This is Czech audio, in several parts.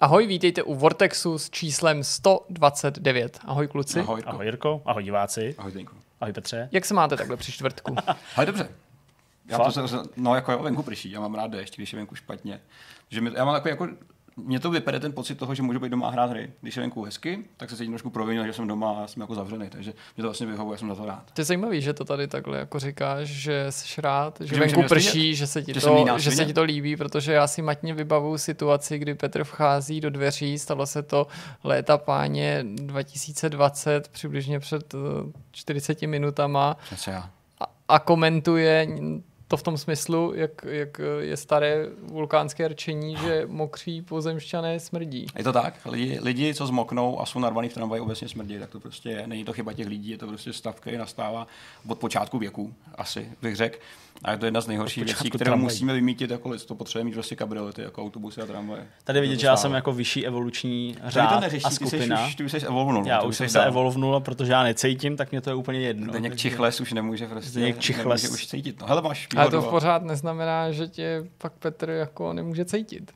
Ahoj, vítejte u Vortexu s číslem 129. Ahoj kluci. Ahoj, Jirko. Ahoj Jirko, ahoj diváci, Ahoj, Zdeňku. ahoj Petře. Jak se máte takhle při čtvrtku? Ale dobře. Já Fakt? to se, no jako jo, venku prší, já mám rád déšť, když je venku špatně. Že mi, já mám jako, jako mě to vypere ten pocit toho, že můžu být doma a hrát hry. Když je venku hezky, tak se cítím trošku provinil, že jsem doma a jsem jako zavřený, takže mě to vlastně vyhovuje, jsem za to rád. To je zajímavý, že to tady takhle jako říkáš, že jsi rád, že, Že venku prší, že se ti Že to, že se ti to líbí, protože já si matně vybavuju situaci, kdy Petr vchází do dveří, stalo se to léta páně 2020, přibližně před eh, 40 minutama Přece já. a komentuje to v tom smyslu, jak, jak je staré vulkánské rčení, že mokří pozemšťané smrdí. Je to tak? Lidi, lidi, co zmoknou a jsou narvaný v tramvaji, obecně smrdí, tak to prostě je. Není to chyba těch lidí, je to prostě stav, který nastává od počátku věku, asi bych řekl. A je to jedna z nejhorších věcí, tramvají. musíme vymítit jako lidstvo. Potřebujeme mít prostě kabriolety, jako autobusy a tramvaje. Tady vidět, že já jsem jako vyšší evoluční řád to neřeší, a ty jsi skupina. už, ty už jsi evolvnul. já to už jsem se evolvnul, protože já necítím, tak mě to je úplně jedno. Zdeněk takže- Čichles už nemůže prostě Zdeněk Čichles. nemůže už cítit. No hele, máš Ale výhodu. to pořád neznamená, že tě pak Petr jako nemůže cítit.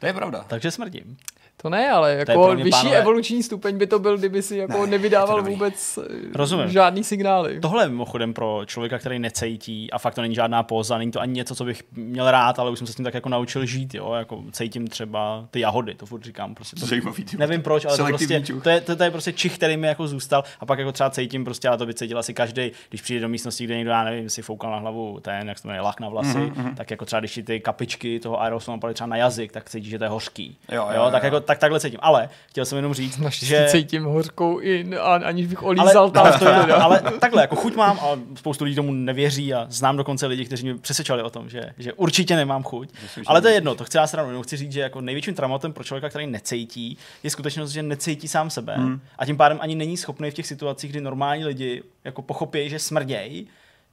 to je pravda. Takže smrdím. To ne, ale jako vyšší pánové- evoluční stupeň by to byl, kdyby si jako Ne, nevydával vůbec eh, Rozumím. žádný signály. Tohle je mimochodem pro člověka, který necítí a fakt to není žádná póza, není to ani něco, co bych měl rád, ale už jsem se s tím tak jako naučil žít, jo, jako cítím třeba ty jahody, to furt říkám, prostě to, Zajímavý. Nevím proč, ale to, prostě, to, je, to, to, je prostě čich, který mi jako zůstal a pak jako třeba cítím prostě, ale to by cítil asi každý, když přijde do místnosti, kde někdo, já nevím, si foukal na hlavu ten, jak se to jmenuje, lach na vlasy, Mhm, mm-hmm. tak jako třeba když ty kapičky toho aerosolu třeba na jazyk, tak cítíš, že to je hořký. Jo, jo, tak, jo. jako, tak takhle cítím. Ale chtěl jsem jenom říct, Naštěstí že... cítím hořkou i a, aniž bych Ale, olízal ale, tam to já, ale takhle, jako chuť mám a spoustu lidí tomu nevěří a znám dokonce lidi, kteří mě přesvědčovali o tom, že, že určitě nemám chuť. Myslím, Ale to je jedno, to chci já sranu, jenom chci říct, že jako největším traumatem pro člověka, který necítí, je skutečnost, že necítí sám sebe hmm. a tím pádem ani není schopný v těch situacích, kdy normální lidi jako pochopí, že smrděj,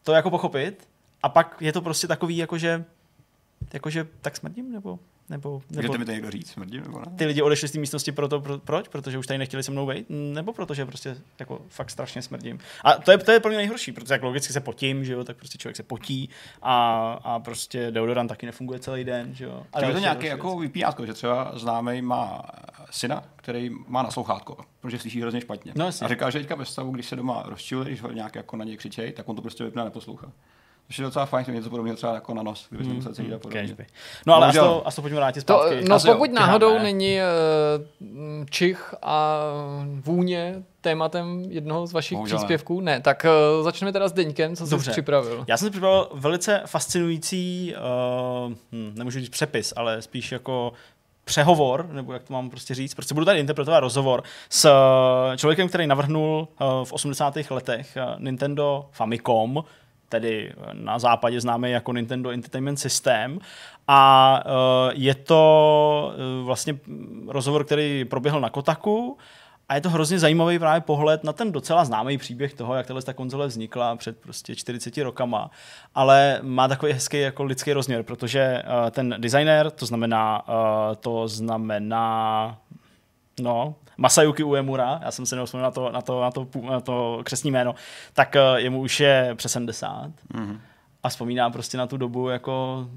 to jako pochopit a pak je to prostě takový, jakože, jakože tak smrdím, nebo, nebo, nebo Můžete mi to někdo říct, smrdí nebo ne? ty lidi odešli z té místnosti proto, pro, proč? Protože už tady nechtěli se mnou být? Nebo protože prostě jako fakt strašně smrdím. A to je, to je pro mě nejhorší, protože jak logicky se potím, že jo, tak prostě člověk se potí a, a prostě deodorant taky nefunguje celý den, že jo. A je to další jako vypínátko, že třeba známý má syna, který má naslouchátko, protože slyší hrozně špatně. No, jasně. a říká, že teďka ve stavu, když se doma rozčiluje, když ho nějak jako na něj křičej, tak on to prostě vypne a neposlouchá. Což je docela fajn, to je něco podobného třeba jako na nos, kdyby se musel cítit a podobně. No ale a Bohužel. to, a to pojďme vrátit To, zpátky. no Asi jo. pokud náhodou ne. není uh, čich a vůně tématem jednoho z vašich Bohužel příspěvků, ne, tak uh, začneme teda s Deňkem, co jsi připravil. Já jsem si připravil velice fascinující, uh, hm, nemůžu říct přepis, ale spíš jako přehovor, nebo jak to mám prostě říct, prostě budu tady interpretovat rozhovor s člověkem, který navrhnul v 80. letech Nintendo Famicom, tedy eh, na západě známý jako Nintendo Entertainment System. A eh, je to eh, vlastně rozhovor, který proběhl na Kotaku a je to hrozně zajímavý právě pohled na ten docela známý příběh toho, jak tahle ta konzole vznikla před prostě 40 rokama, ale má takový hezký jako lidský rozměr, protože ten designer, to znamená, to znamená, no, Masayuki Uemura, já jsem se nevzpomněl na to, na to, na to, na to křesní jméno, tak uh, jemu už je přes 70 Mhm. a vzpomíná prostě na tu dobu jako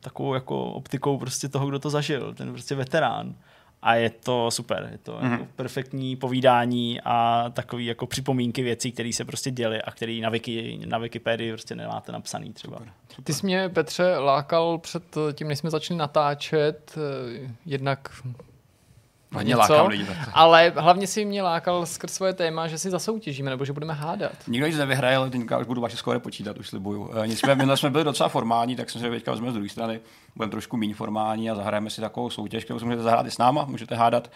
takovou jako optikou prostě toho, kdo to zažil, ten prostě veterán. A je to super, je to mm-hmm. jako perfektní povídání a takový jako připomínky věcí, které se prostě děly a které na, Wiki, na Wikipedii prostě nemáte napsaný třeba. Ty jsi mě, Petře, lákal před tím, než jsme začali natáčet, eh, jednak Hodně něco, lákám lidi ale hlavně si mě lákal skrz svoje téma, že si zasoutěžíme, nebo že budeme hádat. Nikdo nic nevyhraje, ale teďka už budu vaše skóre počítat, už slibuju. E, Nicméně jsme byli docela formální, tak jsem se teďka vezmeme z druhé strany. Budeme trošku méně formální a zahrajeme si takovou soutěž, kterou si můžete zahrát i s náma, můžete hádat.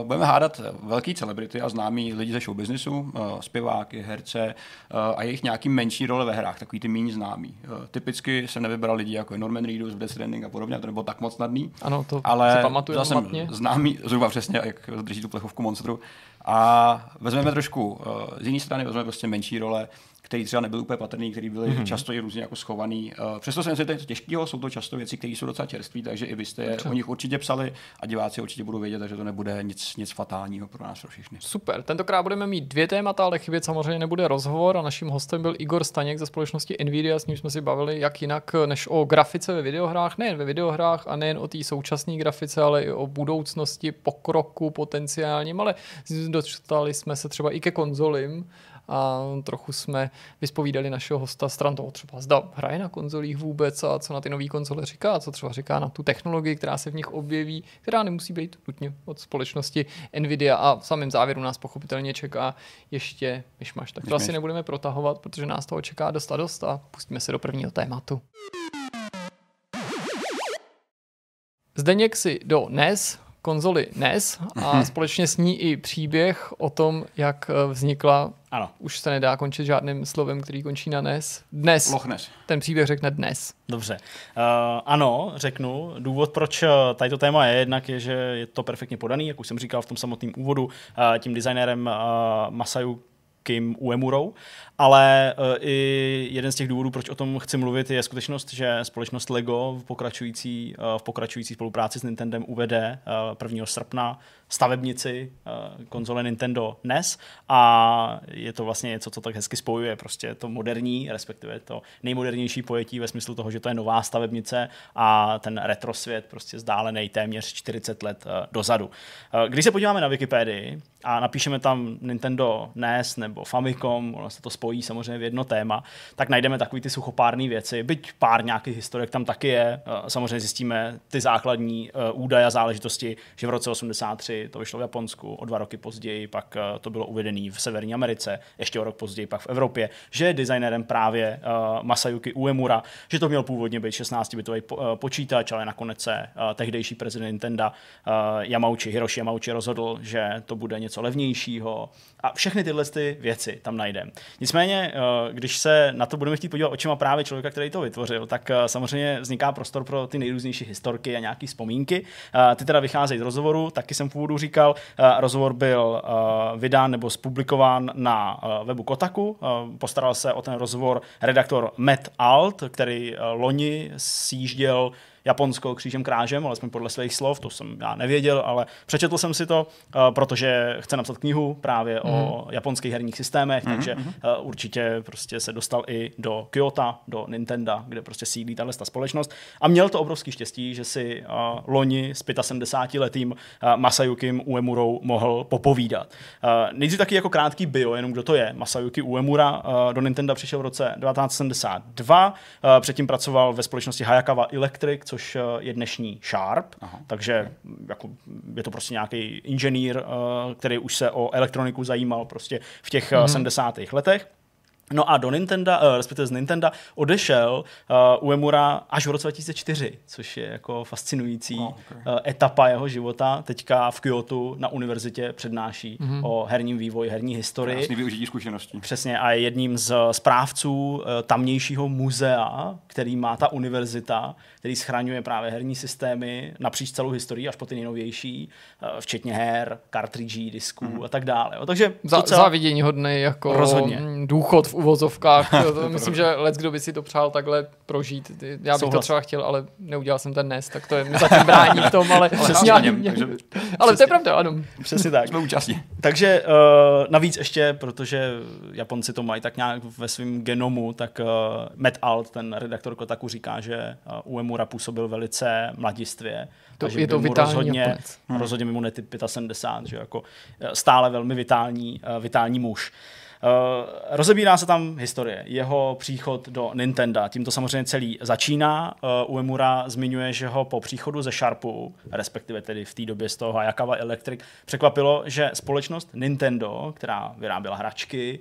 Uh, budeme hádat velký celebrity a známí lidi ze show businessu, uh, zpěváky, herce uh, a jejich nějaký menší role ve hrách, takový ty méně známí. Uh, typicky jsem nevybral lidi jako je Norman Reedus, Death Stranding a podobně, to nebylo tak moc snadný. Ano, to Ale si pamatuju zase matně. známý, zhruba přesně, jak drží tu plechovku monstru. A vezmeme trošku uh, z jiné strany, vezmeme prostě menší role, který třeba nebyl úplně patrný, který byly Mhm. mm-hmm. často i různě jako schovaný. Uh, přesto jsem si to je těžkého, jsou to často věci, které jsou docela čerstvé, takže i vy jste Dobře. o nich určitě psali a diváci určitě budou vědět, takže to nebude nic, nic fatálního pro nás pro všechny. Super, tentokrát budeme mít dvě témata, ale chybět samozřejmě nebude rozhovor a naším hostem byl Igor Staněk ze společnosti Nvidia, s ním jsme si bavili jak jinak než o grafice ve videohrách, nejen ve videohrách a nejen o té současné grafice, ale i o budoucnosti, pokroku potenciálním, ale dostali jsme se třeba i ke konzolím a trochu jsme vyspovídali našeho hosta stran toho třeba zda hraje na konzolích vůbec a co na ty nové konzole říká, a co třeba říká na tu technologii, která se v nich objeví, která nemusí být nutně od společnosti Nvidia a v samém závěru nás pochopitelně čeká ještě myšmaš. Tak to asi nebudeme protahovat, protože nás toho čeká dost a dost a pustíme se do prvního tématu. Zdeněk si do NES, konzoli NES a společně s ní i příběh o tom, jak eh, vznikla, Ano, už se nedá končit žádným slovem, který končí na NES. Dnes. Loch Ness. Ten příběh řekne dnes. dobře. Uh, ano, řeknu. Důvod, proč uh, tady to téma je, jednak je, že je to perfektně podaný, jak už jsem říkal v tom samotném úvodu, uh, tím designérem uh, Masayu Kim Uemurou, ale uh, i jeden z těch důvodů, proč o tom chci mluvit, je skutečnost, že společnost LEGO v pokračující, uh, v pokračující spolupráci s Nintendem uvede uh, 1. srpna stavebnici uh, konzole Nintendo NES a je to vlastně něco, co tak hezky spojuje prostě to moderní, respektive to nejmodernější pojetí ve smyslu toho, že to je nová stavebnice a ten retro svět prostě zdálený téměř 40 let uh, dozadu. Uh, když se podíváme na Wikipedii a napíšeme tam Nintendo NES nebo Famicom, ono se to spojí samozřejmě v jedno téma, tak najdeme takový ty suchopárné věci, byť pár nějakých historiek tam taky je. Samozřejmě zjistíme ty základní údaje a záležitosti, že v roce 83 to vyšlo v Japonsku, o dva roky později pak uh, to bylo uvedené v Severní Americe, ještě o rok později pak v Evropě, že je designérem právě uh, Masayuki Uemura, že to měl původně být 16-bitový po, uh, počítač, ale nakonec se tehdejší prezident Nintendo Yamauchi, Hiroshi Yamauchi rozhodl, že to bude něco levnějšího a všechny tyhle ty věci tam najdeme. Nicméně, když se na to budeme chtít podívat očima právě člověka, který to vytvořil, tak samozřejmě vzniká prostor pro ty nejrůznější historky a nějaké vzpomínky. Ty teda vycházejí z rozhovoru, taky jsem v úvodu říkal, uh, rozhovor byl uh, vydán nebo zpublikován na uh, webu Kotaku. Postaral se o ten rozhovor redaktor Matt Alt, který loni sjížděl Japonsko křížem krážem, alespoň podle svých slov, to jsem já nevěděl, ale přečetl jsem si to, uh, protože chce napsat knihu právě mm. o japonských herních systémech, mm. takže uh, určitě prostě se dostal i do Kyoto, do Nintendo, kde prostě sídlí tahle ta společnost a měl to obrovský štěstí, že si uh, loni s 75-letým uh, Masayukim Uemurou mohl popovídat. Nejdřív taky jako krátký bio, jenom kdo to je. Masayuki Uemura do Nintendo přišel v roce 1972, uh, předtím pracoval ve společnosti Hayakawa Electric, což uh, je dnešní Sharp, Aha. takže jako, je to prostě nějaký inženýr, uh, který už se o elektroniku zajímal prostě v těch mm-hmm. 70. letech. No a do Nintendo, uh, respektive z Nintendo, odešel uh, Uemura až v roce 2004, což je jako fascinující Oh, okay. uh, etapa jeho života. Teďka v Kyoto na univerzitě přednáší mm-hmm. o herním vývoji, herní historii. Krásný využití zkušeností. Přesně a je jedním z správců uh, tamnějšího muzea, který má ta univerzita, který schraňuje právě herní systémy napříč celou historii, až po ty nejnovější, uh, včetně her, kartridží, disků mm-hmm. a tak dále. Jo, takže Za, docela- Závidění hodný jako Rozhodně. důchod v uvozovkách. To- to Myslím, že let, kdo by si to přál takhle prožít. Já bych to Souhlas. třeba chtěl, ale neudělal jsem ten NES, tak to je mi zatím brání v tom, ale, Přesně na něm, takže ale to je pravda, ano. Přesně tak. jsme účastní. Takže uh, navíc ještě, protože Japonci to mají tak nějak ve svém genomu, tak uh, Matt Alt, ten redaktor Kotaku, říká, že uh, Uemura působil velice mladistvě. To- a že je by to mu vitální rozhodně, Japonec. rozhodně by mu netyp 75, že jako stále velmi vitální, uh, vitální muž. Uh, rozebírá se tam historie, jeho příchod do Nintendo. Tím to samozřejmě celý začíná. Uh, Uemura zmiňuje, že ho po příchodu ze Sharpu, respektive tedy v té době z toho Hayakawa Electric, překvapilo, že společnost Nintendo, která vyráběla hračky,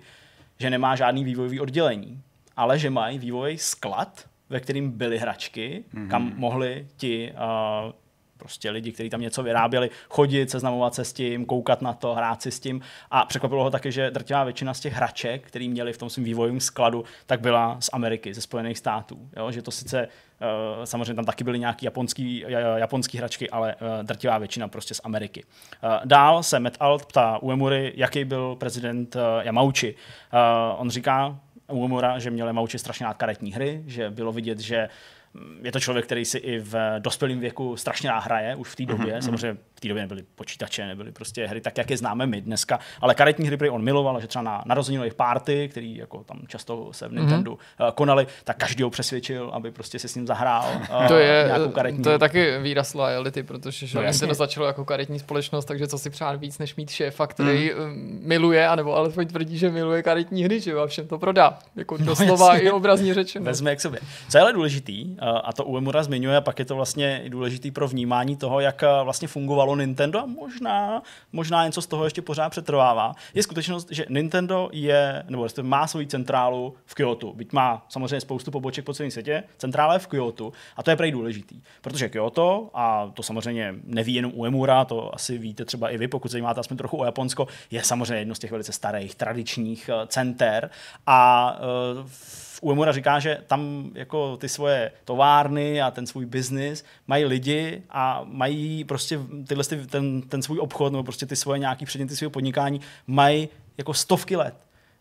že nemá žádný vývojový oddělení, ale že mají vývojový sklad, ve kterým byly hračky, mm-hmm. kam mohli ti uh, prostě lidi, kteří tam něco vyráběli, chodit, seznamovat se s tím, koukat na to, hrát si s tím. A překvapilo ho také, že drtivá většina z těch hraček, který měli v tom svém vývojovém skladu, tak byla z Ameriky, ze Spojených států. Jo? Že to sice Uh, samozřejmě tam taky byly nějaké japonský, ja- japonský hračky, ale uh, drtivá většina prostě z Ameriky. Uh, dál se Matt Alt ptá Uemury, jaký byl prezident Yamauchi. On říká, Uemura, že měl Yamauchi strašně rád karetní hry, že bylo vidět, že je to člověk, který si i v dospělém věku strašně hraje, už v té době. Mm-hmm. Samozřejmě té době nebyly počítače, nebyly prostě hry tak, jak je známe my dneska, ale karetní hry on miloval, že třeba na narozeninových párty, který jako tam často se v mhm. Nintendo mm-hmm. konali, tak každý ho přesvědčil, aby prostě si s ním zahrál uh, to je, nějakou karetní To je taky výraz loyalty, protože že no, Nintendo začalo jako karetní společnost, takže co si přát víc, než mít šéfa, který mm. miluje, anebo alespoň tvrdí, že miluje karetní hry, že a všem to prodá. Jako no, doslova i obrazně řečeno. Vezme jak sobě. Co je ale důležitý, a to Uemura zmiňuje, a pak je to vlastně důležitý pro vnímání toho, jak vlastně fungovalo Nintendo a možná, možná něco z toho ještě pořád přetrvává, je skutečnost, že Nintendo je, nebo má svoji centrálu v Kyoto. Byť má samozřejmě spoustu poboček po celém světě, centrála je v Kyoto a to je prej důležitý. Protože Kyoto, a to samozřejmě neví jenom Uemura, to asi víte třeba i vy, pokud zajímáte aspoň trochu o Japonsko, je samozřejmě jedno z těch velice starých tradičních eh, center a uh, Uemura říká, že tam jako ty svoje továrny a ten svůj biznis mají lidi a mají prostě tyhle, ten, ten svůj obchod nebo prostě ty svoje nějaký předměty svého podnikání mají jako stovky let.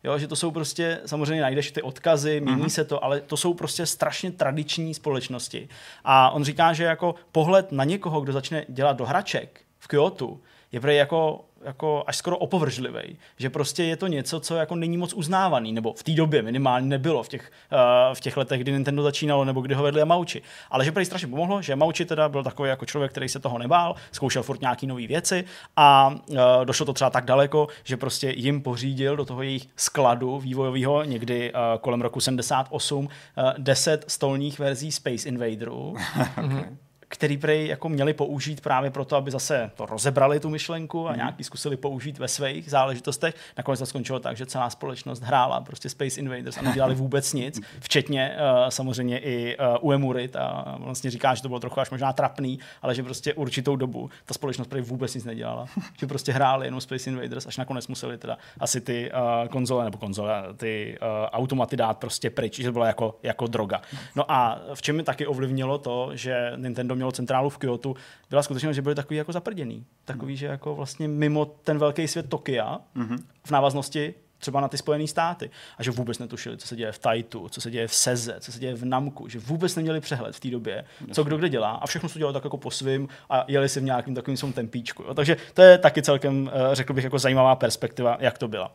Jo, že to jsou prostě, samozřejmě najdeš ty odkazy, mění uh-huh. se to, ale to jsou prostě strašně tradiční společnosti. A on říká, že jako pohled na někoho, kdo začne dělat do hraček v Kyoto, je prej jako jako až skoro opovržlivý, že prostě je to něco, co jako není moc uznávaný, nebo v té době minimálně nebylo v těch, uh, v těch letech, kdy Nintendo začínalo, nebo kdy ho vedli Yamauchi. Ale že prý strašně pomohlo, že Yamauchi teda byl takový jako člověk, který se toho nebál, zkoušel furt nějaký nové věci a uh, došlo to třeba tak daleko, že prostě jim pořídil do toho jejich skladu vývojového někdy uh, kolem roku 78 uh, 10 stolních verzí Space Invaderů. okay který prej jako měli použít právě proto, aby zase to rozebrali tu myšlenku a mhm. nějaký zkusili použít ve svých záležitostech. Nakonec to skončilo tak, že celá společnost hrála prostě Space Invaders a nedělali vůbec nic, včetně uh, samozřejmě i uh, Uemury, a vlastně říká, že to bylo trochu až možná trapný, ale že prostě určitou dobu ta společnost prej vůbec nic nedělala. že prostě hráli jenom Space Invaders, až nakonec museli teda asi ty uh, konzole nebo konzole, ty uh, automaty dát prostě pryč, že to bylo jako, jako droga. No a v čem mi taky ovlivnilo to, že Nintendo mělo centrálu v Kyoto, byla skutečnost, že byli takový jako zaprděný. Takový, no. že jako vlastně mimo ten velký svět Tokia mm-hmm. v návaznosti třeba na ty Spojené státy. A že vůbec netušili, co se děje v Taitu, co se děje v Seze, co se děje v Namku, že vůbec neměli přehled v té době, co kdo kde dělá a všechno se dělalo tak jako po svým a jeli si v nějakým takovým svém tempíčku. Jo. Takže to je taky celkem, eh, řekl bych, jako zajímavá perspektiva, jak to byla.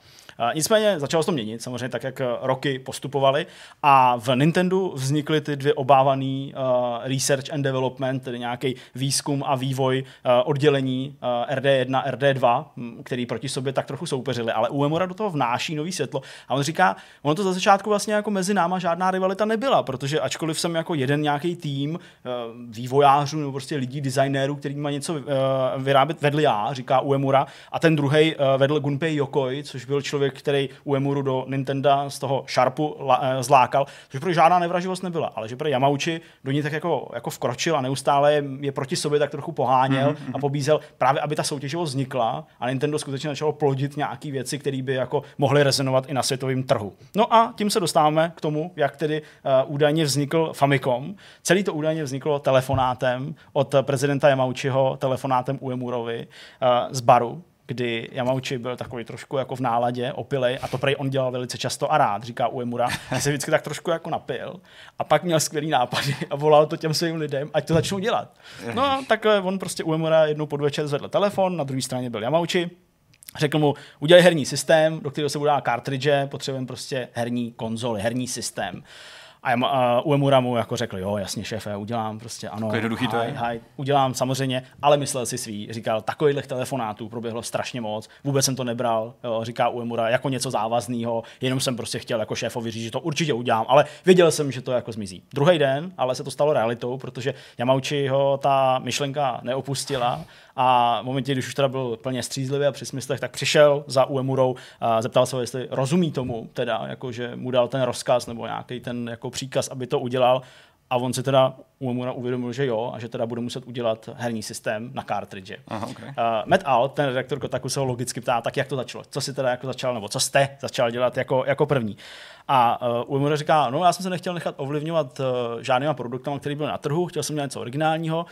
Nicméně začalo se to měnit, samozřejmě tak, jak roky postupovaly a v Nintendo vznikly ty dvě obávaný uh, research and development, tedy nějaký výzkum a vývoj uh, oddělení uh, RD1, RD2, který proti sobě tak trochu soupeřili, ale Uemura do toho vnáší nový světlo a on říká, ono to za začátku vlastně jako mezi náma žádná rivalita nebyla, protože ačkoliv jsem jako jeden nějaký tým uh, vývojářů nebo prostě lidí, designérů, který má něco uh, vyrábět vedl já, říká Uemura, a ten druhý uh, vedl Gunpei Yokoi, což byl člověk, který u Emuru do Nintendo z toho Sharpu eh, zlákal, což pro žádná nevraživost nebyla, ale že pro Yamauchi do ní tak jako, jako vkročil a neustále je, je proti sobě tak trochu poháněl mm-hmm. a pobízel právě, aby ta soutěživost vznikla a Nintendo skutečně začalo plodit nějaké věci, které by jako mohly rezonovat i na světovém trhu. No a tím se dostáváme k tomu, jak tedy uh, údajně vznikl Famicom. Celý to údajně vzniklo telefonátem od prezidenta Yamauchiho, telefonátem Uemurovi uh, z baru, kdy Yamauchi byl takový trošku jako v náladě, opilej, a to prej on dělal velice často a rád, říká Uemura, že se vždycky tak trošku jako napil a pak měl skvělý nápady a volal to těm svým lidem, ať to začnou dělat. No a takhle on prostě Uemura jednou podvečer zvedl telefon, na druhé straně byl Yamauchi, Řekl mu, udělej herní systém, do kterého se bude dát cartridge, potřebujeme prostě herní konzoli, herní systém. A uh, Uemura mu jako řekl, jo, jasně, šéfe, udělám prostě, ano, jednoduchý to je. Haj, udělám samozřejmě, ale myslel si svý. Říkal, takových telefonátů proběhlo strašně moc, vůbec jsem to nebral, jo, říká Uemura, jako něco závazného, jenom jsem prostě chtěl jako šéfovi říct, že to určitě udělám, ale věděl jsem, že to jako zmizí. Druhý den, ale se to stalo realitou, protože Yamauchi ho ta myšlenka neopustila a v momentě, když už teda byl plně střízlivý a při smyslech, tak přišel za Uemurou a zeptal se ho, jestli rozumí tomu, teda, jako, že mu dal ten rozkaz nebo nějaký ten jako příkaz, aby to udělal. A on si teda Uemura uvědomil, že jo, a že teda bude muset udělat herní systém na cartridge. Aha, okay. uh, Matt Alt, ten redaktor Kotaku, se ho logicky ptá, tak jak to začalo? Co si teda jako začal, nebo co jste začal dělat jako, jako první? A uh, Uemura říká, no já jsem se nechtěl nechat ovlivňovat uh, žádnýma produktama, který byl na trhu, chtěl jsem dělat něco originálního,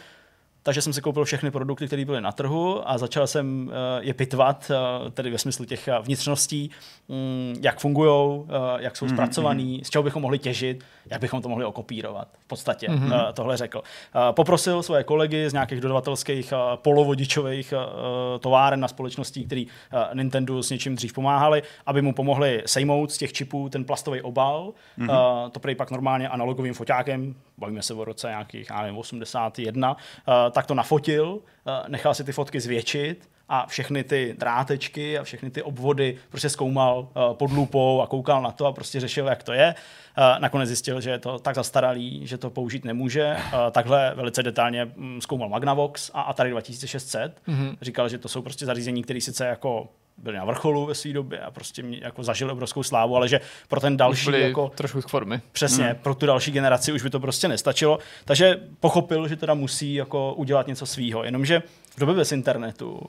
takže jsem si koupil všechny produkty, které byly na trhu a začal jsem je pitvat, tedy ve smyslu těch vnitřností, mm, jak fungují, jak jsou mhm, zpracovaný, z čeho bychom mohli těžit, jak bychom to mohli okopírovat. V podstatě mm-hmm. tohle řekl. Poprosil svoje kolegy z nějakých dodavatelských polovodičových továren na společností, který Nintendo s něčím dřív pomáhali, aby mu pomohli sejmout z těch čipů ten plastový obal. Mm-hmm. To prej pak normálně analogovým foťákem, bavíme se o roce nějakých, já nevím, 81, tak to nafotil, nechal si ty fotky zvětšit a všechny ty drátečky a všechny ty obvody prostě zkoumal uh, pod lupou a koukal na to a prostě řešil, jak to je. Uh, nakonec zjistil, že je to tak zastaralý, že to použít nemůže. Uh, takhle velice detailně um, zkoumal Magnavox a Atari 2600. Mm-hmm. Říkal, že to jsou prostě zařízení, které sice jako byli na vrcholu ve své době a prostě mě jako zažili obrovskou slávu, ale že pro ten další jako trošku z formy. Přesně, hmm. pro tu další generaci už by to prostě nestačilo. Takže pochopil, že teda musí jako udělat něco svýho. Jenomže v době bez internetu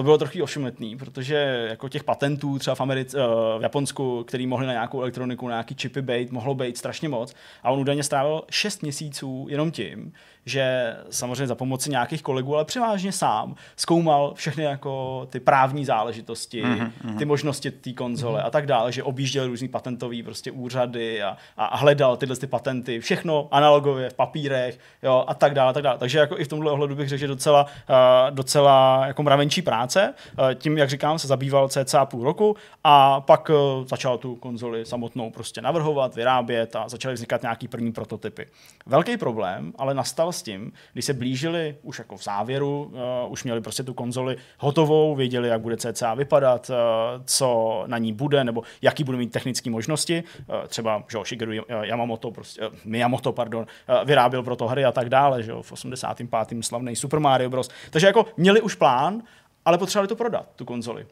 to bylo trochu ošumetný, protože jako těch patentů třeba v, Americe, uh, v Japonsku, který mohli na nějakou elektroniku, na nějaký čipy být, mohlo být strašně moc. A on údajně strávil 6 měsíců jenom tím, že samozřejmě za pomoci nějakých kolegů, ale převážně sám zkoumal všechny jako ty právní záležitosti, mm-hmm. ty možnosti té konzole mm-hmm. a tak dále, že objížděl různý patentový prostě úřady a, a hledal tyhle ty patenty, všechno analogově v papírech jo, a tak dále, a tak dále. Takže jako i v tomhle ohledu bych řekl, že docela, uh, docela jako mravenčí práce. Uh, tím, jak říkám, se zabýval cca půl roku a pak uh, začal tu konzoli samotnou prostě navrhovat, vyrábět a začaly vznikat nějaký první prototypy. Velký problém ale nastal s tím, když se blížili už jako v závěru, uh, už měli prostě tu konzoli hotovou, věděli, jak bude CCA vypadat, uh, co na ní bude, nebo jaký bude mít technické možnosti. Uh, třeba že Shigeru Yamamoto, prostě, uh, Miyamoto, pardon, uh, vyráběl pro to hry a tak dále, že v 85. slavný Super Mario Bros. Takže jako měli už plán, ale potřebovali to prodat, tu konzoli.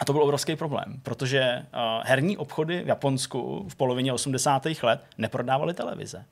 A to byl obrovský problém, protože uh, herní obchody v Japonsku v polovině 80. let neprodávaly televize.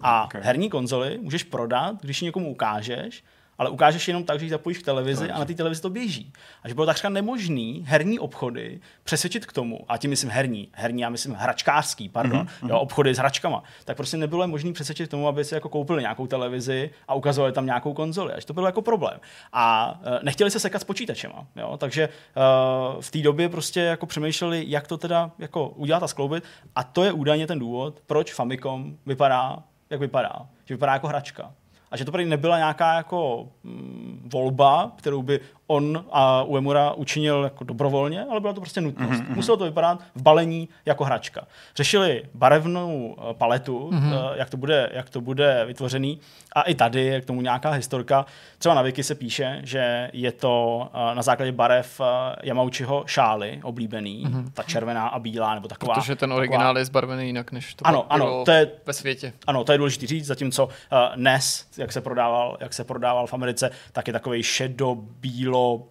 A okay. herní konzoli můžeš prodat, když ji někomu ukážeš, ale ukážeš jenom tak, že ji zapojíš k televizi to a na té televizi to běží. A že bylo takřka nemožný herní obchody přesvědčit k tomu, a tím myslím herní, herní, já myslím hračkářský, pardon, mm-hmm. jo, obchody s hračkama, tak prostě nebylo možné přesvědčit k tomu, aby si jako koupili nějakou televizi a ukazovali tam nějakou konzoli. Až to bylo jako problém. A uh, nechtěli se sekat s počítačema. Jo? Takže uh, v té době prostě jako přemýšleli, jak to teda jako udělat a skloubit. A to je údajně ten důvod, proč Famicom vypadá jak vypadá. Že vypadá jako hračka. A že to prý nebyla nějaká jako mm, volba, kterou by on a Uemura učinil jako dobrovolně, ale byla to prostě nutnost. Mm-hmm. Muselo to vypadat v balení jako hračka. Řešili barevnou eh, paletu, mm-hmm. jak, to bude, jak to bude vytvořený a i tady je k tomu nějaká historka. Třeba na Wiki se píše, že je to eh, na základě barev Yamauchiho šály oblíbený, mm-hmm. ta červená a bílá nebo taková. Protože ten originál taková... je zbarvený jinak, než to ano, ano, to je, ve světě. Ano, to je důležité říct, zatímco uh, NES, jak se prodával, jak se prodával v Americe, tak je takový šedo-bílo bylo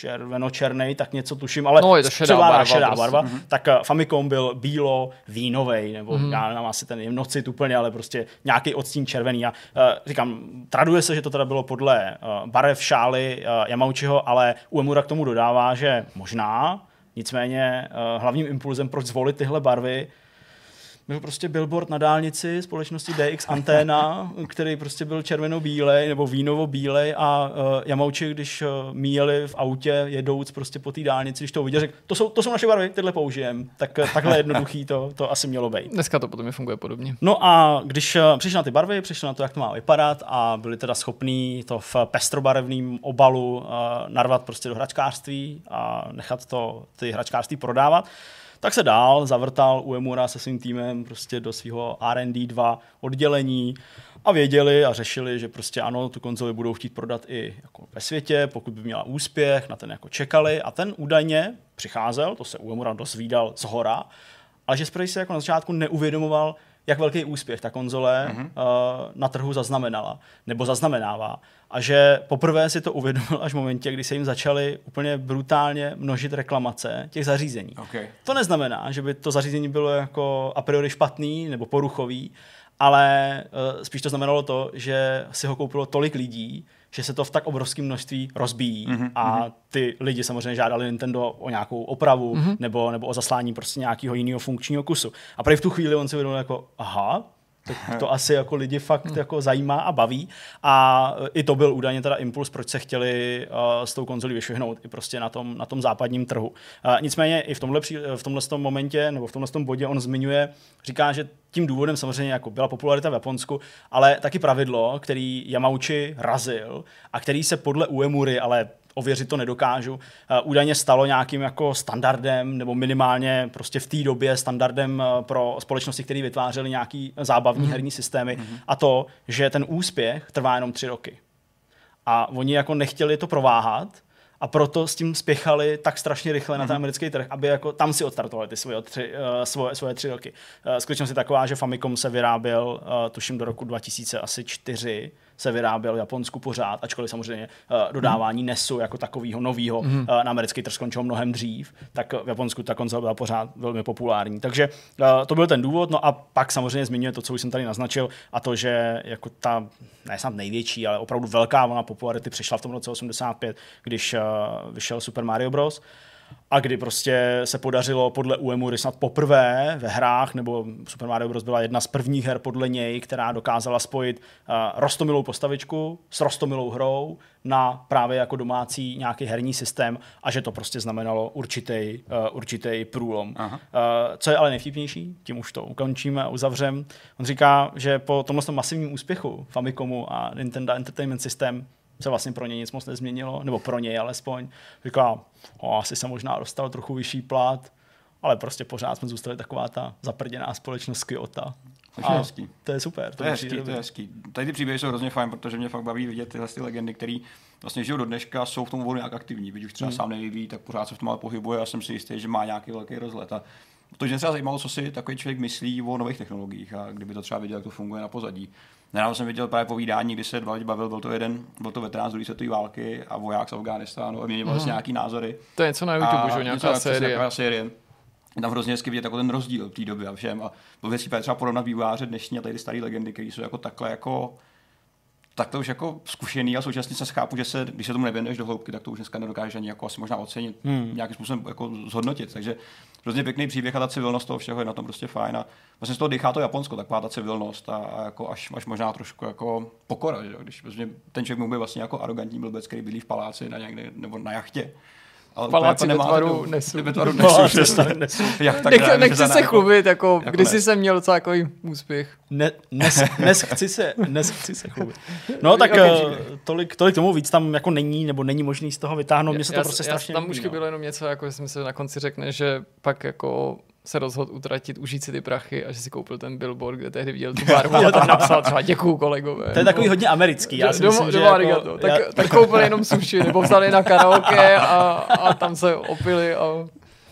červeno-černej, tak něco tuším, ale no, je to šedá barva, šedá prostě. barva mm-hmm. tak uh, Famicom byl bílo vínovej, nebo mm-hmm. já nemám asi ten jemnocit úplně, ale prostě nějaký odstín červený. A uh, říkám, traduje se, že to teda bylo podle uh, barev šály uh, Yamauchiho, ale Uemura k tomu dodává, že možná, nicméně uh, hlavním impulzem, proč zvolit tyhle barvy, byl prostě billboard na dálnici společnosti DX Anténa, který prostě byl červeno-bílej nebo vínovo-bílej a uh, Jamauči, když uh, míjeli v autě jedouc prostě po té dálnici, když to uviděl, řekl, to jsou, to jsou naše barvy, tyhle použijem. Tak uh, takhle jednoduchý to, to asi mělo být. Dneska to potom funguje podobně. No a když uh, přišli na ty barvy, přišli na to, jak to má vypadat a byli teda schopní to v pestrobarevném obalu uh, narvat prostě do hračkářství a nechat to ty hračkářství prodávat, tak se dál zavrtal Uemura se svým týmem prostě do svého R&D 2 oddělení a věděli a řešili, že prostě ano, tu konzoli budou chtít prodat i jako ve světě, pokud by měla úspěch, na ten jako čekali. A ten údajně přicházel, to se Uemura dozvídal z hora, ale že se jako na začátku neuvědomoval, jak velký úspěch ta konzole mm-hmm. uh, na trhu zaznamenala, nebo zaznamenává. A že poprvé si to uvědomil až v momentě, kdy se jim začaly úplně brutálně množit reklamace těch zařízení. Okay. To neznamená, že by to zařízení bylo jako a priori špatný nebo poruchový, ale uh, spíš to znamenalo to, že si ho koupilo tolik lidí, že se to v tak obrovském množství rozbíjí mm-hmm. a mhm. ty lidi samozřejmě žádali Nintendo o nějakou opravu mm-hmm. nebo, nebo o zaslání prostě nějakého jiného funkčního kusu. A právě v tu chvíli on si uvědomil jako, aha, Tak to asi jako lidi fakt jako zajímá a baví. A i to byl údajně teda impuls, proč se chtěli uh, s tou konzolí vyšvihnout i prostě na tom, na tom západním trhu. Uh, nicméně i v tomhle, v tomhle momentě nebo v tomhle bodě on zmiňuje, říká, že tím důvodem samozřejmě jako byla popularita v Japonsku, ale taky pravidlo, který Yamauchi razil a který se podle Uemury, ale ověřit to nedokážu, uh, údajně stalo nějakým jako standardem, nebo minimálně prostě v té době standardem uh, pro společnosti, které vytvářely nějaký zábavní mm. herní systémy mm. a to, že ten úspěch trvá jenom tři roky. A oni jako nechtěli to prováhat, a proto s tím spěchali tak strašně rychle mm-hmm. na ten mhm. americký trh, aby jako tam si odstartovali ty svoje tři, uh, svoje, svoje tři roky. Uh, skutečnost je taková, že Famicom se vyráběl, uh, tuším do roku 2004, se vyráběl v Japonsku pořád, ačkoliv samozřejmě uh, dodávání mm. NESu jako takového nového mm. uh, na americký trh skončilo mnohem dřív, tak v Japonsku ta konzole byla pořád velmi populární. Takže uh, to byl ten důvod, no a pak samozřejmě zmiňuje to, co už jsem tady naznačil, a to, že jako ta, ne snad největší, ale opravdu velká vlna popularity přišla v tom roce 85, když uh, vyšel Super Mario Bros a kdy prostě se podařilo podle Uemury snad poprvé ve hrách, nebo Super Mario Bros. byla jedna z prvních her podle něj, která dokázala spojit uh, rostomilou postavičku s rostomilou hrou na právě jako domácí nějaký herní systém a že to prostě znamenalo určitý, uh, určitý průlom. Aha. Uh, co je ale nejvtipnější, tím už to ukončíme a uzavřem, on říká, že po tomhle masivním úspěchu Famicomu a Nintendo Entertainment System se vlastně pro něj nic moc nezměnilo, nebo pro něj alespoň. Říká, o, asi se možná dostal trochu vyšší plat, ale prostě pořád jsme zůstali taková ta zaprděná společnost Kyoto. To je hezký. To je super. To, to je hezký, to je hezký. Tady ty příběhy jsou hrozně fajn, protože mě fakt baví vidět tyhle ty legendy, které vlastně žijou do dneška, jsou v tom volně nějak aktivní. Když už třeba hmm. sám nevyvíjí, tak pořád se v tom ale pohybuje a jsem si jistý, že má nějaký velký rozlet. A to mě třeba zajímalo, co si takový člověk myslí o nových technologiích a kdyby to třeba viděl, jak to funguje na pozadí. Nedávno jsem viděl právě povídání, kdy se dva lidi bavil, byl to jeden, byl to veterán z druhé světové války a voják z Afganistánu a měnili mm. nějaký názory. To je něco na YouTube, že nějaká série. Nějaká série. Je tam hrozně hezky vidět jako ten rozdíl v té době a všem. A byl věcí třeba porovnat vývojáře dnešní a tady ty staré legendy, které jsou jako takhle jako tak to už jako zkušený a současně se chápu, že se, když se tomu nevěnuješ do hloubky, tak to už dneska nedokážeš ani jako asi možná ocenit, hmm. nějakým způsobem jako zhodnotit. Takže hrozně pěkný příběh a ta civilnost toho všeho je na tom prostě fajn. A vlastně z toho dýchá to Japonsko, taková ta civilnost a, a jako až, až, možná trošku jako pokora, že? když vlastně ten člověk může vlastně jako arrogantní blbec, který bydlí v paláci na někde, nebo na jachtě, ale Paláci jako ve tvaru nesu. Ve tvaru nesu, nesu. Jak tak Nech, nechci se chlubit, jako, jako když jsem měl docela takový úspěch. Ne, nes, nes, chci se, nes chci se chlubit. No tak uh, tolik, tolik tomu víc tam jako není, nebo není možný z toho vytáhnout, mně se to já, prostě já, strašně Tam už chybělo no. jenom něco, jako jsem se na konci řekne, že pak jako se rozhodl utratit, užít si ty prachy a že si koupil ten billboard, kde tehdy viděl tu barvu a tam napsal třeba děkuju kolegové. To je takový hodně americký. Já si do, myslím, do, že jako, tak, já... tak koupil jenom sushi, nebo vzali na karaoke a, a tam se opili a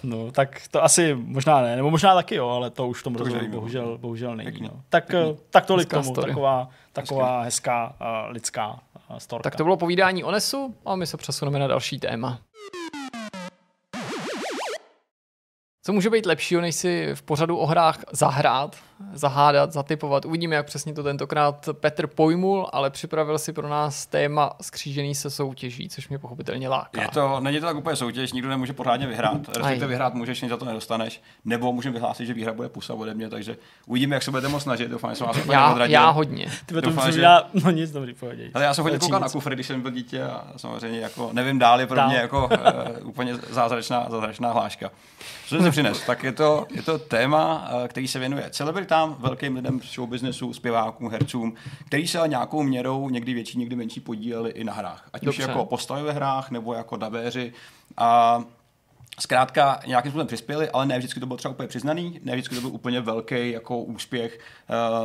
No, tak to asi možná ne, nebo možná taky jo, ale to už v tom rozhovoru bohužel, bohužel není. No. Tak, Pěkný. tak tolik k tomu, story. taková, taková hezká uh, lidská uh, storka. Tak to bylo povídání o Nesu a my se přesuneme na další téma. Co může být lepšího, než si v pořadu o hrách zahrát, zahádat, zatypovat. Uvidíme, jak přesně to tentokrát Petr pojmul, ale připravil si pro nás téma skřížený se soutěží, což mě pochopitelně láká. Je to, není to tak úplně soutěž, nikdo nemůže pořádně vyhrát. Respektive vyhrát můžeš, nic za to nedostaneš. Nebo můžeme vyhlásit, že výhra bude pusa ode mě, takže uvidíme, jak se budete moc snažit. Doufám, že se vás já, já hodně. Ty to Doufám, že... já, no nic, dobrý, pohodě. Ale já jsem hodně koukal na kufry, když jsem byl dítě a samozřejmě jako, nevím dál, je pro mě jako uh, úplně zázračná, zázračná hláška. Co jsem přines? Tak je to, je to téma, uh, který se věnuje celebritám, velkým lidem z show businessu, zpěvákům, hercům, který se ale nějakou měrou, někdy větší, někdy menší, podíleli i na hrách. Ať Dobře. už jako postavy ve hrách, nebo jako dabéři. A zkrátka nějakým způsobem přispěli, ale ne vždycky to bylo třeba úplně přiznaný, ne vždycky to byl úplně velký jako úspěch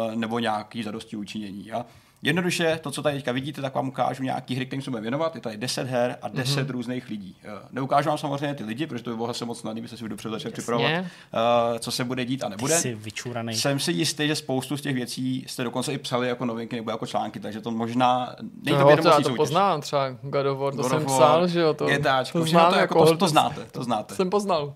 uh, nebo nějaký zadosti učinění. A Jednoduše, to, co tady teďka vidíte, tak vám ukážu nějaký hry, kterým se budeme věnovat. Je tady 10 her a 10 mm-hmm. různých lidí. Eh, neukážu vám samozřejmě ty lidi, protože to by bylo se moc snadné, by se si dopředu začali připravovat, uh, co se bude dít a nebude. Ty jsi vyčuranej. Jsem si jistý, že spoustu z těch věcí jste dokonce i psali jako novinky nebo jako články, takže to možná není to no, to, to poznám, třeba God of War, to God jsem psal, že jo, to, je táč, to, znám, to, jako, to, to, znáte, to znáte. Jsem poznal.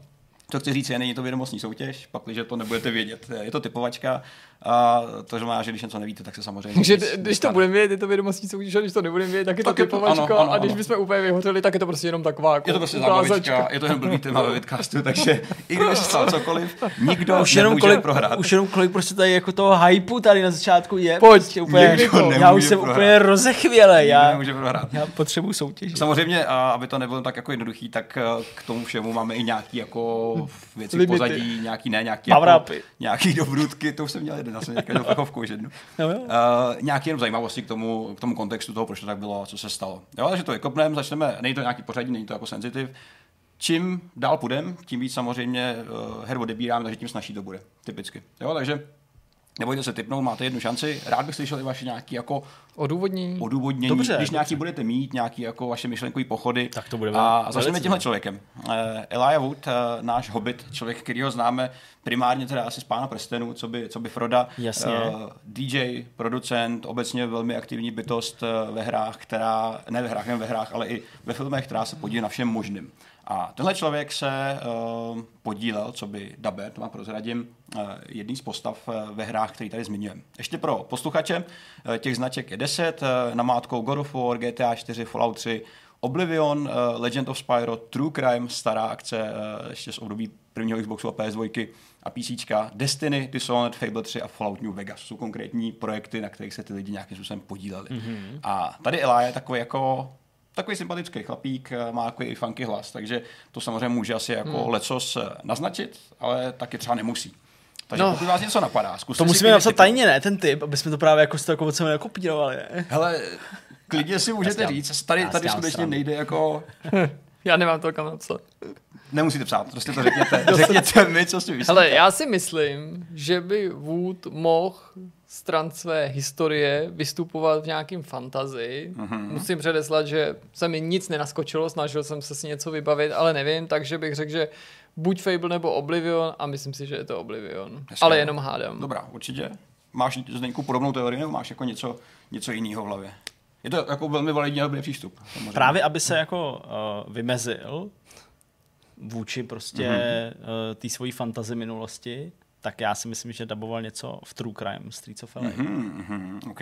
Co chci říct, je, není to vědomostní soutěž, pak, že to nebudete vědět. Je to typovačka. A to znamená, že když něco nevíte, tak se samozřejmě... Takže nic když to budeme vědět, je to vědomostní soutěž, a když to nebudeme vědět, tak je to Tak je to- typovačka, ano, ano, a když bychom úplně vyhořeli, tak je to prostě jenom taková jako Je to prostě ukázačka. zábavička, je to jen blbý téma ve vidcastu, takže i kdyby se stalo cokoliv, nikdo Už jenom, nemůže kolik, prohrát. už jenom kolik prostě tady jako toho hypeu tady na začátku je. Pojď, prostě úplně, já už jsem prohrát. úplně rozechvěle. Já, nemůže prohrát. já potřebuji soutěž. Samozřejmě, a aby to nebylo tak jako jednoduchý, tak eh, k tomu všemu máme i nějaký jako věci pozadí, nějaký ne, nějaký, jako, nějaký dobrutky, to už jsem měl jeden, já jsem někde do plechovku už jednu. No jo. Uh, nějaký jenom zajímavosti k tomu, k tomu kontextu toho, proč to tak bylo a co se stalo. Jo, takže to vykopneme, začneme, není to nějaký pořadí, není to jako sensitiv. Čím dál půjdem, tím víc samozřejmě uh, her odebírám, takže tím snažší to bude, typicky. Jo, takže nebojte se typnout, máte jednu šanci. Rád bych slyšel i vaše nějaké jako Odůvodní. odůvodnění, Dobře, když dobře. nějaký budete mít, nějaký jako vaše myšlenkové pochody. Tak to bude A začneme tímhle člověkem. Uh, Elijah Wood, uh, náš hobbit, člověk, kterýho známe primárně teda asi z Pána prstenů, co by, co by Froda. Jasně. Uh, DJ, producent, obecně velmi aktivní bytost uh, ve hrách, která, ne ve hrách, ne ve hrách, ale i ve filmech, která se podílí na všem možným. A tenhle člověk se uh, podílel, co by Daber, to vám prozradím, uh, jedný z postav uh, ve hrách, který tady zmiňujeme. Ještě pro posluchače, uh, těch značek je 10, uh, namátkou God of War, GTA 4, Fallout 3, Oblivion, uh, Legend of Spyro, True Crime, stará akce uh, ještě z období prvního Xboxu a PS2 a PC, Destiny, Dishonored, Fable 3 a Fallout New Vegas. Jsou konkrétní projekty, na kterých se ty lidi nějakým způsobem podíleli. Mm-hmm. A tady Eli je takový jako takový sympatický chlapík, eh, má takový i funky hlas, takže to samozřejmě může asi jako hmm. lecos eh, naznačit, ale taky třeba nemusí. Takže No. pokud vás něco napadá, zkuste To musíme napsat tajně, ne, ten typ, aby jsme to právě jako z toho jako od sebe nekopírovali. Ne? Hele, klidně si můžete říct, tady, já tady dělám skutečně nejde jako... Já nemám to kam napsat. Nemusíte psát, prostě to řekněte. řekněte mi, co si myslíte. Hele, já si myslím, že by Wood mohl stran své historie vystupovat v nějakým fantazii. Mhm. Mm-hmm. Musím předeslat, že se mi nic nenaskočilo, snažil jsem se si něco vybavit, ale nevím, takže bych řekl, že buď Fable nebo Oblivion a myslím si, že je to Oblivion. Hezké. Ale jenom hádám. Dobrá, určitě. Máš Zdeňku podobnou teorii, nebo máš jako něco, něco jiného v hlavě? Je to jako velmi validní a dobrý přístup. samozřejmě. Právě, aby se jako uh, vymezil vůči prostě mm-hmm. uh, té svojí fantazi minulosti, tak já si myslím, že daboval něco v True Crime, Streets of LA. Mm-hmm. Hmm, hmm, OK,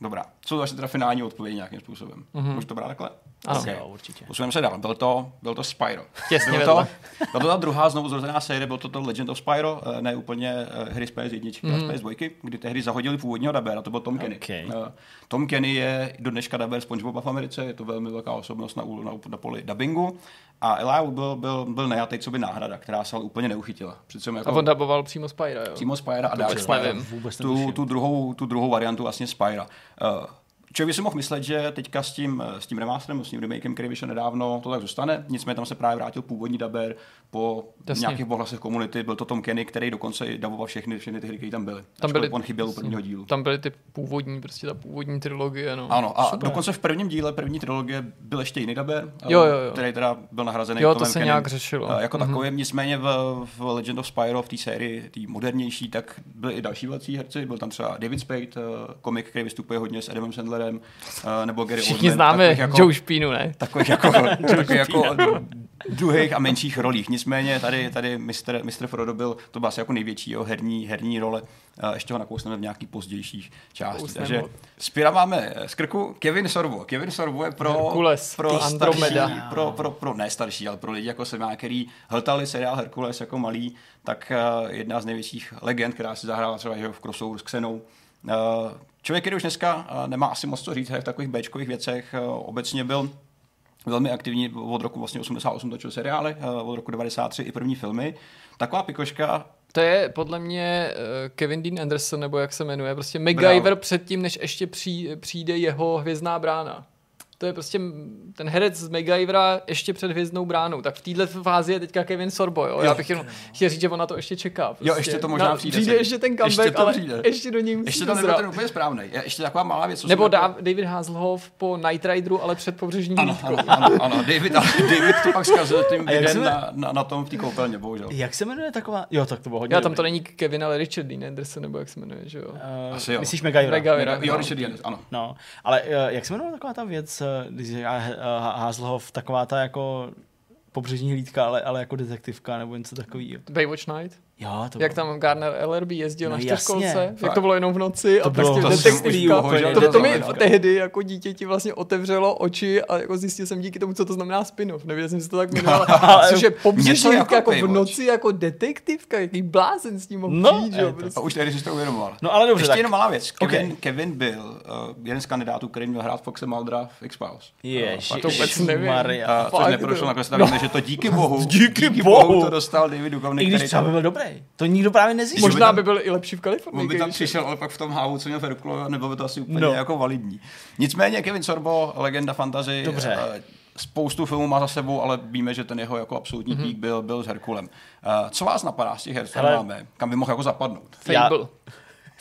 dobrá. Jsou to vaše teda finální odpovědi nějakým způsobem. Mm-hmm. Můžu to brát takhle? Ano. OK. Jo, určitě. Posuneme se dál. Byl to, byl to Spyro. Těsně byl to, byl to ta druhá znovu zrozená série, byl to to Legend of Spyro, eh, ne úplně eh, hry z PS1 mm. a z PS2, kdy tehdy zahodili původního dabera, to byl Tom Kenny. OK. Eh, Tom Kenny je do dneška daber SpongeBoba v Americe, je to velmi velká osobnost na, na, na poli dubbingu. A Eli byl, byl, byl najatý co by náhrada, která se ale úplně neuchytila. Přece A jako on daboval přímo Spyra, jo? přímo Spyra a Dark. Vůbec Tu, tu, druhou, tu druhou variantu vlastně Spyra. Uh, Člověk by si mohl myslet, že teďka s tím, s tím remasterem, s tím remakem, který vyšel nedávno, to tak zůstane. Nicméně tam se právě vrátil původní daber po Jasně. nějakých pohlasech komunity. Byl to Tom Kenny, který dokonce i daboval všechny, všechny ty hry, které tam byly. Tam byly, on chyběl u prvního dílu. Tam byly ty původní, prostě ta původní trilogie, no. Ano, a Super. dokonce v prvním díle první trilogie byl ještě jiný daber, Jo, eh, jo, jo. který teda byl nahrazený Jo, to Tomem se Kennym, nějak řešilo. eh, Jako Mhm. takovým, nicméně v, v Legend of Spyro, v té sérii, té modernější, tak byli i další velcí herci, byl tam třeba David Spade, eh, komik, který vystupuje hodně s Adamem Sandlerem, eh, nebo Gary Všichni Oldman, známe jako, Joe Špínu, ne? takových jako, takových jako druhých a menších rolích. Nicméně tady, tady Mr. Mr. Frodo byl, to byla asi jako největší jeho herní, herní role. Eh, Ještě ho nakousneme v nějakých pozdějších. Kousneme Takže ho. Spira máme z krku Kevin Sorbo. Kevin Sorbo je pro, Herkules, pro ty starší, Andromeda. pro, pro, pro, ne starší, ale pro lidi jako jsem já, který hltali seriál Herkules jako malý, tak uh, jedna z největších legend, která si zahrála třeba jo, v crossoveru s Xenou. Člověk, který už dneska uh, nemá asi moc co říct v takových Bčkových věcech, uh, obecně byl velmi aktivní od roku vlastně 88 točil seriály, eh, od roku 93 i první filmy. Taková pikoška, To je podle mě eh, Kevin Dean Anderson, nebo jak se jmenuje, prostě MacGyver Bravo. předtím, než ještě přij, přijde jeho hvězdná brána. To je prostě ten herec z MacGyvera ještě před hvězdnou bránou. Tak v této fázi je teďka Kevin Sorbo, jo? Já bych jenom chtěl říct, že on na to ještě čeká. Prostě. Jo, ještě to možná Na- přijde. Přijde ještě ten comeback, Ještě to ale přijde. ještě do něj musí ještě to nebyl dozrat. ten úplně správný. Ještě taková malá věc. co Nebo jako- Dav- David Hasselhoff po Night Rideru, ale před pobřežní Ano, ano, ano, ano, David, ale David to pak zkazil tím jsme- na, na, na, tom v té koupelně, bohužel. Jak se jmenuje taková? Jo, tak to bylo hodně Já tam to není Kevin, ale Richard Dean Anderson, nebo jak se jmenuje, že jo? Uh, Asi jo. Myslíš MacGyvera? MacGyvera. Jo, no. Richard Dennis, ano. No, ale uh, jak se jmenuje taková ta věc, když říká uh, Hazelhoff, taková ta jako pobřežní hlídka, ale, ale jako detektivka nebo něco takového. Baywatch Night? Jo, to Jak bylo. tam Garner LRB jezdil No na jasně, čtyřkolce, jak fakt. to bylo jenom v noci To a bylo- prostě to jsem detektivka. že? To, to, To mi tehdy jako dítěti vlastně otevřelo oči a jako zjistil jsem díky tomu, co to znamená spin-off. Nevěděl jsem si to tak jmenoval. Což je pobřežní jako jako, v noci jako detektivka, jaký blázen s tím mohl No, přijít, jo, to- prostě. A už tehdy jsi to uvědomoval. No ale dobře, Ještě tak- jenom malá věc. Kevin, Ok. Kevin byl uh, jeden z kandidátů, který měl hrát Foxe Muldera v X-Files. Ježi, to vůbec nevím. Maria. Uh, což neprošlo, nakonec že to díky bohu, Díky bohu. to dostal David Duchovny, I když který byl dobrý. To nikdo právě nezjistil. Možná Možná tam- by byl i lepší v Kalifornii. on by tam přišel, ale pak v tom hávu, co měl Feruklo, nebylo by to asi úplně No. jako validní. Nicméně Kevin Sorbo, legenda fantasy, Dobře. eh, spoustu filmů má za sebou, ale víme, že ten jeho jako absolutní pík byl, byl s Herkulem. Uh, co vás napadá z těch her, co máme? Kam by mohl jako zapadnout? Fable.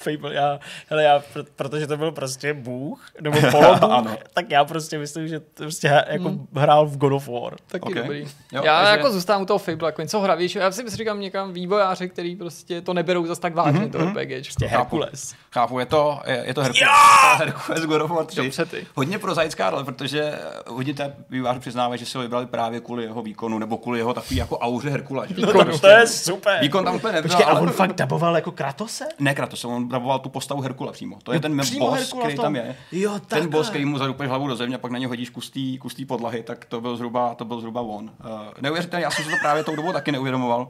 Fable, já, hele, já, pr- protože to byl prostě bůh, nebo polobůh, Ano. tak já prostě myslím, že to prostě jako hrál v God of War. Taky Ok. dobrý. Jo, já takže- jako zůstávám u toho Fable, jako něco hravějšího. Já si říkám někam vývojáři, který prostě to neberou zas tak vážně, to RPG. Prostě Herkules. Chápu, je to, je, je to Herkules. Herkules God of War 3. Dobře ty. Hodně prozaická role, protože hodně té výváři přiznávají, že si ho vybrali právě kvůli jeho výkonu, nebo kvůli jeho takový jako auře Herkula. Že? No, to je super. Výkon tam úplně nevzal, Počkej, a ale- on fakt daboval jako Kratose? Ne, Kratos, on daboval tu postavu Herkula přímo. To je Jo, ten boss, Herkula který tam je. Jo, ten boss, který mu zadupeš hlavu do země a pak na něj hodíš kustý, kustý podlahy, tak to byl zhruba, to byl zhruba on. Uh, neuvěřitelně, já jsem si to právě tou dobou taky neuvědomoval.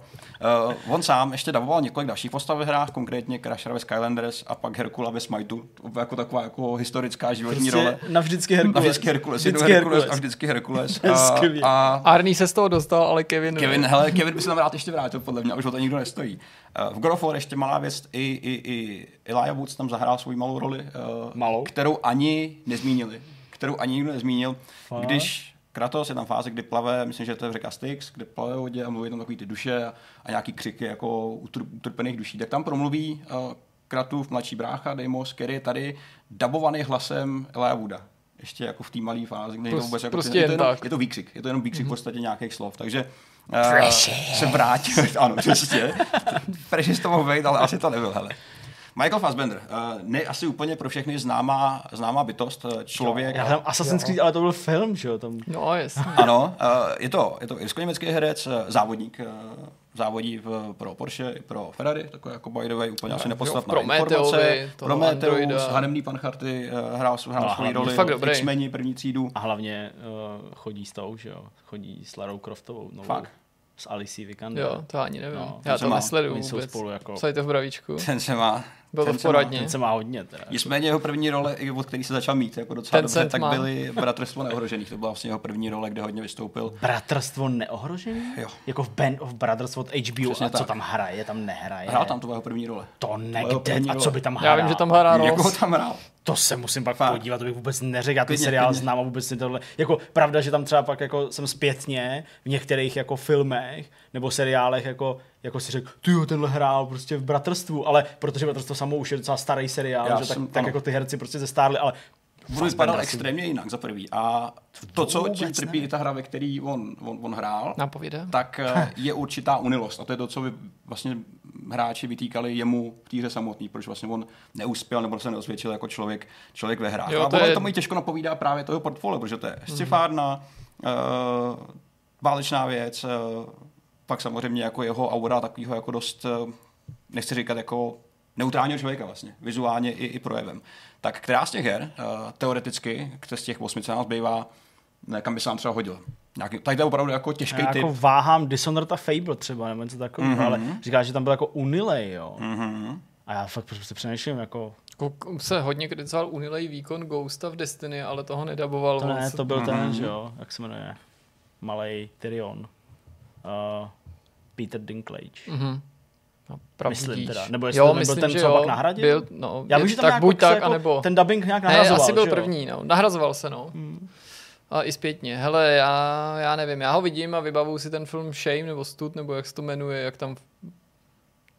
Uh, on sám ještě daboval několik dalších postav ve hrách, konkrétně Crashera ve Skylanders a pak Herkula ve Smiteu. To byla jako taková jako historická životní Prostě role. navždycky Herkules. Navždycky Herkules, Vždycky Herkules a vždycky Herkules. Skvělý. a, Arnie se z toho dostal, ale Kevin... Kevin, hele, Kevin by se tam rád ještě vrátil, podle mě, a už o to nikdo nestojí. Uh, v God of War ještě malá věc, i, i, i Elijah Woods tam zahrál svou malou roli, uh, Malou? kterou ani nezmínili, kterou ani nikdo nezmínil, Fakt? když Kratos je tam fáze, kdy plave, myslím, že to je v řeka Styx, kde plave vodě a mluví tam takový ty duše a, a nějaký křiky jako utr, utrpených duší. Tak tam promluví uh, Kratův mladší brácha, Deimos, který je tady dabovaný hlasem Elijah Wooda. Ještě jako v té malé fázi, kde je to vůbec jako, prostě je, to jen jenom, tak. je to výkřik, je to jenom výkřik v podstatě nějakých slov. Takže uh, se vrátil, ano, přesně. Precious to mohl být, ale asi to nebyl, hele. Michael Fassbender, uh, ne asi úplně pro všechny známá, známá bytost, eh, člověk. Já tam Assassin's Creed, ale to byl film, že jo? Tam... No, jasně. Ano, uh, je to, je to irsko-německý herec, eh, závodník, uh, závodí v, pro Porsche i pro Ferrari, takový jako by the way, úplně asi nepodstatná pro informace. Prometheus, androida. Hanemný Pancharty hrál, hrál No, svoji hlavně roli v. X-meni první třídu. A hlavně uh, chodí s tou, že jo? Chodí s Larou Croftovou. Novou. Fakt? S Alicí Vikander. Jo, to ani nevím. No, Já to nesleduju oni jsou vůbec. spolu jako- Psali to v bravíčku. Ten se má. Bylo to ten v má- poradně. Ten se má hodně teda. Nicméně jeho první role, i od který se začal mít jako docela Ten dobře, tak má. byly Bratrstvo neohrožených. To byla vlastně jeho první role, kde hodně vystoupil. Bratrstvo neohrožený? Jo. Jako v Band of Brothers od HBO. Přesně a co tak. tam hraje, tam nehraje. Hrál tam tu jeho první role. To první A co by tam Já hrál? vím, že tam hrál Jako tam hrál. To se musím pak Fakt. podívat, to bych vůbec neřekl. Já ten Klidně, seriál klidně. znám a vůbec si tohle. Jako pravda, že tam třeba pak jako jsem zpětně v některých jako filmech nebo seriálech jako, jako si řekl, ty jo, tenhle hrál prostě v Bratrstvu, ale protože Bratrstvo samo už je docela starý seriál, Já že tak, jsem- tak ano. jako ty herci prostě zestárli, ale On vypadal extrémně jinak za prvý. A to, co čím trpí ne. i ta hra, ve který on, on, on hrál, Nám tak eh, je určitá unilost. A to je to, co by vlastně hráči vytýkali jemu v té hře samotný, proč vlastně on neuspěl nebo se neosvědčil jako člověk, člověk ve hrách. Jo, a to ono je- to mi těžko napovídá právě toho portfolio, protože to je scifárna, uh, válečná věc, uh, pak samozřejmě jako jeho aura takového jako dost, uh, nechci říkat jako neutrálního člověka vlastně, vizuálně i, i projevem. Tak která z těch her, uh, teoreticky, které z těch osmi, co nás bývá, ne, kam by se nám třeba hodil? Nějaký, tady to je opravdu jako těžký já typ. jako váhám Dishonored a Fable třeba, nebo něco takového, Mhm. ale říká, že tam byl jako unilej, jo. Mhm. A já fakt prostě přemýšlím, jako, Jako se hodně kritizoval unilej výkon Ghosta v Destiny, ale toho nedaboval to ne, moc. to byl Mhm. ten, že jo, jak se jmenuje, malej Tyrion. Uh, Peter Dinklage. Mhm. No, Myslím teda. Nebo jestli jo, to nebyl myslím, ten, že co jo, pak nahradil? Byl, no, Já vím, že tam tak nějak buď tak, jako anebo... ten dubbing nějak Ne, nahrazoval, asi byl že jo? první, no. Nahrazoval se, no. Hmm. A i zpětně. Hele, já, já nevím, já ho vidím a vybavuju si ten film Shame nebo Stud, nebo jak se to jmenuje, jak tam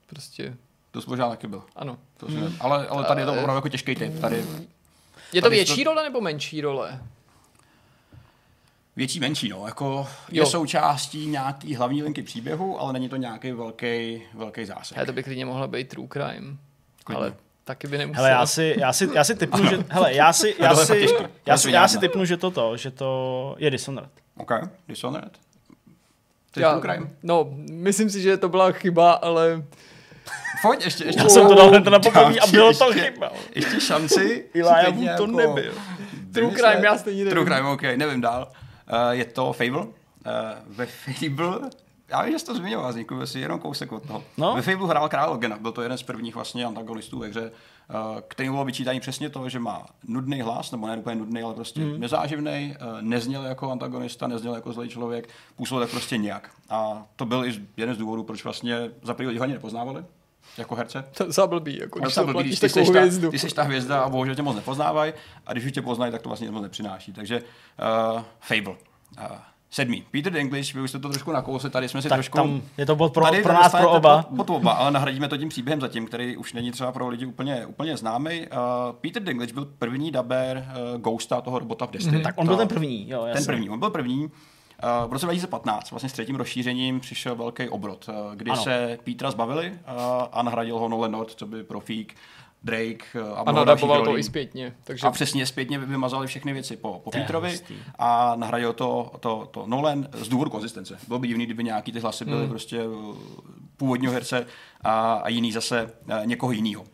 prostě, To možná taky byl. ano. To ne... ale, ale tady je to opravdu jako těžký typ. Tady Je to Tady větší to- role nebo menší role? Větší, menší, no. Jako je Jo. součástí nějaký hlavní linky příběhu, ale není to nějaký velký, velký zásah. Hele, to by klidně mohla být True Crime. Klidně. Ale taky by nemusel. Hele, já si, já si, já si typnu, že, hele, já si, já si, fakt těžký. já To si, já si typnu, že toto, že to je Dishonored. OK, Dishonored. To je true crime. no, myslím si, že to byla chyba, ale Pojď, ještě, ještě. Já jsem to dal hned na poprvé a bylo to chyba. Ještě šanci. Si Wood to nebyl. True crime, já stejně nevím. True crime, ok, nevím dál. Uh, je to Fable. Uh, ve Fable, já vím, že jsi to zmiňoval, vznikl si jenom kousek od toho. No. Ve Fable hrál král Logena, byl to jeden z prvních vlastně antagonistů ve hře, uh, který bylo vyčítání přesně to, že má nudný hlas, nebo ne úplně nudný, ale prostě mm. nezáživný, nezněl jako antagonista, nezněl jako zlej člověk, působil tak prostě nějak. A to byl i jeden z důvodů, proč vlastně za první lidi ho ani nepoznávali jako herce. to za blbý, jako když blbý, když ty seš, ta, hvězdu. ty seš ta hvězda a bohužel tě moc nepoznávají a když už tě poznají, tak to vlastně moc nepřináší. Takže uh, Fable. Uh, sedmý. Peter Dinklage, vy už jste to trošku nakousli, tady jsme si Tak trošku... tam je to bod pro, tady pro nás, pro oba. Pod, pod oba, ale nahradíme to tím příběhem zatím, který už není třeba pro lidi úplně, úplně známý. Uh, Peter Dinklage byl první daber uh, Ghosta, toho robota v Destiny. Tak on byl ten první, jo, ten jasně. první, on byl první. Uh, v roce 2015, vlastně s třetím rozšířením, přišel velký obrot, uh, kdy Ano. se Petra zbavili uh, a nahradil ho Nolan North, co by profík, Drake a, A nadaboval to i zpětně. Takže A přesně zpětně vymazali všechny věci po, po Petrovi a nahradil to, to, to Nolan z důvodu konzistence. Bylo by divný, kdyby nějaký ty hlasy byly prostě uh, původního herce a, a jiný zase někoho jiného.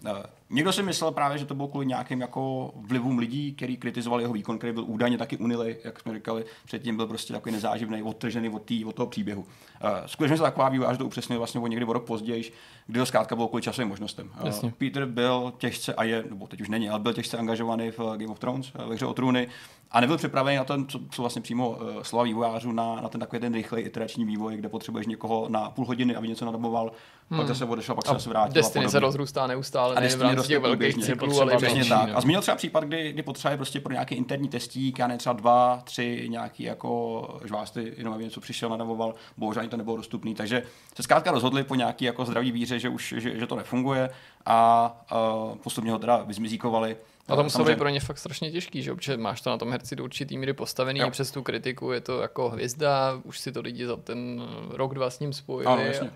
Někdo si myslel právě, že to bylo kvůli nějakým jako vlivům lidí, který kritizovali jeho výkon, který byl údajně taky unilej, jak jsme říkali, předtím byl prostě takový nezáživný, odtržený od, tý, od toho příběhu. Uh, skutečně se taková vývojář to upřesnil vlastně o někdy o rok později, kdy to zkrátka bylo kvůli časovým možnostem. Uh. Peter byl těžce a je, nebo teď už není, ale byl těžce angažovaný v eh, Game of Thrones, ve hře o trůny a nebyl připravený na ten, co, co vlastně přímo uh, slova vývojářů, na, na ten takový ten rychlej iterační vývoj, kde potřebuješ někoho na půl hodiny, aby něco nadaboval, pak zase odešel, pak se zase vrátil. Destiny a se rozrůstá neustále, A nejen v Destiny rámci těch velkých cyklů, ale Přesně tak. no. A zmínil třeba případ, kdy, kdy potřebuje prostě pro nějaký interní testík, já ne třeba dva, tři nějaký jako žvásty, jenom aby něco přišel, nadavoval, bohužel ani to nebylo dostupný. Takže se zkrátka rozhodli po nějaký jako zdravý víře, že už že, že to nefunguje a uh, postupně ho teda vyzmizíkovali. A to muselo být pro ně fakt strašně těžký, že? protože máš to na tom herci do určitý míry postavený Jo. přes tu kritiku, je to jako hvězda, už si to lidi za ten rok, dva s ním spojili Ano, jasně. a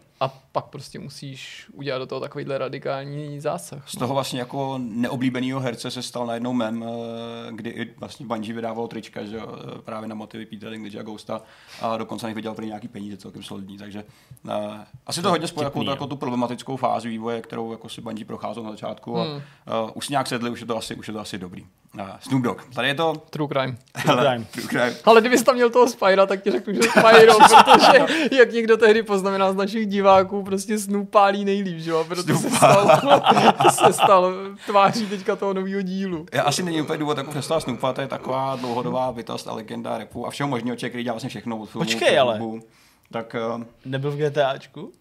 pak prostě musíš udělat do toho takovýhle radikální zásah. Z toho vlastně jako neoblíbeného herce se stal najednou mem, eh, kdy i vlastně Bungie vydávalo trička, že jo, eh, právě na motivy Peter Dinklage a Ghosta a dokonce nich vydělal pro nějaký peníze celkem solidní, takže uh, asi to hodně spojilo jako, jako tu problematickou fázi vývoje, kterou jako si Bungie procházel na začátku a uh, už si nějak sedli, už je to asi, už je to asi dobrý. Uh, Snoop Dogg, tady je to True crime. Crime. True crime. Ale kdybys tam měl toho Spyra, tak ti řeknu, že Spyro, protože jak někdo tehdy poznamenal z našich diváků, prostě Snoop pálí nejlíp, že jo? Proto se Snoop stal, se stal tváří teďka toho nového dílu. Já asi není úplně důvod jako přestat Snoopa, to je taková dlouhodobá bytost a legenda rapu a všeho možného člověk, který dělá vlastně všechno filmu. Počkej, ale. Tak uh, Nebyl v GTAčku?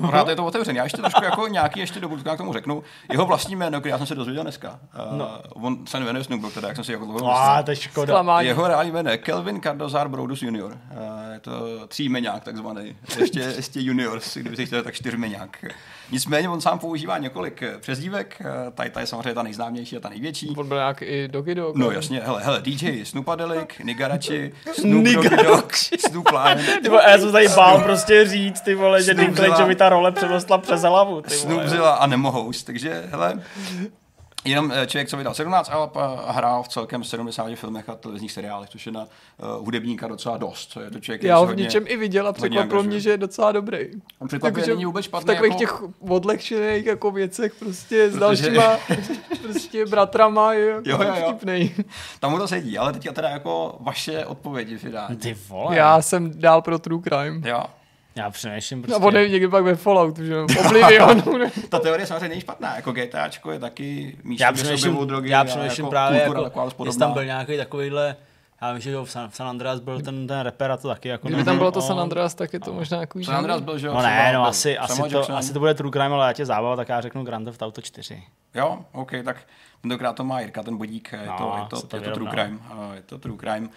Pořád je to otevřený. Já ještě trošku jako nějaký ještě do budoucna k tomu řeknu. Jeho vlastní jméno, který já jsem se dozvěděl dneska. Uh, No. On se jmenuje Snoop Dogg, teda, jak jsem si jako dlouho A to je škoda. Zklamání. Jeho reální jméno je Kelvin Cardozar Brodus Junior. Uh, je to třímeňák takzvaný. Ještě, ještě junior, kdyby si chtěl, tak čtyřmeňák. Nicméně on sám používá několik eh, přezdívek. Tady, tady je samozřejmě ta nejznámější a ta největší. On byl nějak i Doggy Dog. No jasně, hele, hele, DJ Snoopadelic, Nigarachi, Snoop Doggy Dogg, Snoop Lion, Ty vole, já jsem se tady bál prostě říct, ty vole, že Snoop Dinklage Zilla. mi ta role přerostla přes hlavu. Snoopzilla a Nemohoust, takže hele, Jenom eh, člověk, co vydal 17 alb a hrál v celkem 70 filmech a televizních seriálech, což je na uh, hudebníka docela dost. To je to člověk, Já ho v něčem i viděl a překvapilo mě, že je docela dobrý. On překvapivě Takže není vůbec v špatný. takových jako, těch odlehčených jako věcech prostě s dalšíma prostě bratrama je jako Jo, jo, jo. vtipnej. Tam mu to sedí, ale teďka teda jako vaše odpovědi finální. Ty vole. Já jsem dál pro True Crime. Jo, Já přemýšlím A prostě. on je někdy pak ve Falloutu, že jo, v Oblivionu. ne? ta teorie samozřejmě není špatná, jako GTAčko je taky místo, já objevují drogy já a přemýšlím jako právě jako, jestli tam byl nějaký takovýhle, já vím, že jo, v San, v San Andreas byl ten, ten rapper a to taky jako Kdyby tam bylo to no, San Andreas, tak je to možná jako San Andreas byl, že jo? No ne, no asi, asi, to, asi to bude True Crime, ale já tě zábava, tak já řeknu Grand Theft Auto 4. Jo, OK, tak tentokrát to má Jirka, ten bodík, je, No, to, je, to, je to true crime. a Je to true crime.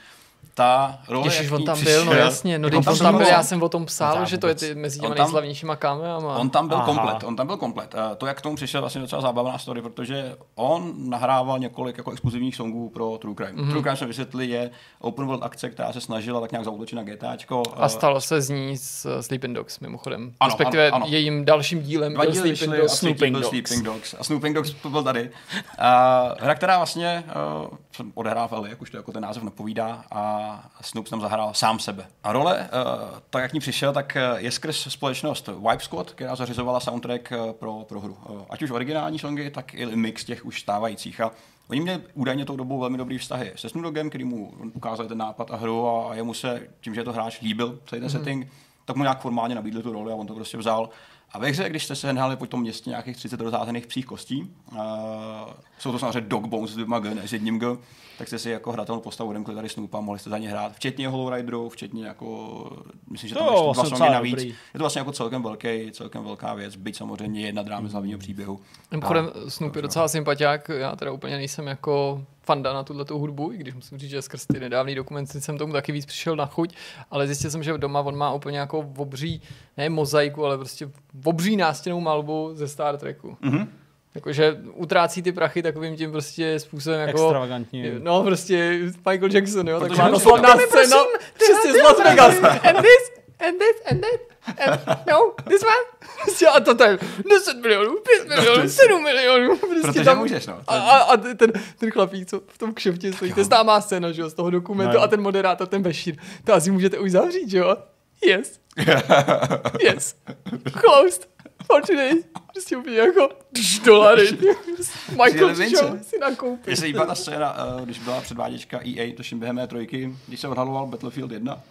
Ta role, Ježiš, jak on tam byl, no přišel- jasně, no on teď on tam byl, já jsem o tom psal, Já že to je ty mezi těma nejslavnějšíma kameama. On tam byl Aha. komplet, on tam byl komplet. Eh, To, jak k tomu přišel, vlastně docela zábavná story, protože on nahrával několik jako exkluzivních songů pro True Crime. Mhm. Mm-hmm. True Crime jsme vysvětli, je open world akce, která se snažila tak nějak zautočit na GTAčko. A stalo se z ní s Sleeping Dogs, mimochodem. Ano, Respektive ano, ano. jejím dalším dílem Dva byl díly Sleeping Dogs. byl Dogs. Sleeping Dogs. A Snooping Dogs to byl tady. A hra, která vlastně v LA, jak už to jako ten název napovídá, a Snoop tam zahrál sám sebe. A role, uh, tak jak ní přišel, tak eh, je skrz společnost Vibe Squad, která zařizovala soundtrack uh, pro, pro hru. Ať už originální songy, tak i mix těch už stávajících. A Oni měli údajně tou dobou velmi dobrý vztahy se Snoop Doggem, který mu ukázal ten nápad a hru a jemu se, tím, že je to hráč, líbil celý ten mm-hmm. setting, tak mu nějak formálně nabídli tu roli a on to prostě vzal. A ve hře, když jste se hnali po tom městě nějakých 30 rozházených psích kostí, uh, jsou to samozřejmě dog bones s dvěma G, ne s jedním G, tak jste si jako hratelnou postavu odemkli tady Snoopa, mohli jste za ně hrát, včetně Hollow Rideru, včetně jako, myslím, že tam ještě dva songy navíc. Dobrý. Je to vlastně jako celkem velký, celkem velká věc, byť samozřejmě jedna dráma z hlavního příběhu. Mimochodem, Snoop je docela sympatiák, já teda úplně nejsem jako fanda na tuhle hudbu, i když musím říct, že skrz ty nedávný dokumenty jsem tomu taky víc přišel na chuť, ale zjistil jsem, že doma on má úplně jako obří, ne mozaiku, ale prostě obří nástěnou malbu ze Star Treku. Mm-hmm. Jakože utrácí ty prachy takovým tím prostě způsobem jako... Extravagantní. No prostě Michael Jackson, jo, tak má slavná scéna, přesně z Las Vegas. And this, and this, and that, and no, this one. Prostě a to je 10 milionů, 5 milionů, 7 milionů. Prostě Protože tam, můžeš, no. A, a, a, ten, ten chlapík, co v tom kšeftě stojí, to je známá scéna, že jo, z toho dokumentu no, a ten moderátor, ten Bešír, to asi můžete už zavřít, že jo? Yes. yes. Closed today. Prostě úplně jako dolary. Michael Show si nakoupil. Mně se líbá ta scéna, uh, když byla předváděčka EA, tuším během trojky, když se odhaloval Battlefield 1,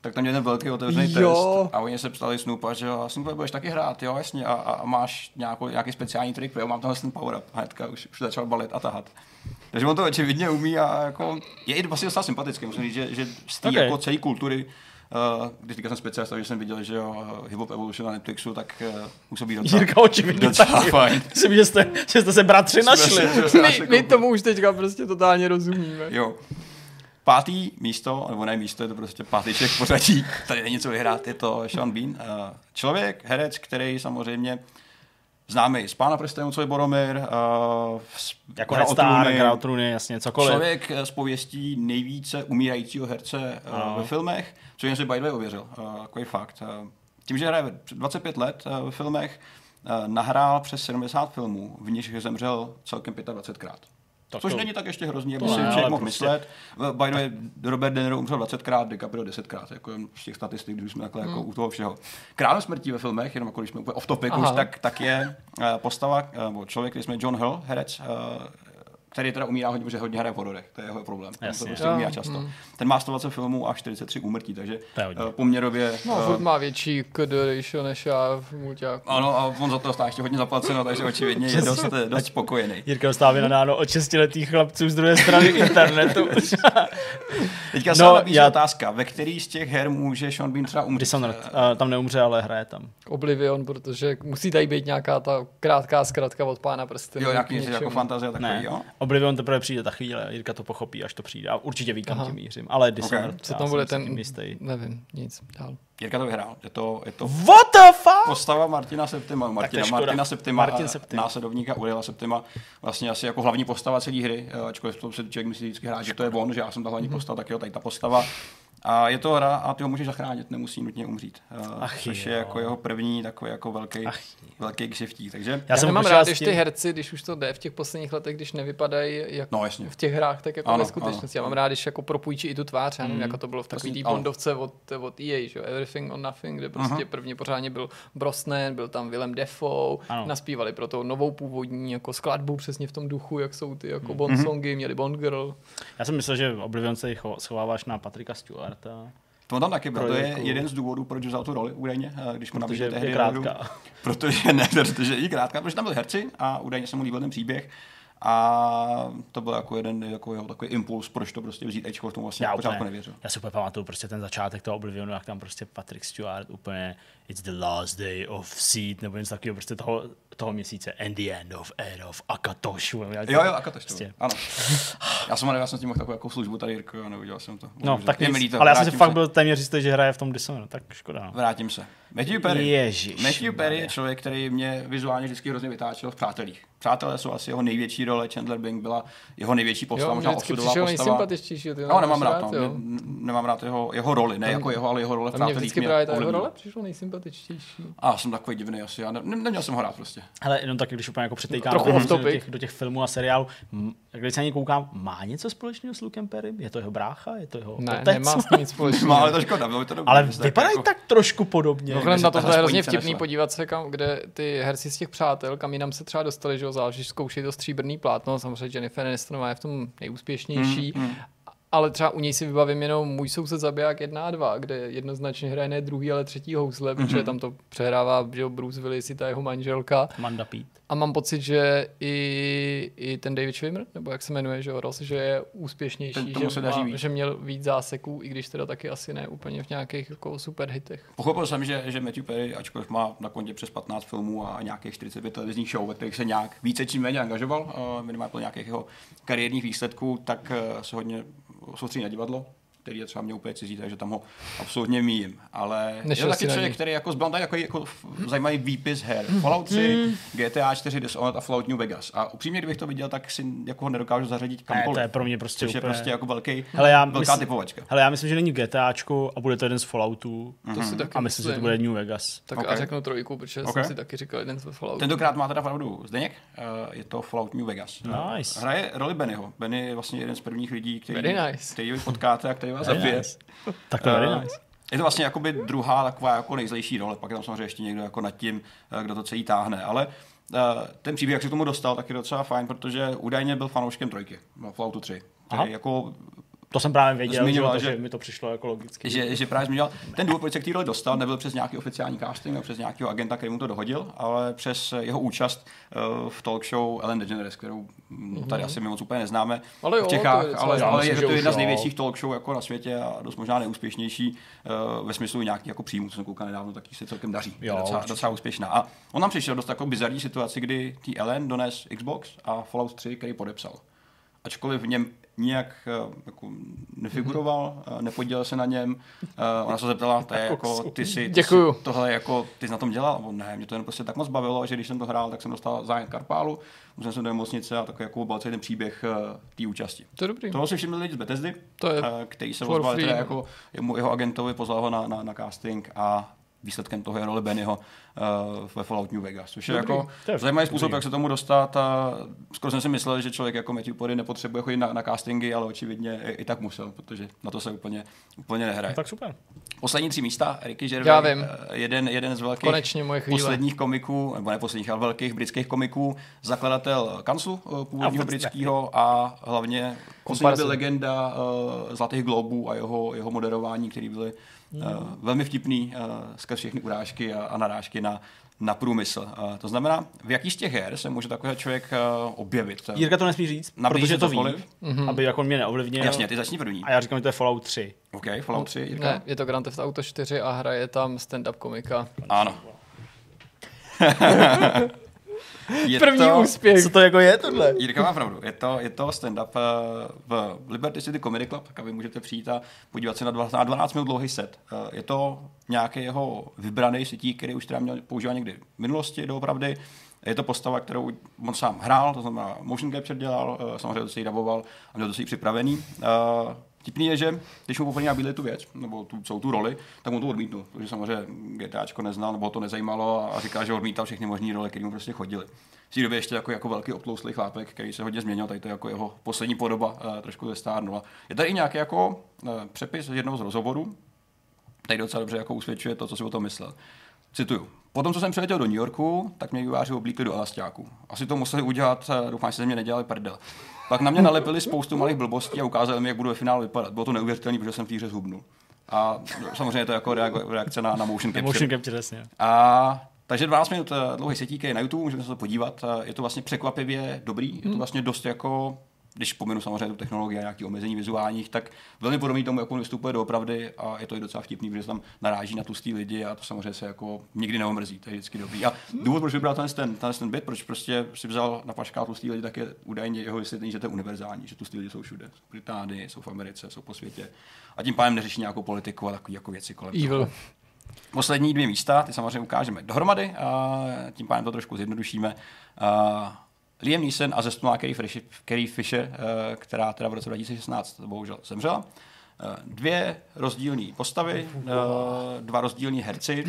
tak tam měl ten velký otevřený jo. test a oni se ptali Snoopa, že jo, Snoop, budeš taky hrát, jo, jasně, a, a máš nějakou, nějaký speciální trik, jo, mám tenhle ten power up, hnedka už, už začal balit a tahat. Takže on to očividně umí a jako, je i vlastně docela sympatický, musím říct, že, že z té okay. jako celé kultury když říkal jsem speciálista, že jsem viděl, že jo, Hip Hop Evolution na Netflixu, tak uh, působí docela, Jirka očividně docela taky. fajn. Myslím, že jste, že jste se bratři našli. my, my tomu už teďka prostě totálně rozumíme. Jo. Pátý místo, nebo ne místo, je to prostě pátý všech pořadí, tady není co vyhrát, je to Sean Bean. Člověk, herec, který samozřejmě známý z Pána prstenů, co je Boromir. Uh, jako Red Star, trůny, jasně, cokoliv. Člověk z pověstí nejvíce umírajícího herce uh, ve filmech, co jen si by the way ověřil, uh, takový fakt. Uh, tím, že hraje 25 let uh, ve filmech, uh, nahrál přes 70 filmů, v nich zemřel celkem 25krát. Tak Což to, není tak ještě hrozný, aby si člověk mohl prostě... myslet. By the way, Robert De Niro umřel 20krát, DiCaprio 10krát, jako z těch statistik, když jsme takhle jako hmm. jako u toho všeho. Král smrtí ve filmech, jenom jako když jsme úplně off topic už, tak, tak je postava, nebo člověk, který jsme John Hill, herec, který teda umírá hodně, protože hodně hraje v hororech, to je jeho problém. Jasně. To prostě umírá často. Mm. Ten má 120 filmů a 43 úmrtí, takže uh, poměrově... No, uh, furt má větší KD ratio než já v mulťáku. Ano, a on za to dostává ještě hodně zaplaceno, takže očividně je dost, dost spokojený. Jirka dostává nadáno od 6 letých chlapců z druhé strany internetu. Teďka se no, já... otázka, ve který z těch her může Sean Bean třeba umřít? Dishonored. Uh, tam neumře, ale hraje tam. Oblivion, protože musí tady být nějaká ta krátká zkratka od pána prsty. Jo, nějaký jako fantazie takový, ne. jo? Oblivion teprve přijde ta chvíle, Jirka to pochopí, až to přijde. A určitě ví, kam tím mířím. Ale Dishonored, okay. Co tam bude ten, nevím, nic, dál. Jirka to vyhrál. Je to, je to What the fuck? postava Martina Septima. Martina, Martina Septima, Martin Septima. následovníka Uriela Septima. Vlastně asi jako hlavní postava celé hry, ačkoliv to se člověk myslí vždycky hrát, že to je on, že já jsem ta hlavní mm-hmm. postava, tak jo, tady ta postava. A je to hra a ty ho můžeš zachránit, nemusí nutně umřít. Eh, Ach což jo. je jako jeho první takový jako velký, Ach velký křivtí. Takže já, jsem mám rád, když ty herci, když už to jde v těch posledních letech, když nevypadají jak no, jasně. v těch hrách, tak jako ano, ve skutečnosti. Ano. Já mám rád, když jako propůjčí i tu tvář, já nevím, mm. jako to bylo v takový té Bondovce od, od EA, že? Everything on Nothing, kde prostě uh-huh. první pořádně byl Brosnan, byl tam Willem Defoe, ano. naspívali pro to novou původní jako skladbu přesně v tom duchu, jak jsou ty jako Bond mm-hmm. songy, měli Bond Girl. Já jsem myslel, že Oblivion se schováváš na Patrika Stewarta. To tam taky byl. To je jeden z důvodů, proč vzal tu roli údajně, eh, když mu nabídli tehdy krátká. Protože ne, protože i krátká, protože tam byli herci a údajně se mu líbil ten příběh. A to byl jako jeden jako jeho takový impuls, proč to prostě vzít Ečko, v tom vlastně já pořádku nevěřil. Já si úplně pamatuju prostě ten začátek toho Oblivionu, jak tam prostě Patrick Stewart úplně It's the last day of seed, nebo něco takového, prostě toho, toho měsíce and the end of end of Akatosh. Jo, jo, Akatosh, prostě. ano. Já jsem, já jsem s tím mohl takovou jako službu tady, Jirko, a neudělal jsem to. No, tak nic, ale já jsem si fakt byl téměř jistý, že hraje v tom Dishonored, tak škoda. No. Vrátím se. Matthew Perry. Ježiš. Matthew Perry je člověk, který mě vizuálně vždycky hrozně vytáčel v Přátelích. Přátelé jsou asi jeho největší role, Chandler Bing byla jeho největší postava, Jo, možná osudová postava. nejsympatičtější. Ty No, nemám máš rád, no. jo. Ne- nemám rád jeho, jeho roli, ne jako jeho, ale jeho role v A mě Přátelích. vždycky mě právě ta jeho role přišlo nejsympatičtější. A jsem takový divný asi, já ne, ne, neměl jsem ho rád prostě. Hele, jenom taky, když úplně jako přetejkám Trochu do, těch, do těch filmů a seriálů, když se na ně koukám, má něco společného s Lukem Perry? Je to jeho brácha? Je to jeho Ne, otec? nemá s tím nic společného. No, ale to škoda, to dobré. Ale vypadají jako- tak trošku podobně. Mimochodem že na ta to je hrozně vtipný nesla. podívat se, kam, kde ty herci z těch přátel, kam jinam se třeba dostali, že jo, záleží, zkoušejí to stříbrný plátno, samozřejmě Jennifer Anistonová je v tom nejúspěšnější, Mm, mm. Ale třeba u něj si vybavím jenom Můj soused zabiják 1 a 2, kde jednoznačně hraje ne druhý, ale třetí housle, Mhm. protože tam to přehrává že Bruce Willis i ta jeho manželka. Manda Pete. A mám pocit, že i, i ten David Schwimmer, nebo jak se jmenuje, že Ross, že je úspěšnější, Ten- že, má, že měl víc záseků, i když teda taky asi ne úplně v nějakých jako super hitech. Pochopil jsem, že, že Matthew Perry, ačkoliv má na kontě přes 15 filmů a nějakých 45 televizních show, ve kterých se nějak více či méně angažoval, uh, minimálně podle nějakých jeho kariérních výsledků, tak uh, se hodně soustředí na divadlo, který je třeba mě úplně cizí, takže tam ho absolutně míjím. Ale je Nešel to si taky člověk, který jako zbral jako, jako zajímavý výpis her. Fallout 3, GTA 4 Dishonored a Fallout New Vegas. A upřímně, kdybych to viděl, tak si jako ho nedokážu zařadit Ne, kamkoliv. to je pro mě prostě což je úplně... prostě jako velký, Hele, já velká myslím- typovačka. Hele, já myslím, že není v GTAčku a bude to jeden z Falloutů. To si taky. A myslím, že to bude New Vegas. Tak Ok. a řeknu trojku, protože Ok. jsem si taky říkal jeden z Falloutu. Tentokrát má teda pravdu Zdeněk, eh, je to Fallout New Vegas. Nice. Hraje roli Bennyho. Benny je vlastně jeden z prvních lidí, který, Very nice. který potkáte a který vás Very zabije. nice. Tak to je Eh, nice. Je to vlastně jakoby druhá taková jako nejzlejší role, pak je tam samozřejmě ještě někdo jako nad tím, eh, kdo to celý táhne, ale eh, ten příběh, jak se k tomu dostal, tak je docela fajn, protože údajně byl fanouškem trojky, no, Falloutu 3, Aha. který jako To jsem právě věděl, zmiňoval, že, že- že mi to přišlo jako logicky. že, že právě zmiňoval, ten důvod, proč se k té roli dostal, nebyl přes nějaký oficiální casting, nebo přes nějakého agenta, který mu to dohodil, ale přes jeho účast uh, v talk show Ellen DeGeneres, kterou mm, tady asi my moc úplně neznáme Mhm. Ale jo, v to je Čechách, docela ale, ale je myslím, to že jedna z největších talk show jako na světě a dost možná neúspěšnější uh, ve smyslu nějakých jako příjmů, co jsem koukal nedávno, tak se celkem daří. Jo, je docela, určitě. docela úspěšná. A on nám přišel dost takovou bizarní situaci, kdy tý Ellen dones Xbox a Fallout 3, který podepsal. Ačkoliv v něm nijak eh, jako nefiguroval, eh, nepodílel se na něm. Eh, Ona se zeptala, to je jako, ty si, ty si tohle jako, ty jsi na tom dělal? Nebo ne, mě to jen prostě tak moc bavilo, že když jsem to hrál, tak jsem dostal zájem Karpálu, musel jsem do nemocnice a takový jako byl celý ten příběh té účasti. To je dobrý. Toho si všimli lidi z Bethesdy, To je který se ozval teda jako jemu, jeho agentovi, pozval ho na, na, na casting a výsledkem toho je role Bennyho ve Fallout New Vegas, což je Dobrý. jako je zajímavý způsob, dobrý. jak se tomu dostat a skoro jsem si myslel, že člověk jako Matthew Perry nepotřebuje chodit na, na castingy, ale očividně i, i tak musel, protože na to se úplně, úplně nehraje. No, tak super. Poslední tři místa, Ricky Gervais, Já vím. eh, jeden, jeden z velkých Konečně moje chvíle. posledních komiků, nebo ne posledních, ale velkých britských komiků, zakladatel kanclu eh, původního britského a hlavně poslední byl legenda uh, Zlatých globů a jeho, jeho moderování, který byly uh, velmi vtipný uh, skrz všechny urážky a, a narážky na, na průmysl. Uh, to znamená, v jaký z těch her se může takový člověk uh, objevit? Jirka to nesmí říct, Nabízí protože to ví, cokoliv? aby jako mě neovlivnil. Jasně, ty začni první. A já říkám, že to je Fallout 3. OK, Fallout 3, Jirka? Ne, je to Grand Theft Auto 4 a hraje tam stand-up komika. Ano. je První to, úspěch. Co to jako je tohle? Jirka má pravdu. Je to, je to stand-up eh, v Liberty City Comedy Club, tak vy můžete přijít a podívat se na 12, na 12 minut dlouhý set. Eh, Je to nějaký jeho vybraný sití, který už teda měl používat někdy v minulosti doopravdy. Je to postava, kterou on sám hrál, to znamená motion capture dělal, eh, samozřejmě to si ji daboval a měl to si ji připravený. Eh, Tipný je, že když mu poprvé nabídli tu věc, nebo tu, celou tu roli, tak mu to odmítnul, protože samozřejmě GTAčko neznal, nebo to nezajímalo a říká, že odmítal všechny možné role, které mu prostě chodily. V té době ještě jako, jako velký obtlouslý chlápek, který se hodně změnil, tady to je jako jeho poslední podoba, uh, trošku zestárnula. Je tady i nějaký jako uh, přepis jednoho z rozhovorů, tady docela dobře jako usvědčuje to, co si o tom myslel. Cituju. Potom, co jsem přiletěl do New Yorku, tak mě výváři oblíkli do elastáku. Asi to museli udělat, eh, doufám, že se ze mě nedělali prdel. Pak na mě nalepili spoustu malých blbostí a ukázali mi, jak budu ve finále vypadat. Bylo to neuvěřitelné, protože jsem v té hře zhubnul. A samozřejmě je to jako reago- reakce na, na motion capture. Motion capture, jasně. A takže 12 minut eh, dlouhý setík je na YouTube, můžete se to podívat. Eh, Je to vlastně překvapivě dobrý, je to vlastně dost jako když pominu samozřejmě tu technologii a nějaké omezení vizuálních, tak velmi podobný tomu, jak on vystupuje doopravdy a je to i docela vtipný, protože se tam naráží na tlustý lidi a to samozřejmě se jako nikdy neomrzí, to je vždycky dobrý. A důvod, proč vybral ten, ten, ten, bit, proč prostě si vzal na pašká tlustý lidi, tak je údajně jeho vysvětlení, že to je univerzální, že tlustý lidi jsou všude. Jsou v Británii, jsou v Americe, jsou po světě. A tím pádem neřeší nějakou politiku a takové jako věci kolem. toho. Evil. Poslední dvě místa, ty samozřejmě ukážeme dohromady a tím pádem to trošku zjednodušíme. Uh, Liam Neeson a zestnulá Carrie Fisher, Carrie Fisher uh, která teda v roce 2016 bohužel zemřela. Uh, dvě rozdílné postavy, uh, dva rozdílní herci.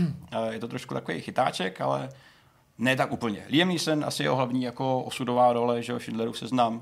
Je to trošku takový chytáček, ale ne tak úplně. Liam Neeson asi jeho hlavní jako osudová role, že Schindlerův seznam,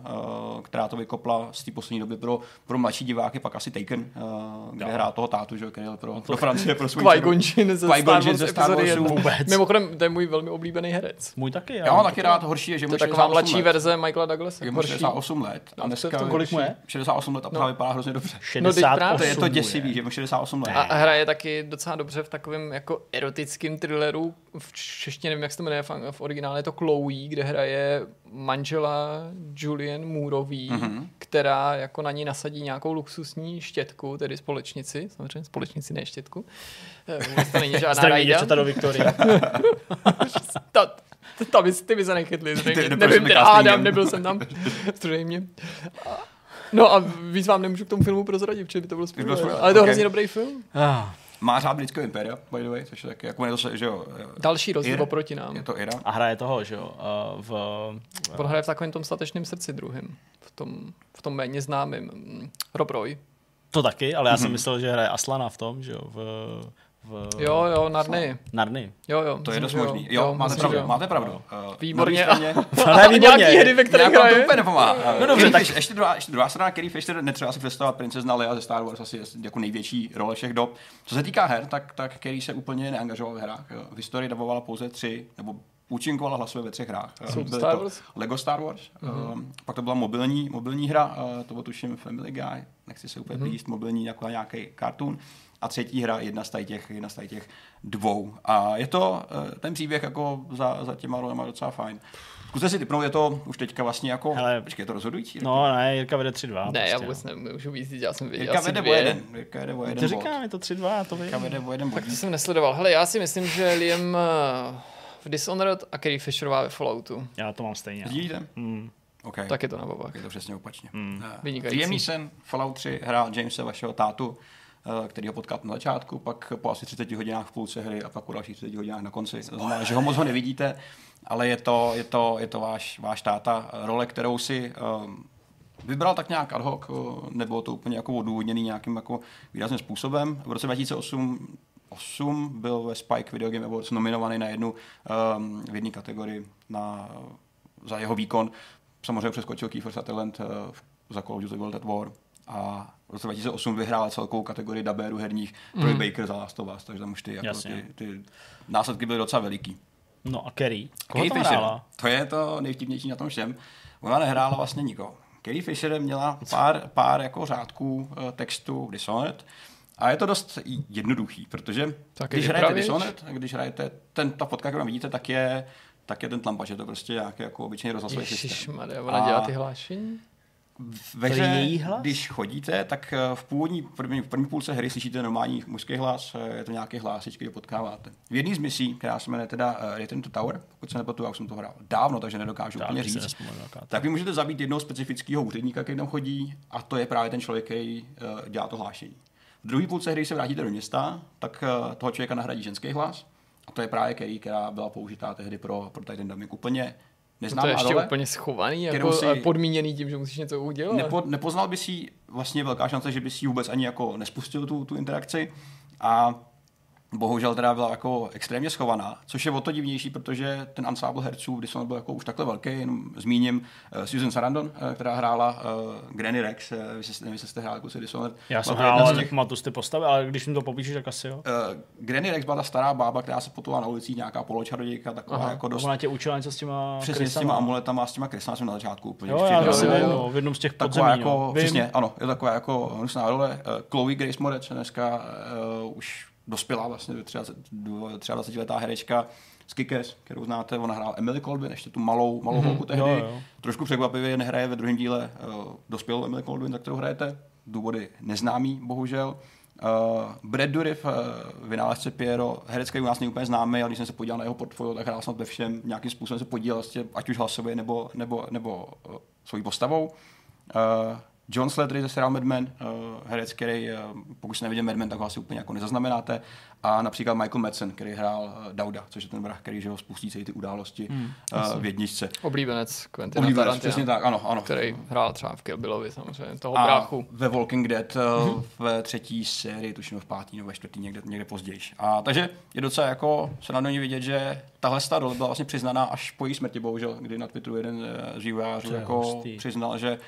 uh, která to vykopla z té poslední doby pro, pro mladší diváky, pak asi Taken, uh, kde hrál toho tátu, že který pro, pro Francie, pro svůj Qui-Gon Jinn ze Qui-Gon Star Jinn Wars ze Star Warsu. jedna. Vůbec. Mimochodem, to je můj velmi oblíbený herec. Můj taky. Já mám taky rád, horší je, že To mu je taková 68 mladší let. verze Michaela Douglasa. Je mu Horší. 68 let a No, dneska to- to kolik mu je? 68 let a právě vypadá hrozně dobře. No, teď 68 právě. To je to děsivý, že mu 68 let. A a hraje taky docela dobře v takovém jako erotickém thrilleru. V češtině nevím, jak se to jmenuje, v- v originále je to Chloe, kde hraje manžela Julian Moorový, Mhm. mm-hmm. která jako na ní nasadí nějakou luxusní štětku, tedy společnici, samozřejmě společnici, ne štětku. Eh, Vůbec to není žádná Zdravím rajda. do Viktorie. Ta, ta, ta by, ty by se nechytli, zřejmě. Nevím, castingem. Adam, nebyl jsem tam, zřejmě. No a víc vám nemůžu k tomu filmu prozradit, protože by to byl byl spoiler. spoiler, Ale je to ok. hrozně dobrý film. Ah, Má řád britského impéria, by the way, což je taky, jako je to, se- že jo. Další rozdíl Ir? oproti nám. Je to Ira. A hraje toho, že jo, uh, v... On hraje v takovém tom statečném srdci druhým. V tom, v tom méně známým. mm, Rob Roy. To taky, ale já jsem myslel, že hraje Aslana v tom, že jo, v... v Jo, jo, Narny. Narny. Jo, jo. To je dost možný. Jo, máte myslím, že pravdu, jo. máte pravdu. Uh, Výborně. Ale A výborně. nějaký hry, ve kterých Nějak vám to hraje? úplně nepomáhá. No dobře, tak- ještě, druhá, ještě druhá strana, Carrie Fisher, netřeba si představovat princezna Leia ze Star Wars, asi je jako největší role všech dob. Co se týká her, tak, tak Carrie se úplně neangažovala v hrách. V historii dabovala pouze tři, nebo účinkovala hlasově ve třech hrách. Jsou Byly Star to Wars? Lego Star Wars, mm-hmm. um, pak to byla mobilní, mobilní hra, uh, to bylo tuším Family Guy, nechci se úplně mm-hmm. plíst, mobilní jako nějaký cartoon. A třetí hra, jedna z těch, jedna z těch dvou. A je to, uh, ten příběh jako za, za těma rolema docela fajn. Zkuste si typnout, je to už teďka vlastně jako, Hele. počkej, je to rozhodující? No ne, Jirka vede 3-2. Ne, já prostě, vůbec no. nemůžu víc říct, já jsem věděl Jirka vede o jeden. Jirka vede o jeden To bod. říkám, je to 3-2, to vím. Jirka vede o jeden bod. Tak to jsem nesledoval. Hele, já si myslím, že Liam eh, v Dishonored a Carrie Fisherová ve Falloutu. Já to mám stejně. Sdílíte? Hmm. Okay. Tak je to na bobách. Je to přesně opačně. Hmm. Mm. Vynikající. Liam Neeson, Fallout 3, hrál Jamesa, vašeho tátu, eh, který ho potkal na začátku, pak po asi 30 hodinách v půlce hry a pak po dalších 30 hodinách na konci. To znamená, že ho moc ho nevidíte, ale je to, je to, je to váš, váš táta, role, kterou si um, vybral tak nějak ad hoc, eh, nebylo to úplně jako odůvodněný nějakým jako výrazným způsobem. V roce 2008 8 byl ve Spike Video Game Awards nominovaný na jednu um, v jedné kategorii na, za jeho výkon. Samozřejmě přeskočil Kiefer Sutherland uh, za Call of Duty World at War a v roce 2008 vyhrál celkou kategorii dabéru herních Troy Baker za Last of Us, takže tam už ty, jako ty, ty následky byly docela veliký. No a Kerry? Koho tam Fisher, hrála? to je to nejvtipnější na tom všem. Ona nehrála vlastně nikoho. Carrie Fisher měla pár, pár jako řádků eh, textu v Dishonored a je to dost jednoduchý, protože Tak když je hrajete? Dishonored, když hrajete ten, ta fotka, kterou vidíte, tak je, tak je ten tlampač, je to prostě nějaký jako obyčejný rozhlasový systém. Ježišmarja, ona A- dělá ty hlášení? Ve To je hře, její hlas? když chodíte, tak eh, v původní, v první, v první půlce hry slyšíte normální mužský hlas, eh, je to nějaký hlásičky, kde potkáváte. V jedné z misí, která se jmenuje teda Return to Tower, pokud se nepletu, já už jsem to hrál dávno, takže nedokážu úplně říct. Tak vy můžete zabít jednoho specifického úředníka, který tam chodí, a to je právě ten člověk, který dělá to hlášení. V druhé půlce hry, když se vrátíte do města, tak toho člověka nahradí ženský hlas, a to je právě Kerry, která byla použitá tehdy pro, pro tady ten dubbing. Úplně No to je ještě role. úplně schovaný, jako si... podmíněný tím, že musíš něco udělat. Nepo, nepoznal by si vlastně velká šance, že by si vůbec ani jako nespustil tu, tu interakci a bohužel teda byla jako extrémně schovaná, což je o to divnější, protože ten ensemble herců, když jsem byl jako už takhle velký, jenom zmíním uh, Susan Sarandon, uh, která hrála uh, Granny Rex, uh, vy, se, nevím, jestli jste hráli kluci Dishonored. Já jsem hrál, ale těch- si ty postavy, ale když mi to popíšeš, tak asi jo. Uh, Granny Rex byla ta stará bába, která se potovala na ulicích, nějaká poločarodějka, taková Aha, jako dost Ona tě učila něco s těma přesně s krysama. těma amuletama, s těma krysama jsem na začátku úplně. Jo, já si jo, vím, no, v jednom z těch taková podzemí, jako, no. Vím. přesně, ano, je taková jako hnusná role. Uh, Chloe Grace Moretz, dneska uh, už dospělá vlastně 23 letá herečka z Kikes, kterou znáte, ona hrála Emily Colbin, ještě tu malou, malou holku tehdy. jo, jo. Trošku překvapivě nehraje ve druhém díle uh, dospělou Emily Colbin, za kterou hrajete. Důvody neznámý, bohužel. Uh, Brad Dourif, uh, vynálezce Piero, herec, který u nás není úplně známý, ale když jsem se podíval na jeho portfolio, tak hrál snad ve všem, nějakým způsobem se podílel, vlastně, ať už hlasově nebo, nebo, nebo uh, svojí postavou. Uh, John Slattery ze seriálu Mad Men, uh, herec, který, uh, pokud jste neviděl Mad Men, tak ho asi úplně jako nezaznamenáte. A například Michael Madsen, který hrál uh, Dauda, což je ten vrah, který že ho spustí celý ty události hmm, uh, v jedničce. Oblíbenec Quentina Oblíbenec, Tarantina, přesně tak, ano, ano. který hrál třeba v Kill Billovi samozřejmě, toho A bráchu. ve Walking Dead mm-hmm. ve třetí sérii, tuším v pátý nebo ve čtvrtý, někde, někde později. A takže je docela jako se na ní vidět, že tahle ta role byla vlastně přiznaná až po její smrti, bohužel, kdy na Twitteru jeden z vývojářů jako hustý. přiznal, že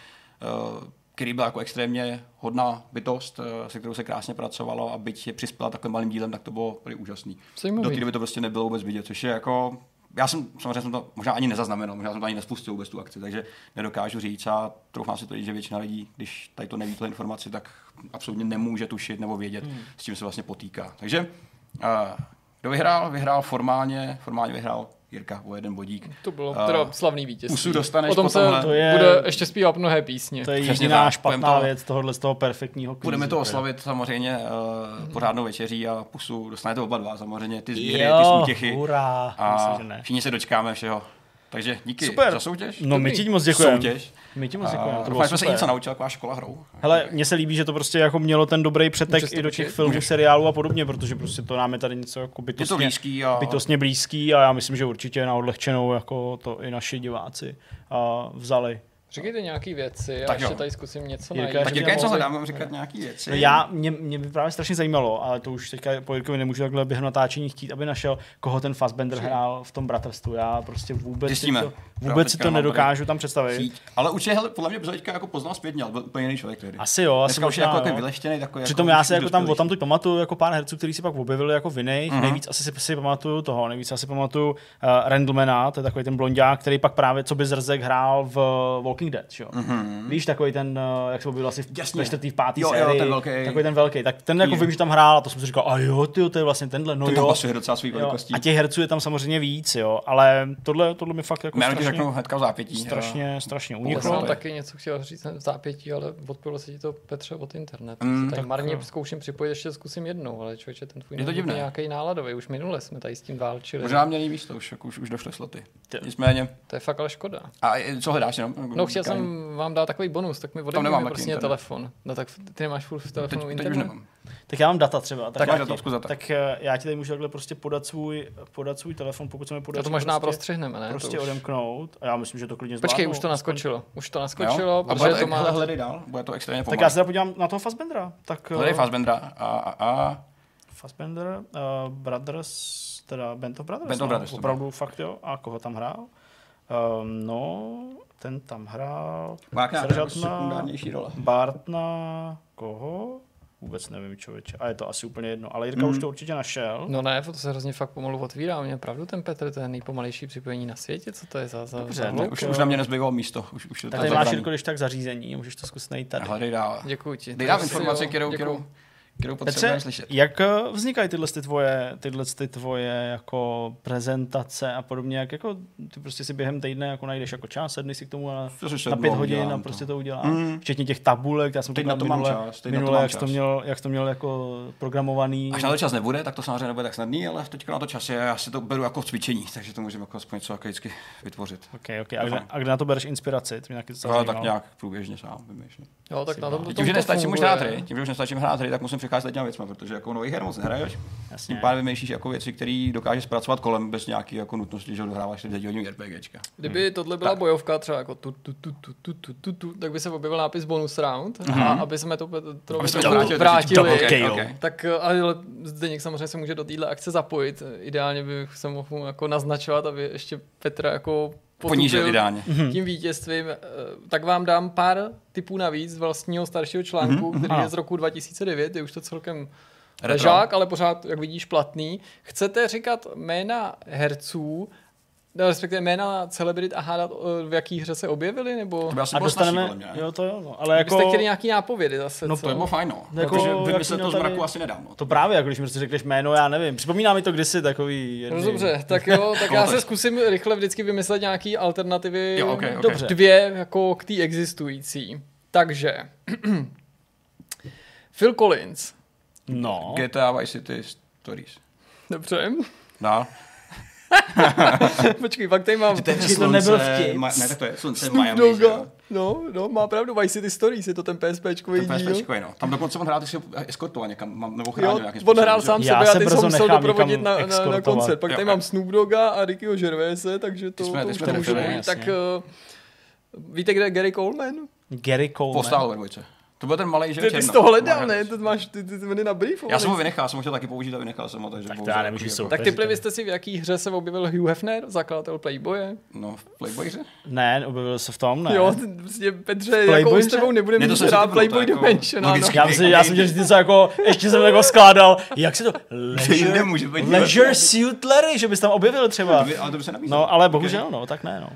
uh, který byla jako extrémně hodná bytost, eh, se kterou se krásně pracovalo a byť je přispěla takovým malým dílem, tak to bylo úplně úžasný. Zajímavý. Do té doby to prostě nebylo vůbec vidět, což je jako já jsem samozřejmě jsem to možná ani nezaznamenal, možná jsem to ani nespustil vůbec tu akci, takže nedokážu říct a troufám si to říct, že většina lidí, když tady to neví tu informaci, tak absolutně nemůže tušit nebo vědět, hmm. s čím se vlastně potýká. Takže uh, kdo vyhrál? Vyhrál formálně, formálně vyhrál Jirka o jeden bodík. To bylo A teda slavný vítězství. pusu dostaneš O tom po se tomhle. To je- bude ještě zpívat mnohé písně. To je Přesně jediná tak. špatná to- věc tohohle z toho perfektního kvízu. Budeme to oslavit samozřejmě uh, pořádnou večeří a pusu dostanete oba dva samozřejmě, ty z výhry, Jo, ty z útěchy. hurá. A Myslím, že ne. všichni se dočkáme všeho. Takže díky Super. za soutěž. No my ti moc děkujeme. Soutěž. My ti moc děkujeme. Doufám, že jsme se něco naučili, taková škola hrou. Hele, mně se líbí, že to prostě jako mělo ten dobrý přetek Můžeš i do těch učit? filmů, Můžeš. seriálů a podobně, protože prostě to nám je tady něco jako Je to bytostně, blízký a bytostně blízký a já myslím, že určitě na odlehčenou jako to i naši diváci a vzali. Říkejte nějaký věci, a Tak ještě jo. tady zkusím něco Jirka, najít. já tak Jirka něco hledám, mám říkat nějaký věci. No já, mě, mě by právě strašně zajímalo, ale to už teďka po Jirkovi nemůžu takhle během natáčení chtít, aby našel, koho ten Fassbender hrál v tom bratrstvu. Já prostě vůbec, si Zjistíme. to, Já vůbec si to nedokážu tam představit. Síť. Ale určitě, hele, podle mě by teďka jako poznal zpětně, ale byl úplně jiný člověk tehdy. Asi jo, asi Dneska už je možná, jako jo. vyleštěný, takový Přitom jako, já se jako tam o dospělý. tam tu pamatuju jako pár herců, kteří si pak objevili jako v jiných. Mhm. Nejvíc asi si, si pamatuju toho, nejvíc asi pamatuju uh, Randlemana, to je takový ten blondák, který pak právě co by zrzek hrál v Walking Dead, jo? Mhm. Víš, takový ten, uh, jak se objevil asi v Jasně. ve čtvrtý, v pátý Jo, jo, sérii, ten velký. takový ten velký, tak ten jako Jo. vím, že tam hrál a to jsem si říkal, a jo, ty, to je vlastně tenhle, no Ten tam jo. pasuje docela svý Jo, velikostí. a těch herců je tam samozřejmě víc, jo, ale tohle, tohle mi fakt jako Jméno ti strašně, řeknu hnedka v zápětí. strašně, strašně Já uniklo. jsem to je. taky něco chtěl říct v zápětí, ale odpojilo se ti to Petře od internetu. Mm, tak tak marně jo. zkouším připojit, ještě zkusím jednou, ale člověče, ten tvůj Je to divné. nějaký náladový. Už minule jsme tady s tím válčili. Možná měli místo, už, jako už, už došly sloty. Ty- Nicméně. To je fakt ale škoda. A co hledáš jenom? No chtěl jsem vám dát takový bonus, tak mi taky prostě internet. telefon. No tak ty nemáš furt v Teď, telefonu teď už internet. nemám. Tak já mám data třeba. Tak já máš ti- data. Tak eh, já ti tady můžu takhle prostě podat svůj, podat svůj telefon, pokud se mi A podaří to možná prostě, prostřihneme, ne? prostě to už. odemknout. A já myslím, že to klidně zvládnu. Počkej, už to naskočilo. Už to Jo? naskočilo, A bude protože to, to má... hledej dál, bude to extrémně Tak pomalé. já se teda podívám na toho Fassbendera. Tak, eh, Hledej Fassbendera a, a, a Fassbender, uh, Brothers, teda Band of Brothers. Band of no, Brothers Opravdu fakt jo. A koho tam hrál? Um, no, ten tam hrál. má nějaká jako role. Bartna, koho? Vůbec nevím, člověče. A je to asi úplně jedno. Ale Jirka Mm. už to určitě našel. No ne, to se hrozně fakt pomalu otvírá. Mě pravdu ten Petr, to je nejpomalejší připojení na světě. Co to je za, za, Dobře, za Ne, hluk? už, už na mě nezbývalo místo. Už, už to tady máš. Jirko, když tak zařízení, můžeš to zkusit najít tady. Hledej dál. Děkuji ti. Dej asi informaci, kterou, děkuju. Kterou, kterou Petře, potřebujeme slyšet. jak eh, vznikají tyhle ty tvoje, tyhle ty tvoje jako prezentace a podobně, jak jako ty prostě si během týdne jako najdeš jako čas, sedneš si k tomu na, na pět a hodin a prostě to uděláš. Mm. Včetně těch tabulek, já jsem Teď na to mám minule, čas, teď na to minule mám jak, jsi to čas. měl, jak to měl jako programovaný. Až na to čas nebude, tak to samozřejmě nebude tak snadný, ale teďka na to čas je, já si to beru jako cvičení, takže to můžeme jako aspoň něco jako vždycky vytvořit. Okay, okay. A, kde, a kde na to bereš inspiraci? To mě nějaký No, tak nějak průběžně sám vymýšlím. Jo, tak na tom, Tím, že to nestačím už hrát hry, tím, že už nestačím hrát hry, tak musím přicházet s těmi věcmi, protože jako nových her moc nehraješ. Jasně. Tím pádem vymýšlíš jako věci, které dokážeš zpracovat kolem bez nějaké jako nutnosti, že dohráváš 40 hodin RPGčka. Kdyby tohle byla Tak. bojovka třeba jako tu, tu, tu, tu, tu, tu, tu, tu, tak by se objevil nápis bonus round a aby jsme to Petrovi Aby jsme trochu to vrátili, vrátili, Okay, okay. tak ale Zdeněk samozřejmě se může do téhle akce zapojit. Ideálně bych se mohl jako naznačovat, aby ještě Petra jako Ponížil ideálně. tím vítězstvím, eh, tak vám dám pár typů navíc z vlastního staršího článku, který Aha. je z roku 2009, je už to celkem Retro. ležák, ale pořád, jak vidíš, platný. Chcete říkat jména herců, respektive jména celebrit a hádat, v jaký hře se objevili, nebo To by asi A bylo snažší, dostaneme, mě. jo to jo, no. ale jako... jako... byste chtěli nějaký nápovědy zase, No, co? To by bylo fajn, no. Jako, Protože jak vymyslet měl to z tady- mraku asi nedám. No. To právě, jako když mi prostě řekneš jméno, já nevím. Připomíná mi to kdysi takový jedný... No dobře, tak jo, tak já se je? zkusím rychle vždycky vymyslet nějaký alternativy. Jo, okay, okay. Dobře. Dvě jako k té existující. Takže Phil Collins. No. GTA Vice City Stories. Dobře. Dál. Počkej, pak tady mám To, je Počkej, to nebyl vtip. Ma, ne, tak to je slunce v Snoop Miami, že Dogga. jo. No, no, má pravdu, Vice City Stories, je to ten PSPčkový Ten díl. PSPčkový, no. Tam dokonce on hrál, ty si eskortoval někam, mám- nebo chránil nějakým on způsobem, hrál že? sám Já sebe se a ty jsi musel doprovodit na, na, na koncert. Pak Jo, tady jo. mám Snoop Dogga a Rickyho Gervaise, takže to, jsme- to už to můžu. Tak uh, víte, kde je Gary Coleman? Gary Coleman. Postál ve dvojce. To byl ten malý, že Ty, ty jsi to hledal, ne? To máš ty, ty, ty na brief. Já jsem ho vynechal, jsem ho chtěl taky použít a vynechal jsem ho, takže Tak to já nemůžu jako-. Tak typli vy jste si, v jaký hře se objevil Hugh Hefner, zakladatel Playboye? No, v Playboyře? Ne, objevil se v tom, ne. Jo, ty, prostě Petře, jako Playboy s tebou Ne, nebudeme mít jsem si hrát Playboy to jako Dimension, logicky. Já, myslím, já jsem že něco jako, ještě jsem jako skládal, jak se to, leisure, leisure suit Larry, že bys tam objevil třeba. To by- Ale to by se nabízelo. No, ale bohužel, no, tak ne, no.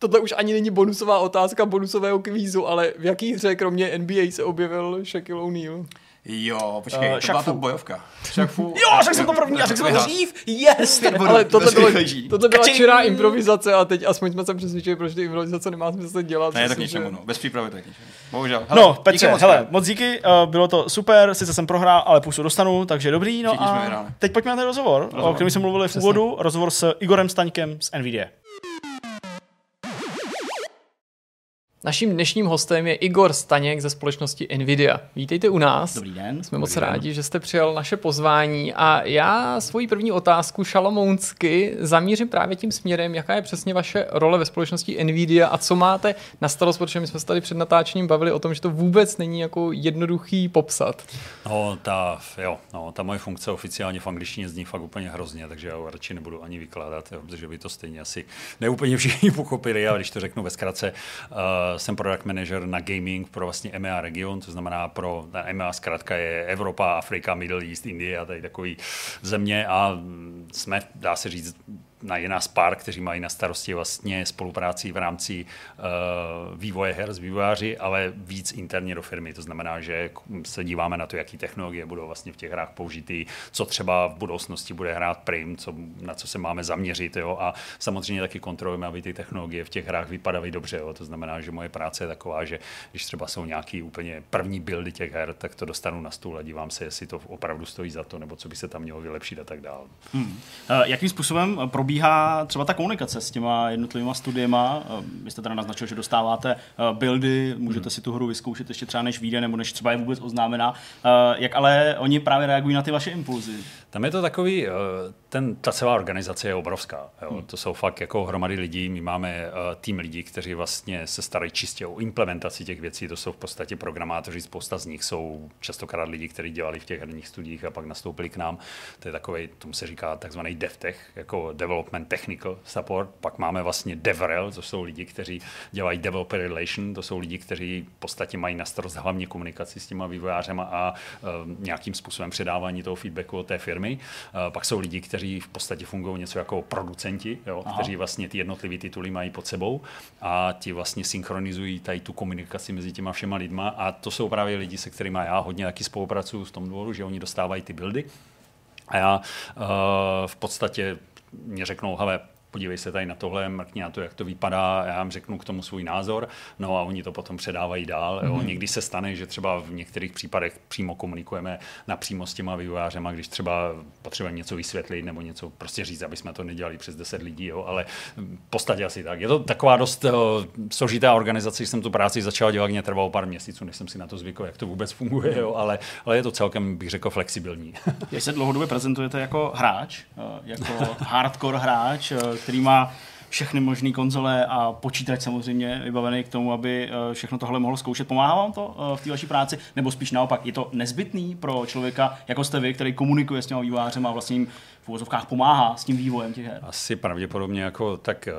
Tohle už ani není bonusová otázka bonusového kvízu, ale v jaký hře kromě NBA se objevil Shaquille O'Neal? Jo, počkej, Eh, to byla ta bojovka. Shaq Fu. Jo, řekl jsem to první, já řekl jsem to dřív, yes! Bodů, Ale tohle, bylo, tohle byla čirá improvizace a teď aspoň jsme se přesvědčili, proč ty improvizace nemá smysl dělat. Ne, tak ničemu, že- no. Bez přípravy tak ničemu. Bohužel. Hele, No, Petře, moc, hele, moc díky, uh, bylo to super, sice jsem prohrál, ale pusu dostanu, takže dobrý, no Všichni a teď pojďme na ten rozhovor, Rozhovor. o kterém jsme mluvili v úvodu, rozhovor s Igorem Staňkem z NVIDIA. Naším dnešním hostem je Igor Staněk ze společnosti Nvidia. Vítejte u nás. Dobrý den. Jsme moc Dobrý den. rádi, že jste přijal naše pozvání a já svoji první otázku šalamounsky zamířím právě tím směrem, jaká je přesně vaše role ve společnosti Nvidia a co máte na starost, protože my jsme se tady před natáčením bavili o tom, že to vůbec není jako jednoduchý popsat. No, ta, jo, no, ta moje funkce oficiálně v angličtině zní fakt úplně hrozně, takže já ho radši nebudu ani vykládat, jo, protože by to stejně asi neúplně všichni pochopili, ale když to řeknu ve zkratce, uh, jsem product manager na gaming pro vlastně EMEA region, to znamená pro, EMEA zkrátka je Evropa, Afrika, Middle East, Indie a tady takový země a jsme, dá se říct, na nás pár, kteří mají na starosti vlastně spolupráci v rámci uh, vývoje her s vývojáři, ale víc interně do firmy. To znamená, že se díváme na to, jaký technologie budou vlastně v těch hrách použity, co třeba v budoucnosti bude hrát prim, co, na co se máme zaměřit. Jo? A samozřejmě taky kontrolujeme, aby ty technologie v těch hrách vypadaly dobře. Jo? To znamená, že moje práce je taková, že když třeba jsou nějaký úplně první buildy těch her, tak to dostanu na stůl a dívám se, jestli to opravdu stojí za to, nebo co by se tam mělo vylepšit a tak dále. Eh, Jakým způsobem probíhá třeba ta komunikace s těma jednotlivými studiema? Eh, Vy jste teda naznačil, že dostáváte eh, buildy, můžete si tu hru vyzkoušet ještě třeba než vyjde, nebo než třeba je vůbec oznámená. Eh, Jak ale oni právě reagují na ty vaše impulzy? Tam je to takový, eh, ten, ta celá organizace je obrovská. Jo. Hmm. To jsou fakt jako hromady lidí. My máme eh, tým lidí, kteří vlastně se starají čistě o implementaci těch věcí. To jsou v podstatě programátoři, spousta z nich jsou častokrát lidi, kteří dělali v těch herních studiích a pak nastoupili k nám. To je takový, tomu se říká takzvaný DevTech, jako Development Technical Support. Pak máme vlastně DevRel, to jsou lidi, kteří dělají Developer Relation, to jsou lidi, kteří v podstatě mají na starost hlavně komunikaci s těma vývojářema a eh, nějakým způsobem předávání toho feedbacku od té firmy. Eh, Pak jsou lidi, kteří v podstatě fungují něco jako producenti, jo, kteří vlastně ty jednotlivé tituly mají pod sebou a ti vlastně synchronizují tady tu komunikaci mezi těma všema lidma. A to jsou právě lidi, se kterými já hodně taky spolupracuju v tom důvodu, že oni dostávají ty buildy. A já uh, v podstatě mě řeknou, hele, podívej se tady na tohle, mrkni na to, jak to vypadá, já jim řeknu k tomu svůj názor, no a oni to potom předávají dál. Jo. Někdy se stane, že třeba v některých případech přímo komunikujeme napřímo s těma vývojářema, když třeba potřebujeme něco vysvětlit nebo něco prostě říct, aby jsme to nedělali přes 10 lidí, jo. ale v podstatě asi tak. Je to taková dost uh, složitá organizace, když jsem tu práci začal dělat, mě trvalo pár měsíců, než jsem si na to zvykl, jak to vůbec funguje, jo. Ale, ale je to celkem, bych řekl, flexibilní. Vy se dlouhodobě prezentujete jako hráč, eh, jako hardcore hráč, eh, který má všechny možné konzole a počítač samozřejmě vybavený k tomu, aby eh, všechno tohle mohl zkoušet. Pomáhá vám to eh, v té vaší práci? Nebo spíš naopak, je to nezbytný pro člověka, jako jste vy, který komunikuje s těma vývojářem a vlastně jim v uvozovkách pomáhá s tím vývojem těch her? Asi pravděpodobně jako tak, eh,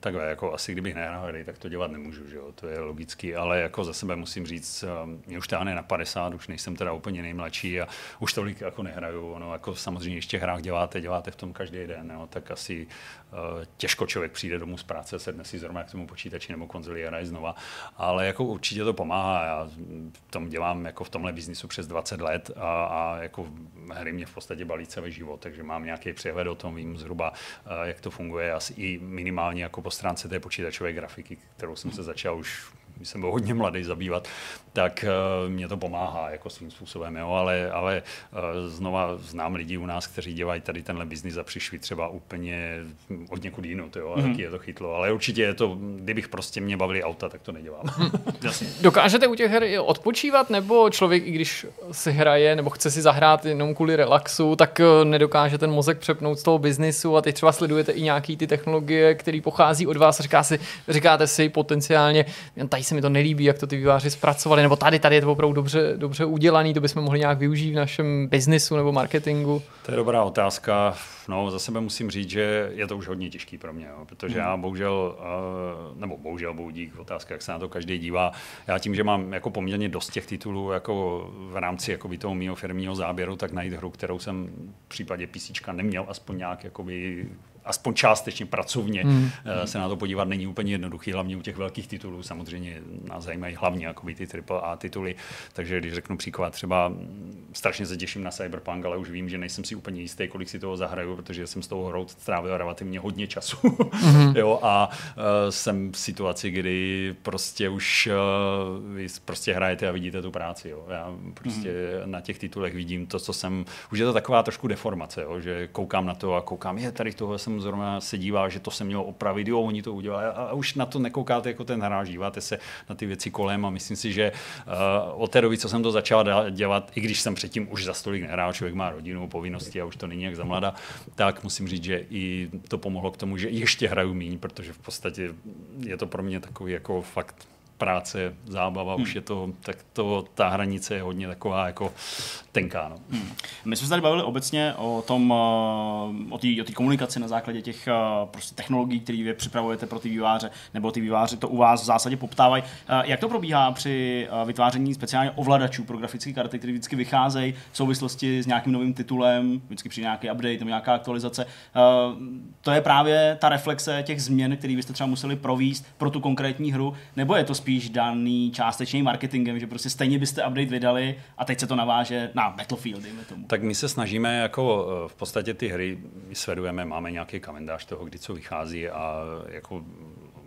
takhle, jako asi kdybych nehrál hry, tak to dělat nemůžu, že jo? to je logický, ale jako za sebe musím říct, eh, mě už táhne na 50, už nejsem teda úplně nejmladší a už tolik jako nehraju, ono jako samozřejmě ještě hrách děláte, děláte v tom každý den, jo? tak asi uh, těžko člověk přijde domů z práce, sedne si zrovna k tomu počítači nebo konzoli a znova, ale jako určitě to pomáhá, já v tom dělám jako v tomhle biznisu přes 20 let a, a jako hry mě v podstatě balí celý život, takže mám nějaký přehled o tom, vím zhruba, eh, jak to funguje, asi i minimálně jako po stránce té počítačové grafiky, kterou jsem se začal už jsem byl hodně mladý zabývat, tak uh, mě to pomáhá jako svým způsobem, jo, ale, ale uh, znova znám lidi u nás, kteří dělají tady tenhle biznis a přišli třeba úplně od někud jinut, jo, a mm-hmm. taky je to chytlo, ale určitě je to, kdybych prostě mě bavili auta, tak to nedělám. Dokážete u těch her odpočívat, nebo člověk, i když si hraje, nebo chce si zahrát jenom kvůli relaxu, tak nedokáže ten mozek přepnout z toho biznisu? A teď třeba sledujete i nějaký ty technologie, které pochází od vás a říká si, říkáte si potenciálně, tady se mi to nelíbí, jak to ty výváři zpracovali, nebo tady, tady je to opravdu dobře, dobře udělaný, to bychom mohli nějak využít v našem biznisu nebo marketingu? To je dobrá otázka. No, za sebe musím říct, že je to už hodně těžký pro mě, jo, protože hmm. já bohužel, uh, nebo bohužel boudík, otázka, jak se na to každý dívá. Já tím, že mám jako poměrně dost těch titulů jako v rámci jakoby toho mého firmního záběru, tak najít hru, kterou jsem v případě PC neměl aspoň nějak jakoby aspoň částečně pracovně hmm. Eh, se na to podívat není úplně jednoduchý, hlavně u těch velkých titulů. Samozřejmě nás zajímají hlavně jakoby ty AAA tituly, takže když řeknu příklad, třeba mm, strašně se těším na Cyberpunk, ale už vím, že nejsem si úplně jistý, kolik si toho zahraju, protože jsem s tou hrou strávil relativně hodně času. hmm jo, a uh, jsem v situaci, kdy prostě už uh, vy prostě hrajete a vidíte tu práci. Jo. Já prostě hmm na těch titulech vidím to, co jsem, už je to taková trošku deformace, jo, že koukám na to a koukám, je tady toho jsem zrovna se dívá, že to se mělo opravit, jo, oni to udělali. A už na to nekoukáte jako ten hráč, díváte se na ty věci kolem a myslím si, že uh, od té doby, co jsem to začal dělat, i když jsem předtím už za stolik nehrál, člověk má rodinu, povinnosti a už to není jak za mlada, tak musím říct, že i to pomohlo k tomu, že ještě hraju míň, protože v podstatě je to pro mě takový jako fakt práce, zábava, hmm. už je to, tak to, ta hranice je hodně taková jako tenká. No. Hmm. My jsme se tady bavili obecně o tom, eh, o té o komunikaci na základě těch eh, prostě technologií, které vy připravujete pro ty výváře, nebo ty výváři to u vás v zásadě poptávají. Eh, jak to probíhá při vytváření speciálně ovladačů pro grafické karty, které vždycky vycházejí v souvislosti s nějakým novým titulem, vždycky při nějaký update nebo nějaká aktualizace? To je právě ta reflexe těch změn, které byste třeba museli províst pro tu konkrétní hru, nebo je to spíš spíš daný částečným marketingem, že prostě stejně byste update vydali a teď se to naváže na Battlefield, dejme tomu. Tak my se snažíme jako eh, v podstatě ty hry sledujeme, máme nějaký kalendář toho, kdy co vychází a jako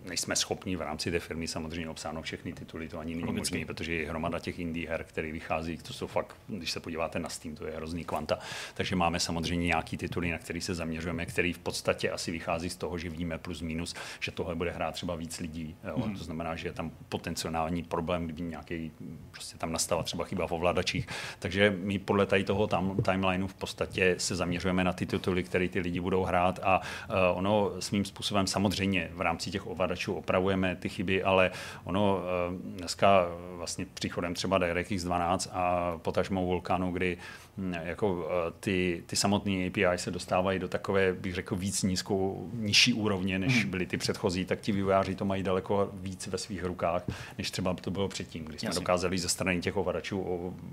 nejsme schopni v rámci té firmy samozřejmě obsáhnout všechny tituly, to ani není možné, protože je hromada těch indie her, které vychází, to jsou fakt, když se podíváte na Steam, to je hrozný kvanta. Takže máme samozřejmě nějaký tituly, na který se zaměřujeme, který v podstatě asi vychází z toho, že víme plus minus, že tohle bude hrát třeba víc lidí. Jo? Mm-hmm. To znamená, že je tam potenciální problém, kdyby nějaký prostě tam nastala třeba chyba v ovladačích. Takže my podle tady toho tam, timelineu v podstatě se zaměřujeme na ty tituly, které ty lidi budou hrát a uh, ono svým způsobem samozřejmě v rámci těch ovladačů ovladačů opravujeme ty chyby, ale ono eh, dneska vlastně příchodem třeba DirectX 12 a potažmou Vulkanu, kdy jako eh, ty, ty samotné API se dostávají do takové, bych řekl, víc nízkou, nižší úrovně, než mhm. byly ty předchozí, tak ti vývojáři to mají daleko víc ve svých rukách, než třeba to bylo předtím, kdy jsme Jasně. dokázali ze strany těch ovladačů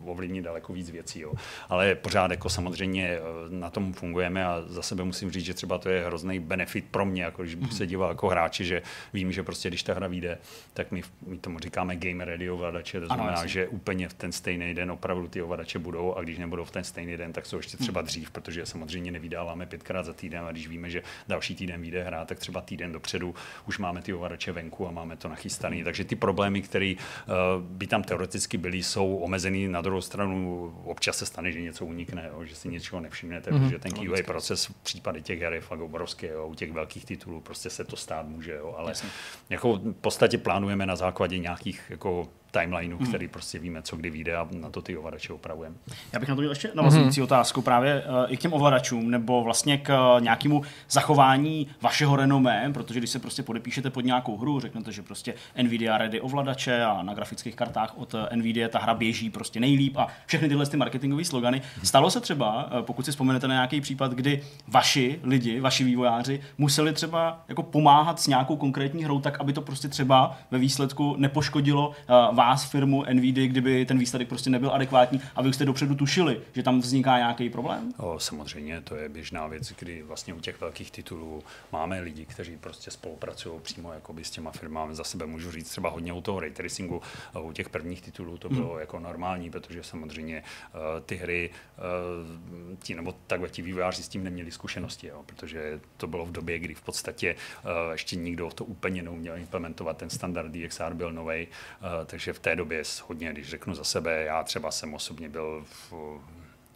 ovlivnit daleko víc věcí. Jo. Ale pořád jako samozřejmě eh, na tom fungujeme a za sebe musím říct, že třeba to je hrozný benefit pro mě, jako když se mhm. díval jako hráči, že vím, že prostě když ta hra vyjde, tak my, my tomu říkáme game ready ovladače, to znamená, ano, že úplně v ten stejný den opravdu ty ovladače budou a když nebudou v ten stejný den, tak jsou ještě třeba hmm. dřív, protože samozřejmě nevydáváme pětkrát za týden a když víme, že další týden vyjde hra, tak třeba týden dopředu už máme ty ovladače venku a máme to nachystané. Hmm. Takže ty problémy, které uh, by tam teoreticky byly, jsou omezený. Na druhou stranu občas se stane, že něco unikne, jo, že si něčeho nevšimnete, hmm. protože ten QA proces v případě těch her je fakt obrovský. Jo, u těch velkých titulů prostě se to stát může, jo, ale Jasně jako v podstatě plánujeme na základě nějakých jako timelineu, hmm. který prostě víme, co kdy vyjde a na to ty ovladače opravujeme. Já bych na to měl ještě navazující hmm. otázku právě uh, i k těm ovladačům nebo vlastně k uh, nějakému zachování vašeho renomé, protože když se prostě podepíšete pod nějakou hru, řeknete, že prostě Nvidia ready ovladače a na grafických kartách od uh, Nvidia ta hra běží prostě nejlíp a všechny tyhle ty marketingové slogany. Stalo se třeba, uh, pokud si vzpomenete na nějaký případ, kdy vaši lidi, vaši vývojáři museli třeba jako pomáhat s nějakou konkrétní hrou tak, aby to prostě třeba ve výsledku nepoškodilo uh, vás, firmu NVIDIA, kdyby ten výsledek prostě nebyl adekvátní a vy jste dopředu tušili, že tam vzniká nějaký problém? O, samozřejmě, to je běžná věc, kdy vlastně u těch velkých titulů máme lidi, kteří prostě spolupracují přímo jakoby s těma firmami. Za sebe můžu říct třeba hodně u toho ray tracingu, u těch prvních titulů to bylo hmm. jako normální, protože samozřejmě uh, ty hry, uh, ti, nebo takhle ti vývojáři s tím neměli zkušenosti, jo, protože to bylo v době, kdy v podstatě uh, ještě nikdo to úplně neuměl implementovat, ten standard DXR byl nový, uh, takže v té době hodně, když řeknu za sebe, já třeba jsem osobně byl v,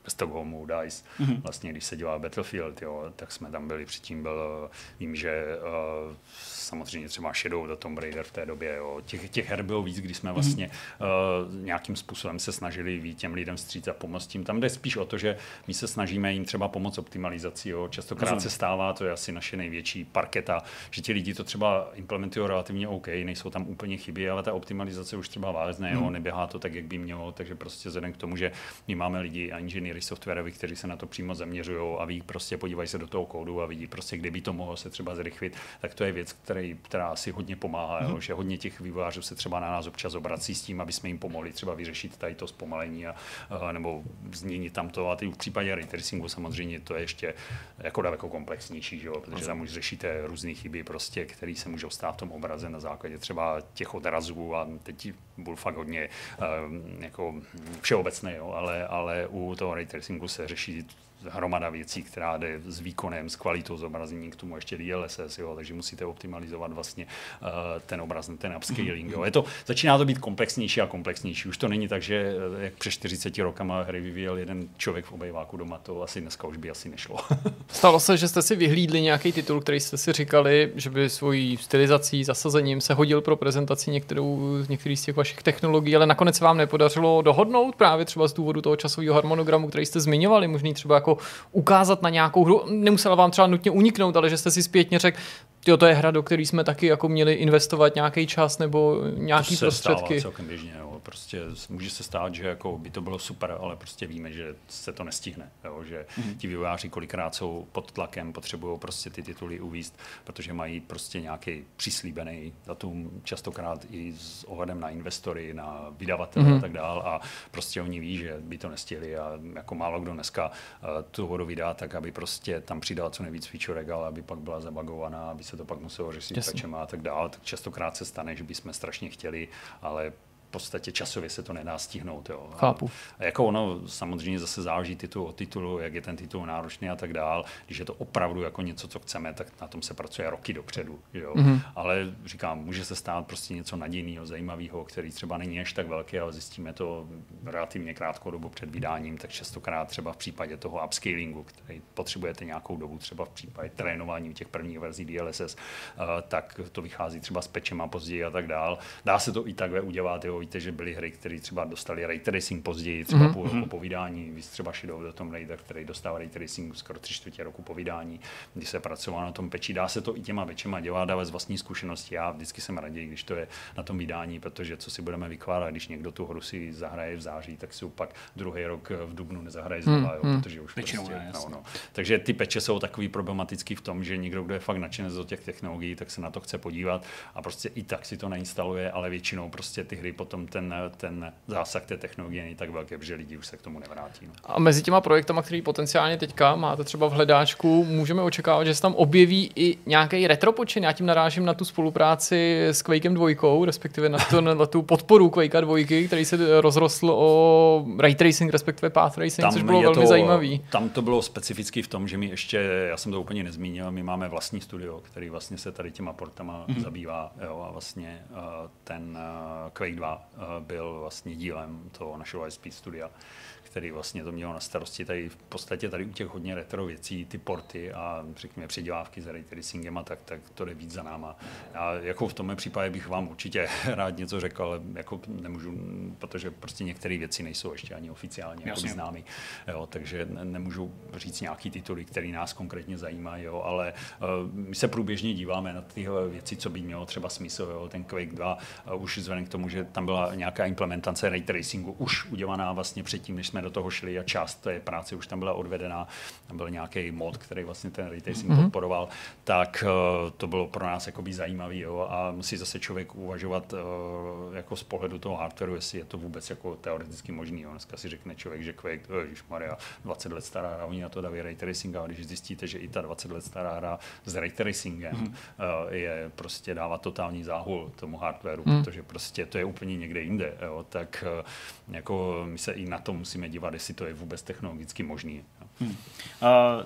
v Stockholmu DICE, mm-hmm. vlastně když se dělal Battlefield, jo, tak jsme tam byli, předtím byl, vím, že uh, samozřejmě třeba Shadow the Tomb Raider v té době. Jo. Těch, těch her bylo víc, kdy jsme vlastně mm-hmm. uh, nějakým způsobem se snažili víc těm lidem vstříc a pomoct tím. Tam jde spíš o to, že my se snažíme jim třeba pomoct optimalizací. Jo. Častokrát Rozumím. se stává, to je asi naše největší parketa, že ti lidi to třeba implementují relativně OK, nejsou tam úplně chyby, ale ta optimalizace už třeba vázne, mm-hmm. jo, mhm. neběhá to tak, jak by mělo, takže prostě vzhledem k tomu, že my máme lidi a inženýry softwarovi, kteří se na to přímo zaměřují a ví, prostě podívají se do toho kódu a vidí prostě, kde by to mohlo se třeba zrychlit, tak to je věc, který, která asi hodně pomáhá, mm-hmm. jo, mhm. že hodně těch vývojářů se třeba na nás občas obrací s tím, aby jsme jim pomohli třeba vyřešit tady to zpomalení a, a nebo změnit tam to. A ty v případě ray tracingu samozřejmě to je ještě jako daleko komplexnější, že jo, protože tam už řešíte různé chyby, prostě, které se můžou stát v tom obraze na základě třeba těch odrazů a teď byl fakt hodně um, jako všeobecný, jo, ale, ale u toho ray tracingu se řeší hromada věcí, která jde s výkonem, s kvalitou zobrazení, k tomu ještě DLSS, jo, takže musíte optimalizovat vlastně uh, ten obraz, ten upscaling. Jo. Je to, začíná to být komplexnější a komplexnější. Už to není tak, že eh, jak před 40 rokama hry vyvíjel jeden člověk v obejváku doma, to asi dneska už by asi nešlo. Stalo se, že jste si vyhlídli nějaký titul, který jste si říkali, že by svojí stylizací, zasazením se hodil pro prezentaci některou, některých z těch vašich technologií, ale nakonec se vám nepodařilo dohodnout právě třeba z důvodu toho časového harmonogramu, který jste zmiňovali, možný třeba jako jako ukázat na nějakou hru. Nemusela vám třeba nutně uniknout, ale že jste si zpětně řekl, jo, to je hra, do které jsme taky jako měli investovat nějaký čas nebo nějaký to se prostředky. Stává celkem běžně, jo. Prostě může se stát, že jako by to bylo super, ale prostě víme, že se to nestihne. Jo. Že mm-hmm. ti vývojáři kolikrát jsou pod tlakem, potřebují prostě ty tituly uvíst, protože mají prostě nějaký přislíbený datum, častokrát i s ohledem na investory, na vydavatele mm-hmm. a tak dál. A prostě oni ví, že by to nestihli a jako málo kdo dneska uh, tu vodu vydá, tak aby prostě tam přidal co nejvíc featurek, ale aby pak byla zabagovaná, aby se to pak muselo řešit patchem a tak dále. Tak častokrát se stane, že bychom strašně chtěli, ale podstatě časově se to nedá stihnout. Jo. Chápu. A jako ono samozřejmě zase záleží titul od titulu, jak je ten titul náročný a tak dál. Když je to opravdu jako něco, co chceme, tak na tom se pracuje roky dopředu. Jo. Mm-hmm. Ale říkám, může se stát prostě něco nadějného, zajímavého, který třeba není až tak velký, ale zjistíme to relativně krátkou dobu před vydáním, tak častokrát třeba v případě toho upscalingu, který potřebujete nějakou dobu, třeba v případě trénování těch prvních verzí DLSS, eh, tak to vychází třeba s pečem a později a tak dál. Dá se to i takhle udělat, jo, víte, že byly hry, které třeba dostali ray tracing později, třeba mm-hmm. po, po povídání, víc třeba Shadow do tom Raider, který dostal ray tracing skoro tři čtvrtě roku povídání, kdy se pracovalo na tom peči. Dá se to i těma většima dělat, ale z vlastní zkušenosti. Já vždycky jsem raději, když to je na tom vydání, protože co si budeme vykládat, když někdo tu hru si zahraje v září, tak si pak druhý rok v Dubnu nezahraje znova, mm, jo, hmm. protože už Většinou prostě, ne, no, no. Takže ty peče jsou takový problematický v tom, že někdo, kdo je fakt nadšený do těch technologií, tak se na to chce podívat a prostě i tak si to nainstaluje, ale většinou prostě ty hry potom ten, ten zásah té technologie není tak velký, protože lidi už se k tomu nevrátí. No. A mezi těma projektama, který potenciálně teďka máte třeba v hledáčku, můžeme očekávat, že se tam objeví i nějaký retropočin. Já tím narážím na tu spolupráci s Quakem 2, respektive na, to, na tu podporu Quakea 2, který se rozrostl o ray tracing, respektive path tracing, tam což bylo velmi to, zajímavý. Tam to bylo specificky v tom, že my ještě, já jsem to úplně nezmínil, my máme vlastní studio, který vlastně se tady těma portama mm-hmm. zabývá jo, a vlastně uh, ten uh, Quake 2 uh, byl vlastně dílem toho našeho ISP studia který vlastně to mělo na starosti tady v podstatě tady u těch hodně retro věcí, ty porty a řekněme předělávky s ray tracingem a tak, tak to jde víc za náma. Já jako v tomhle případě bych vám určitě rád něco řekl, ale jako nemůžu, protože prostě některé věci nejsou ještě ani oficiálně jako známy, jo, takže nemůžu říct nějaký tituly, které nás konkrétně zajímají, jo, ale uh, my se průběžně díváme na tyhle věci, co by mělo třeba smysl, jo, ten Quake 2 uh, už vzhledem k tomu, že tam byl byla nějaká implementace ray tracingu už udělaná vlastně předtím, než jsme do toho šli a část té práce už tam byla odvedená. Tam byl nějaký mod, který vlastně ten ray tracing mm-hmm. podporoval, tak uh, to bylo pro nás jakoby zajímavý jo, a musí zase člověk uvažovat uh, jako z pohledu toho hardwareu, jestli je to vůbec jako teoreticky možný. Jo. Dneska si řekne člověk, že Quake, Maria, 20 let stará hra, oni na to daví ray tracing, a když zjistíte, že i ta 20 let stará hra s ray tracingem uh, je prostě dává totální záhul tomu hardwareu, mm. protože prostě to je úplně někde jinde, jo, tak jako my se i na to musíme dívat, jestli to je vůbec technologicky možný. Hmm. Uh,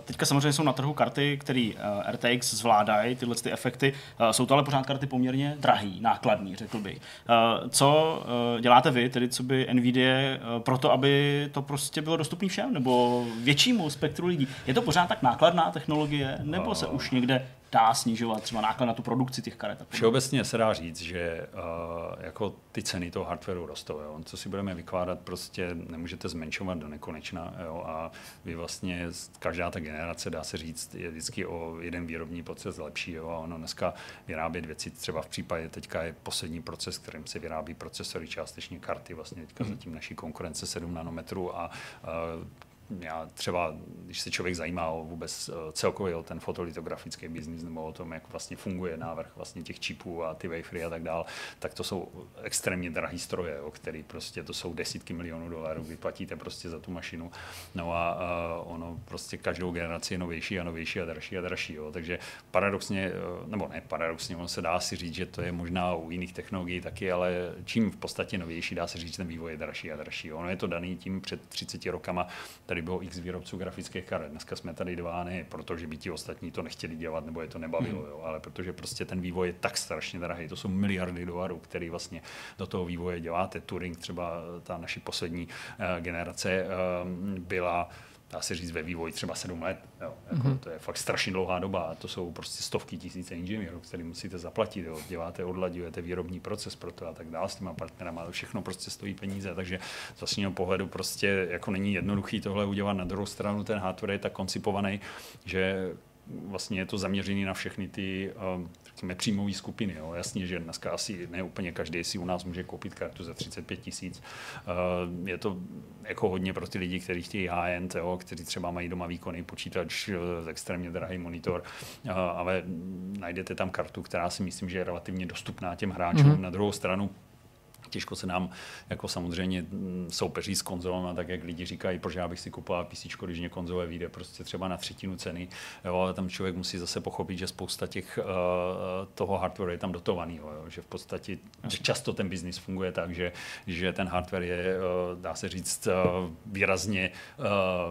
teďka samozřejmě jsou na trhu karty, které uh, RTX zvládají tyhle ty efekty. Uh, jsou to ale pořád karty poměrně drahý, nákladný, řekl bych. Uh, co uh, děláte vy, tedy co by NVIDIA, uh, pro to, aby to prostě bylo dostupné všem, nebo většímu spektru lidí? Je to pořád tak nákladná technologie, nebo se už někde dá snižovat třeba náklad na tu produkci těch karet. Všeobecně se dá říct, že uh, jako ty ceny toho hardwareu rostou. Jo. Co si budeme vykládat, prostě nemůžete zmenšovat do nekonečna. Jo. A vy vlastně, každá ta generace, dá se říct, je vždycky o jeden výrobní proces lepší. Jo. A ono dneska vyrábět věci, třeba v případě teďka je poslední proces, kterým se vyrábí procesory, částečně karty, vlastně teďka hmm. zatím naší konkurence 7 nanometrů a uh, já třeba, když se člověk zajímá o vůbec eh, celkově o ten fotolitografický biznis nebo o tom, jak vlastně funguje návrh vlastně těch čipů a ty wafery a tak dál, tak to jsou extrémně drahý stroje, o který prostě to jsou desítky milionů dolarů, vyplatíte prostě za tu mašinu. No a, a ono prostě každou generaci je novější a novější a dražší a dražší. Jo. Takže paradoxně, eh, nebo ne paradoxně, ono se dá si říct, že to je možná u jiných technologií taky, ale čím v podstatě novější, dá se říct, že ten vývoj je dražší a dražší. Jo. Ono je to daný tím před 30 rokama, tady bylo x výrobců grafických karet. Dneska jsme tady dva, ne protože by ti ostatní to nechtěli dělat nebo je to nebavilo, mm. jo, ale protože prostě ten vývoj je tak strašně drahý. To jsou miliardy dolarů, který vlastně do toho vývoje děláte. Turing, třeba ta naší poslední uh, generace, uh, byla dá se říct ve vývoji třeba sedm let. Jo. Jako, mm-hmm. To je fakt strašně dlouhá doba a to jsou prostě stovky tisíce inženýrů, který musíte zaplatit. Jo. Děláte, odladujete výrobní proces pro to a tak dále s těma partnerama, ale všechno prostě stojí peníze. Takže z vlastního pohledu prostě jako není jednoduchý tohle udělat. Na druhou stranu ten hardware je tak koncipovaný, že vlastně je to zaměřený na všechny ty um, řekněme, příjmové skupiny. Jo. Jasně, že dneska asi ne úplně každý si u nás může koupit kartu za 35 tisíc. Uh, je to jako hodně pro ty lidi, kteří chtějí high-end, jo, kteří třeba mají doma výkonný počítač, uh, extrémně drahý monitor, uh, ale najdete tam kartu, která si myslím, že je relativně dostupná těm hráčům. Mm-hmm. Na druhou stranu Těžko se nám jako samozřejmě mm, soupeří s konzolama, tak jak lidi říkají, proč já bych si kupoval PC, když mě konzole vyjde prostě třeba na třetinu ceny, jo, ale tam člověk musí zase pochopit, že spousta těch uh, toho hardware je tam dotovaný, jo, že v podstatě že často ten biznis funguje tak, že, že ten hardware je, uh, dá se říct, uh, výrazně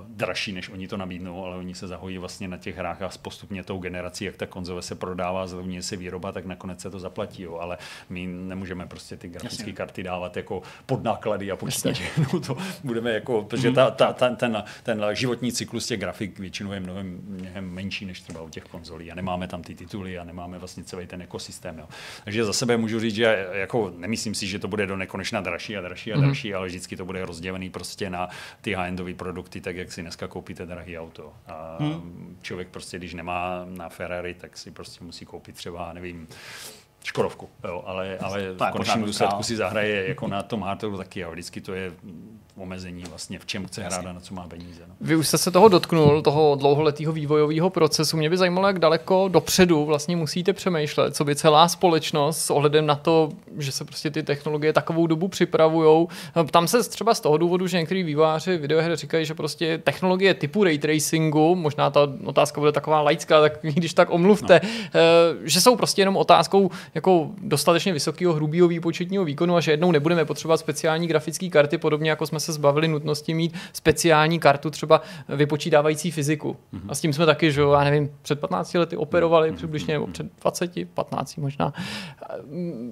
dražší, než oni to nabídnou, ale oni se zahojí vlastně na těch hrách a postupně tou generací, jak ta konzole se prodává, zlevňuje se výroba, tak nakonec se to zaplatí, jo, ale my nemůžeme prostě ty grafické karty dávat jako pod náklady a počítače. No to budeme jako, protože ta, ta, ta, ten, ten životní cyklus těch grafik většinou je mnohem, mnohem menší než třeba u těch konzolí a nemáme tam ty tituly a nemáme vlastně celý ten ekosystém. Jo. Takže za sebe můžu říct, že jako nemyslím si, že to bude do nekonečna dražší a dražší a dražší, mm-hmm. ale vždycky to bude rozdělený prostě na ty high-endové produkty, tak jak si dneska koupíte drahý auto. A mm. člověk prostě, když nemá na Ferrari, tak si prostě musí koupit třeba, nevím, Škodovku, jo, ale, ale v konečném důsledku si zahraje jako na tom hardwareu taky a vždycky to je omezení vlastně, v čem chce hrát a na co má peníze. No. Vy už jste se toho dotknul, toho dlouholetého vývojového procesu. Mě by zajímalo, jak daleko dopředu vlastně musíte přemýšlet, co by celá společnost s ohledem na to, že se prostě ty technologie takovou dobu připravují. Tam se třeba z toho důvodu, že některý výváři videoher říkají, že prostě technologie typu ray tracingu, možná ta otázka bude taková laická, tak když tak omluvte, no. Eh, že jsou prostě jenom otázkou jako dostatečně vysokého hrubého výpočetního výkonu a že jednou nebudeme potřebovat speciální grafické karty, podobně jako jsme se zbavili nutnosti mít speciální kartu třeba vypočítávající fyziku. Mm-hmm. A s tím jsme taky, že já nevím, před 15 lety operovali mm-hmm. přibližně, nebo před 20, 15 možná.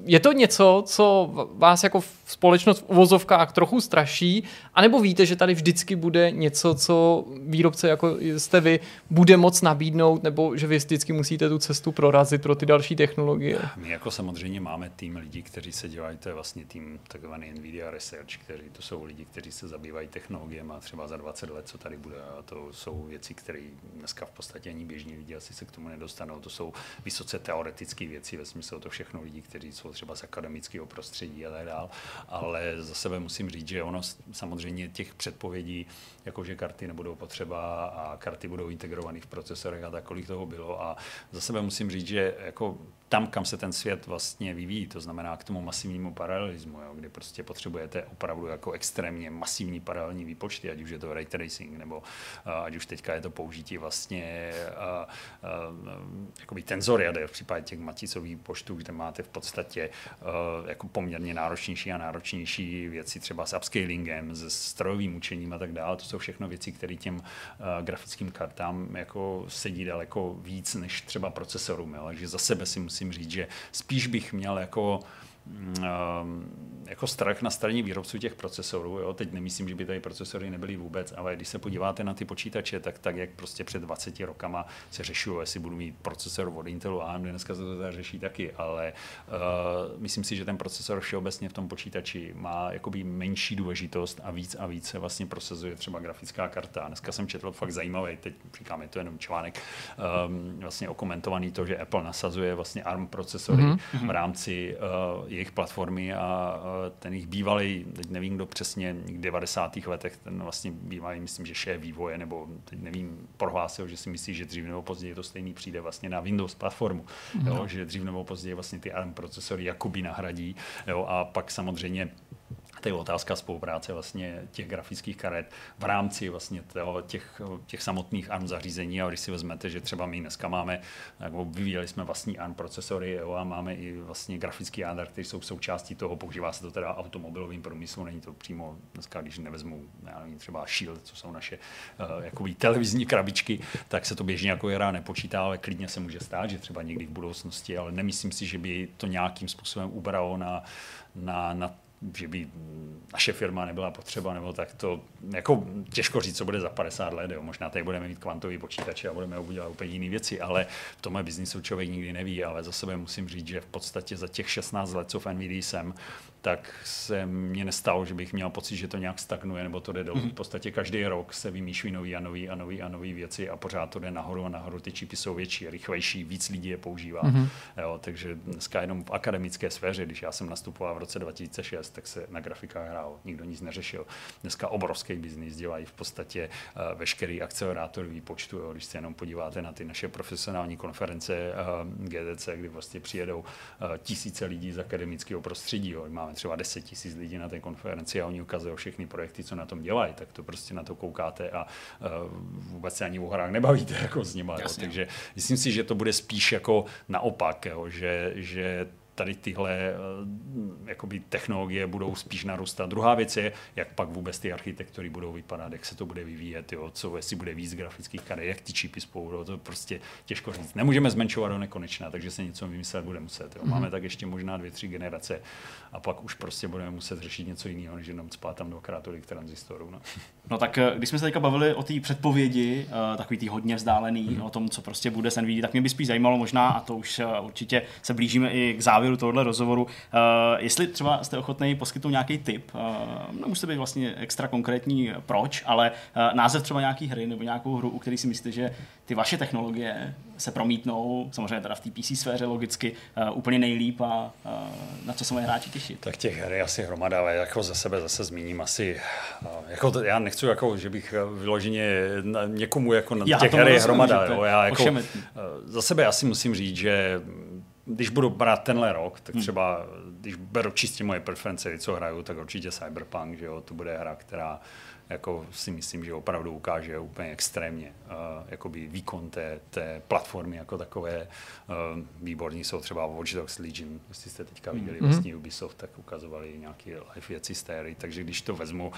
Je to něco, co vás jako společnost v uvozovkách trochu straší, anebo víte, že tady vždycky bude něco, co výrobce jako jste vy bude moc nabídnout, nebo že vy vždycky musíte tu cestu prorazit pro ty další technologie? Mě jako samozřejmě máme tým lidí, kteří se dělají, to je vlastně tým takzvaný Nvidia Research, kteří to jsou lidi, kteří se zabývají technologiemi a třeba za 20 let, co tady bude. A to jsou věci, které dneska v podstatě ani běžní lidi asi se k tomu nedostanou. To jsou vysoce teoretické věci, ve smyslu to všechno lidi, kteří jsou třeba z akademického prostředí a tak dále. Ale za sebe musím říct, že ono samozřejmě těch předpovědí, jako že karty nebudou potřeba a karty budou integrované v procesorech a tak, kolik toho bylo. A za sebe musím říct, že jako tam, kam se ten svět vlastně vyvíjí, to znamená k tomu masivnímu paralelismu, jo, kdy prostě potřebujete opravdu jako extrémně masivní paralelní výpočty, ať už je to ray tracing, nebo uh, ať už teďka je to použití vlastně uh, uh, jakoby tenzor jader v případě těch maticových výpočtů, kde máte v podstatě uh, jako poměrně náročnější a náročnější věci třeba s upscalingem, se strojovým učením a tak dále. To jsou všechno věci, které těm uh, grafickým kartám jako sedí daleko víc než třeba procesorům. Jo. Takže za sebe si musím musím říct, že spíš bych měl jako jako strach na straně výrobců těch procesorů. Jo? Teď nemyslím, že by tady procesory nebyly vůbec, ale když se podíváte na ty počítače, tak tak, jak prostě před 20 rokama se řešilo, jestli budu mít procesor od Intelu a AMD, dneska se to teda řeší taky, ale uh, myslím si, že ten procesor všeobecně v tom počítači má jakoby menší důležitost a víc a víc se vlastně prosazuje třeba grafická karta. Dneska jsem četl fakt zajímavý, teď říkám, je to jenom článek, um, vlastně okomentovaný to, že Apple nasazuje vlastně ARM procesory mm-hmm. v rámci uh, jejich platformy a ten jejich bývalý, teď nevím kdo přesně, v 90. letech, ten vlastně bývalý, myslím, že šéf vývoje, nebo teď nevím, prohlásil, že si myslí, že dřív nebo později to stejný přijde vlastně na Windows platformu, no. jo, že dřív nebo později vlastně ty ARM procesory jakoby nahradí, jo, a pak samozřejmě to je otázka spolupráce vlastně těch grafických karet v rámci vlastně toho, těch, těch samotných ARM zařízení. A když si vezmete, že třeba my dneska máme, vyvíjeli jsme vlastní ARM procesory jo, a máme i vlastně grafický jádra, které jsou součástí toho, používá se to teda automobilovým průmyslu, není to přímo dneska, když nevezmu já nevím, třeba Shield, co jsou naše uh, televizní krabičky, tak se to běžně jako jara nepočítá, ale klidně se může stát, že třeba někdy v budoucnosti, ale nemyslím si, že by to nějakým způsobem ubralo na, na, na že by naše firma nebyla potřeba, nebo tak to jako těžko říct, co bude za 50 let. Jo. Možná tady budeme mít kvantový počítače a budeme udělat úplně jiné věci, ale v tomhle biznisu člověk nikdy neví. Ale za sebe musím říct, že v podstatě za těch 16 let, co v NVD jsem, tak se mně nestalo, že bych měl pocit, že to nějak stagnuje nebo to jde dolů. Mm-hmm. V podstatě každý rok se vymýšlí nový a nový a nový a nový věci a pořád to jde nahoru a nahoru. Ty čipy jsou větší, rychlejší, víc lidí je používá. Mm-hmm. Jo, takže dneska jenom v akademické sféře, když já jsem nastupoval v roce 2006, tak se na grafikách hrál, nikdo nic neřešil. Dneska obrovský biznis dělají v podstatě uh, veškerý akcelerátor výpočtu. Jo. Když se jenom podíváte na ty naše profesionální konference uh, eh, GDC, kdy vlastně přijedou uh, tisíce lidí z akademického prostředí. Jo. Máme třeba 10 tisíc lidí na té konferenci a oni ukazují všechny projekty, co na tom dělají, tak to prostě na to koukáte a uh, vůbec se ani o hrách nebavíte jako s nimi. Takže myslím si, že to bude spíš jako naopak, jo, že, že tady tyhle eh, jakoby, technologie budou spíš narůstat. Druhá věc je, jak pak vůbec ty architektury budou vypadat, jak se to bude vyvíjet, jo, co jestli bude víc grafických karet, jak ty čipy spolu, to prostě těžko říct. Nemůžeme zmenšovat do nekonečna, takže se něco vymyslet bude muset. Jo. Mhm. Máme tak ještě možná dvě, tři generace a pak už prostě budeme muset řešit něco jiného, než jenom spát tam dvakrát tolik tranzistorů. No. no tak eh, když jsme se teďka bavili o té předpovědi, uh, takový tý hodně vzdálený, hmm. o tom, co prostě bude s NVIDIA, tak mě by spíš zajímalo možná, a to už určitě se blížíme i k závěru závěru tohohle rozhovoru. Uh, jestli třeba jste ochotný poskytnout nějaký tip, uh, nemusíte být vlastně extra konkrétní proč, ale uh, název třeba nějaký hry nebo nějakou hru, u který si myslíte, že ty vaše technologie se promítnou, samozřejmě teda v té PC sféře logicky, uh, úplně nejlíp a uh, na co se mají hráči těšit. Tak těch her je asi hromada, ale jako za sebe zase zmíním asi, uh, jako to, já nechci jako, že bych vyloženě někomu jako na těch her je hromada. Jo, já jako, uh, za sebe asi musím říct, že když budu brát tenhle rok, tak hmm. třeba, když beru čistě moje preference, co hraju, tak určitě Cyberpunk, že jo, to bude hra, která jako si myslím, že opravdu ukáže úplně extrémně uh, jakoby výkon té, té platformy jako takové. Uh, výborní jsou třeba Watch Dogs Legion, jestli jste teďka hmm. viděli mm-hmm. vlastně Ubisoft, tak ukazovali nějaké live věci z té hry, takže když to vezmu uh,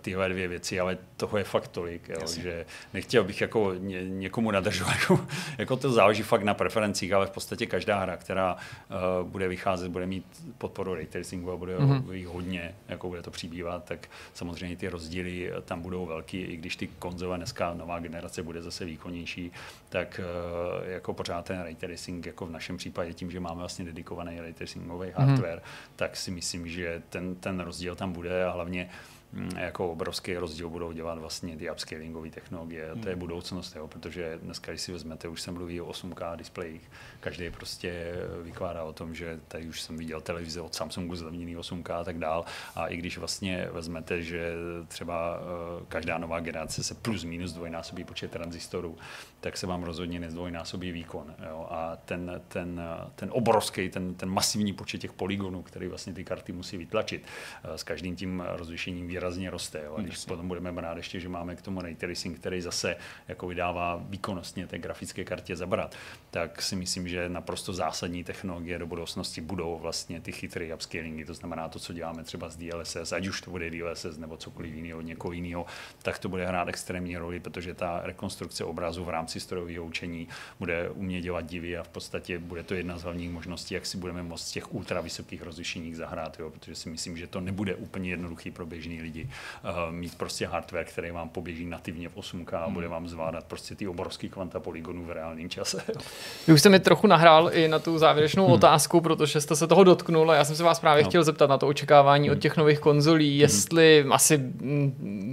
tyhle dvě věci, ale toho je fakt tolik, jo, že nechtěl bych jako ně, někomu nadržovat, jako, jako to záleží fakt na preferencích, ale v podstatě každá hra, která uh, bude vycházet, bude mít podporu ray tracingu a bude mm-hmm. jich hodně, jako bude to přibývat, tak samozřejmě ty rozdíly tam budou velký, i když ty konzole dneska nová generace bude zase výkonnější, tak uh, jako pořád ten ray tracing, jako v našem případě tím, že máme vlastně dedikovaný ray tracingový mm-hmm. hardware, tak si myslím, že ten, ten rozdíl tam bude a hlavně Mm, jako obrovský rozdíl budou dělat vlastně ty upscalingové technologie. Hmm. To je hmm. budoucnost, jo, protože dneska, když si vezmete, už jsem mluví o 8K displejích, každý prostě vykládá o tom, že tady už jsem viděl televize od Samsungu zlevněný 8K a tak dál. A i když vlastně vezmete, že třeba eh, každá nová generace se plus minus dvojnásobí počet tranzistorů, tak se vám rozhodně nezdvojnásobí výkon. Jo? A ten, ten, ten obrovský, ten, ten masivní počet těch polygonů, který vlastně ty karty musí vytlačit, eh, s každým tím rozlišením výrazně roste. Jo? A když Jasně. potom budeme brát ještě, že máme k tomu ray tracing, který zase jako vydává výkonnostně té grafické kartě zabrat, tak si myslím, že naprosto zásadní technologie do budoucnosti budou vlastně ty chytré upscalingy, to znamená to, co děláme třeba s DLSS, ať už to bude DLSS nebo cokoliv jiného, někoho jiného, tak to bude hrát extrémní roli, protože ta rekonstrukce obrazu v rámci strojového učení bude umět dělat divy a v podstatě bude to jedna z hlavních možností, jak si budeme moct z těch ultra vysokých rozlišeních zahrát, jo, protože si myslím, že to nebude úplně jednoduchý pro běžný lidi uh, mít prostě hardware, který vám poběží nativně v 8K a hmm. bude vám zvládat prostě ty obrovské kvanta polygonů v reálném čase. Vy už jste mi trochu nahrál i na tu závěrečnou hmm. otázku, protože jste se toho dotknul a já jsem se vás právě no. chtěl zeptat na to očekávání hmm. od těch nových konzolí, hmm. jestli hmm. asi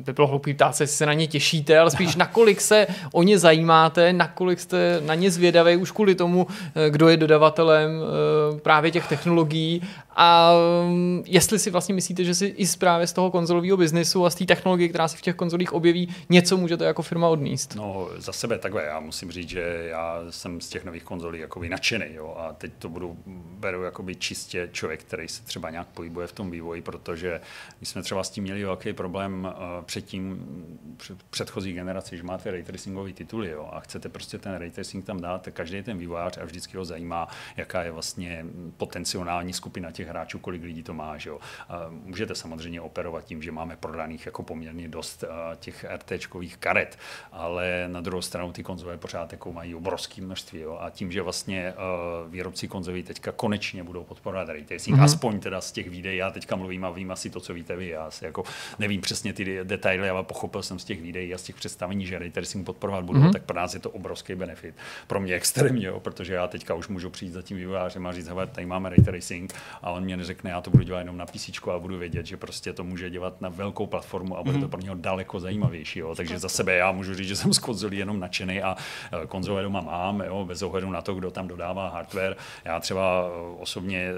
by bylo hloupý ptát se, jestli se na ně těšíte, ale spíš nakolik se o ně zajímáte, nakolik jste na ně zvědaví už kvůli tomu, eh, kdo je dodavatelem eh, právě těch technologií a mm, jestli si vlastně myslíte, že si i právě z toho konzolového biznesu a z té technologie, která se v těch konzolích objeví, něco můžete jako firma odníst? No, za sebe takhle, já musím říct, že já jsem z těch nových konzolí jakoby nadšený, jo, a teď to budu, beru jakoby čistě člověk, který se třeba nějak pohybuje v tom vývoji, protože my jsme třeba s tím měli velký problém uh, předtím, před, předchozí generaci, že máte ray tracingové tituly, jo, a chcete prostě ten ray tracing tam dát, tak každý ten vývojář a vždycky ho zajímá, jaká je vlastně potenciální skupina těch hráčů, kolik lidí to má. Že jo. Můžete samozřejmě operovat tím, že máme prodaných jako poměrně dost těch RTčkových karet, ale na druhou stranu ty konzole pořád jako mají obrovské množství. Jo. A tím, že vlastně výrobci konzolí teďka konečně budou podporovat ray tracing, mm-hmm. aspoň teda z těch videí, já teďka mluvím a vím asi to, co víte vy, já si jako nevím přesně ty detaily, ale pochopil jsem z těch videí a z těch představení, že ray tracing podporovat budou, mm-hmm. tak pro nás je to obrovský benefit. Pro mě extrémně, jo, protože já teďka už můžu přijít za tím vývojářem a říct, hele, tady máme ray tracing a on mě neřekne, já to budu dělat jenom na PC a budu vědět, že prostě to může dělat na velkou platformu a bude to mhm. pro něho daleko zajímavější. Jo. Takže za sebe já můžu říct, že jsem z konzolí jenom nadšený a e, konzole doma mám, jo, bez ohledu na to, kdo tam dodává hardware. Já třeba e, osobně e,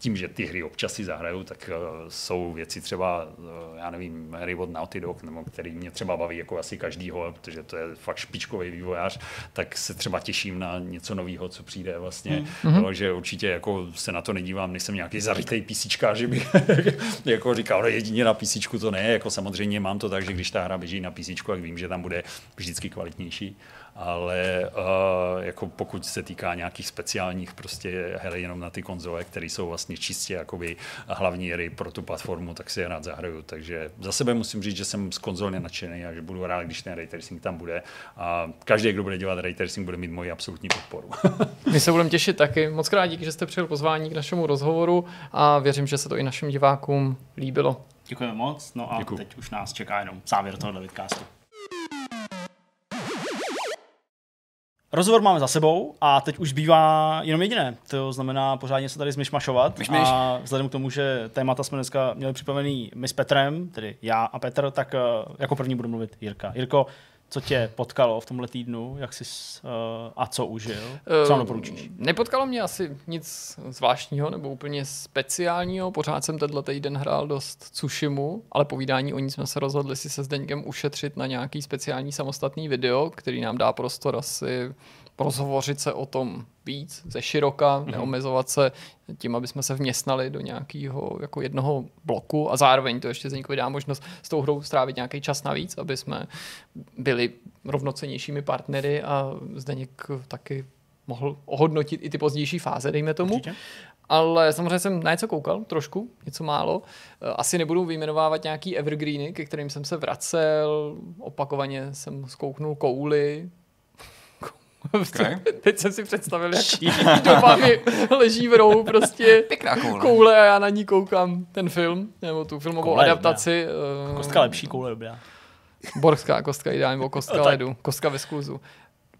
tím, že ty hry občas si zahraju, tak jsou věci třeba, já nevím, hry od Naughty Dog, nebo který mě třeba baví jako asi každýho, protože to je fakt špičkový vývojář, tak se třeba těším na něco nového, co přijde vlastně, mm. jo, že určitě jako se na to nedívám, nejsem nějaký zarytej písíčka, že bych jako říkal, ale jedině na písíčku to ne, jako samozřejmě mám to tak, že když ta hra běží na písíčku, tak vím, že tam bude vždycky kvalitnější ale uh, jako pokud se týká nějakých speciálních prostě her jenom na ty konzole, které jsou vlastně čistě jakoby hlavní hry pro tu platformu, tak si je rád zahraju. Takže za sebe musím říct, že jsem z konzole nadšený a že budu rád, když ten ray tracing tam bude. A každý, kdo bude dělat ray tracing, bude mít moji absolutní podporu. My se budeme těšit taky. Moc krát díky, že jste přijel pozvání k našemu rozhovoru a věřím, že se to i našim divákům líbilo. Děkujeme moc. No a Děkuju. teď už nás čeká jenom závěr tohoto vidcastu. Rozhovor máme za sebou a teď už bývá jenom jediné. To znamená pořádně se tady zmyšmašovat. Myšmiš. A vzhledem k tomu, že témata jsme dneska měli připravený my s Petrem, tedy já a Petr, tak eh, jako první budu mluvit Jirka. Jirko, co tě potkalo v tomhle týdnu, jak jsi uh, a co užil? Co nám doporučíš? Uh, nepotkalo mě asi nic zvláštního nebo úplně speciálního. Pořád jsem tenhle týden hrál dost Tsushimu, ale povídání o ní jsme se rozhodli si se Zdeňkem ušetřit na nějaký speciální samostatný video, který nám dá prostor asi rozhovořit se o tom víc, ze široka, mm-hmm. neomezovat se tím, aby jsme se vměstnali do nějakého jako jednoho bloku a zároveň to ještě vzniklo dá možnost s tou hrou strávit nějaký čas navíc, aby jsme byli rovnocenějšími partnery a Zdeněk taky mohl ohodnotit i ty pozdější fáze, dejme tomu. Určitě. Ale samozřejmě jsem na něco koukal, trošku, něco málo. Asi nebudu vyjmenovávat nějaký evergreeny, ke kterým jsem se vracel. Opakovaně jsem zkouknul kouly, Okay. Teď jsem si představil, jak doba mi leží v rohu prostě Pěkná koule. koule a já na ní koukám ten film, nebo tu filmovou Koule adaptaci. eh, Kostka lepší, koule dobrá. Borská kostka ideálně, nebo kostka ledu, kostka ve skluzu.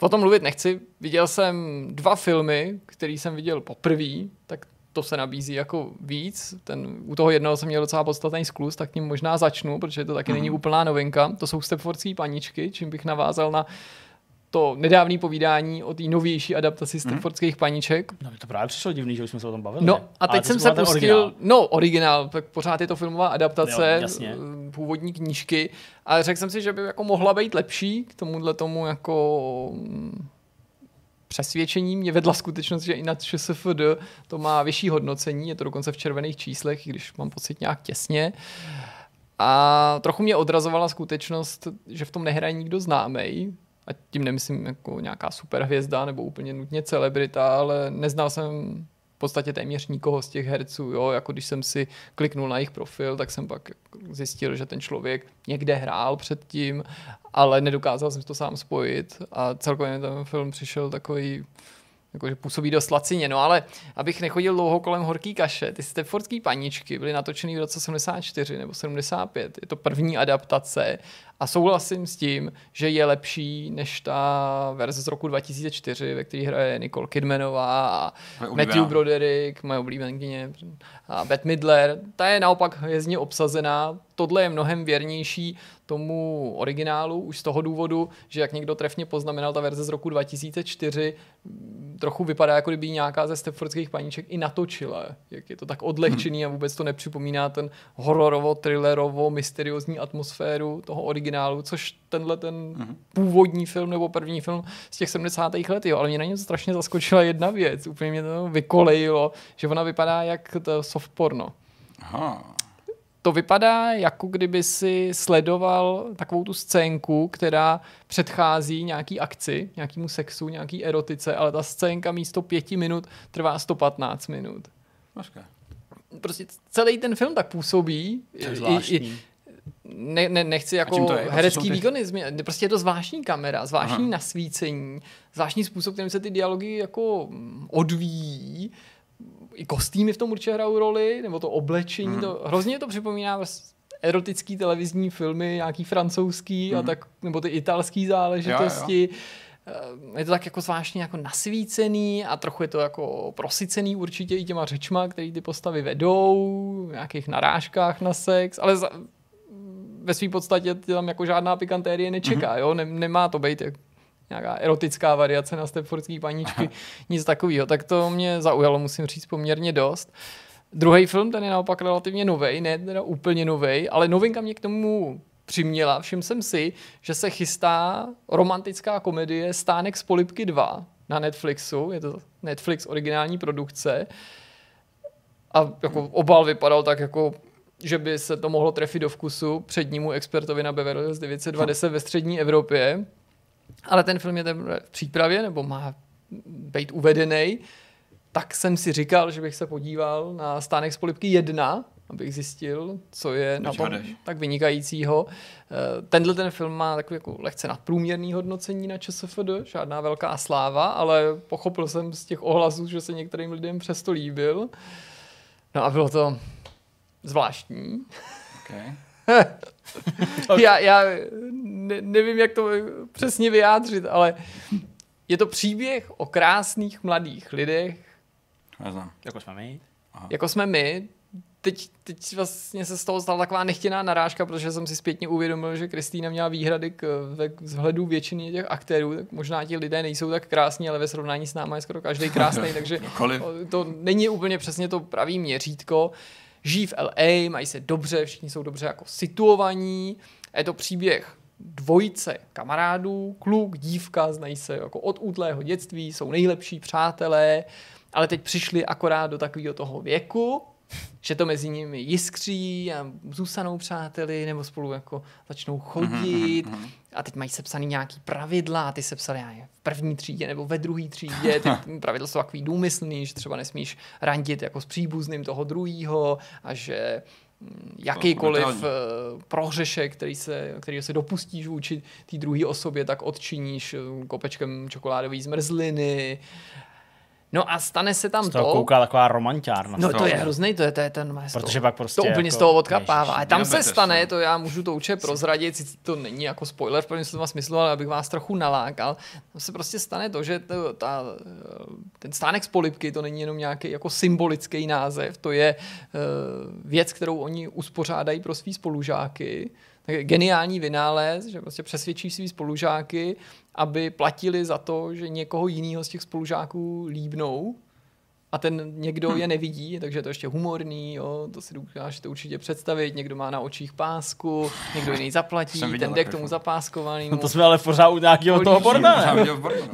O tom mluvit nechci. Viděl jsem dva filmy, který jsem viděl poprvé, tak to se nabízí jako víc. Ten, u toho jednoho jsem měl docela podstatný skluz, tak tím možná začnu, protože to taky není úplná novinka. To jsou Stepfordské paničky, čím bych navázal na to nedávné povídání o té novější adaptaci Stepfordských paniček. No, mi to právě přišlo divný, že už jsme se o tom bavili. No a teď ty jsem se pustil, originál. no originál, tak pořád je to filmová adaptace Jo, jasně. eh, původní knížky a řekl jsem si, že by jako mohla být lepší k tomuhle tomu jako mm, přesvědčení mě vedla skutečnost, že i na ČSFD to má vyšší hodnocení, je to dokonce v červených číslech, když mám pocit nějak těsně. A trochu mě odrazovala skutečnost, že v tom nehraje nikdo známej, a tím nemyslím jako nějaká superhvězda nebo úplně nutně celebrita, ale neznal jsem v podstatě téměř nikoho z těch herců, jo, jako když jsem si kliknul na jejich profil, tak jsem pak zjistil, že ten člověk někde hrál předtím, ale nedokázal jsem to sám spojit. A celkově ten film přišel takový jakože působí dost lacině, no ale abych nechodil dlouho kolem horký kaše, ty Stepfordský paničky byly natočeny v roce 74 nebo 75, je to první adaptace a souhlasím s tím, že je lepší než ta verze z roku 2004, ve které hraje Nicole Kidmanová a. Matthew Broderick, moje oblíbenkyně, a Bette Midler. Ta je naopak hvězdně obsazená. Tohle je mnohem věrnější tomu originálu, už z toho důvodu, že jak někdo trefně poznamenal, ta verze z roku 2004 mm, trochu vypadá, jako kdyby nějaká ze Stepfordských paníček i natočila. Jak je to tak odlehčený a vůbec to nepřipomíná ten hororovo, thrillerovo, mysteriózní atmosféru toho originálu, což tenhle ten původní film nebo první film z těch 70. let, jo, ale mě na něm strašně zaskočila jedna věc, úplně mě to vykolejilo, že ona vypadá jak to soft porno Aha. to vypadá, jako kdyby si sledoval takovou tu scénku, která předchází nějaký akci, nějakému sexu, nějaký erotice, ale ta scénka místo pěti minut trvá 115 minut. Počkej. Prostě celý ten film tak působí. I- i- ne, ne, nechci jako to je? Herecký ty- výkony, prostě je to zvláštní kamera, zvláštní Aha. Nasvícení, zvláštní způsob, kterým se ty dialogy jako mm, odvíjí. I kostýmy v tom určitě hrajou roli, nebo to oblečení, Mhm. to hrozně to připomíná vlastně erotický televizní filmy, nějaký francouzský a Mhm. tak, nebo ty italský záležitosti. Eh, Je to tak jako zvláštně jako nasvícený a trochu je to jako prosycený určitě i těma řečma, který ty postavy vedou, v nějakých narážkách na sex, ale za, ve své podstatě tě tam jako žádná pikantérie nečeká, jo? Ne, nemá to být jak nějaká erotická variace na stepfordský paníčky, nic takového. Tak to mě zaujalo, musím říct, poměrně dost. Druhý film, ten je naopak relativně nový, ne teda úplně nový, ale novinka mě k tomu přiměla. Všiml jsem si, že se chystá romantická komedie Stánek z polipky 2 na Netflixu. Je to Netflix originální produkce. A jako obal vypadal tak jako že by se to mohlo trefit do vkusu přednímu expertovi na Beverly Hills 920 ve střední Evropě. Ale ten film je v přípravě, nebo má být uvedený. Tak jsem si říkal, že bych se podíval na stánek z polipky 1, abych zjistil, co je na tom tak vynikajícího. Eh, Tenhle ten film má takový jako lehce nadprůměrný hodnocení na ČSFD, žádná velká sláva, ale pochopil jsem z těch ohlasů, že se některým lidem přesto líbil. No a bylo to zvláštní. Okay. Já, já ne, nevím, jak to přesně vyjádřit, ale je to příběh o krásných mladých lidech, Neznám. Jako jsme my. jako jsme my. Teď, teď vlastně se z toho stala taková nechtěná narážka, protože jsem si zpětně uvědomil, že Kristýna měla výhrady k, ve, k vzhledu většiny těch aktérů, tak možná ti lidé nejsou tak krásní, ale ve srovnání s námi je skoro každý krásný, takže to není úplně přesně to pravý měřítko. Žijí v LA, mají se dobře, všichni jsou dobře jako situovaní. Je to příběh dvojice kamarádů, kluk, dívka, znají se jako od útlého dětství, jsou nejlepší přátelé, ale teď přišli akorát do takového toho věku, že to mezi nimi jiskří a zůstanou přáteli nebo spolu jako začnou chodit a teď mají sepsaný nějaký pravidla a ty sepsali já v první třídě nebo ve druhé třídě, ty pravidla jsou takový důmyslný, že třeba nesmíš randit jako s příbuzným toho druhého a že mm, jakýkoliv uh, prohřešek, který se, který se dopustíš vůči té druhé osobě, tak odčiníš eh, kopečkem čokoládové zmrzliny. No a stane se tam Z to... toho kouká taková romantiárna. No to je hrozný, to je, to je ten Protože pak prostě To úplně jako- z toho odkapává. Ježiš, Ale tam se stane, to já můžu to určitě prozradit, sice to není jako spoiler v prvním slova smyslu, ale abych vás trochu nalákal. Tam se prostě stane to, že to, ta, ten stánek z polipky, to není jenom nějaký jako symbolický název, to je uh, věc, kterou oni uspořádají pro svý spolužáky. Geniální vynález, že prostě přesvědčí svý spolužáky, aby platili za to, že někoho jiného z těch spolužáků líbnou, a ten někdo je nevidí, takže je to ještě humorný, jo, to si dokážete určitě představit, někdo má na očích pásku, někdo jiný zaplatí, ten jde k tomu zapáskovaný. No to jsme ale pořád u nějakého toho pornu.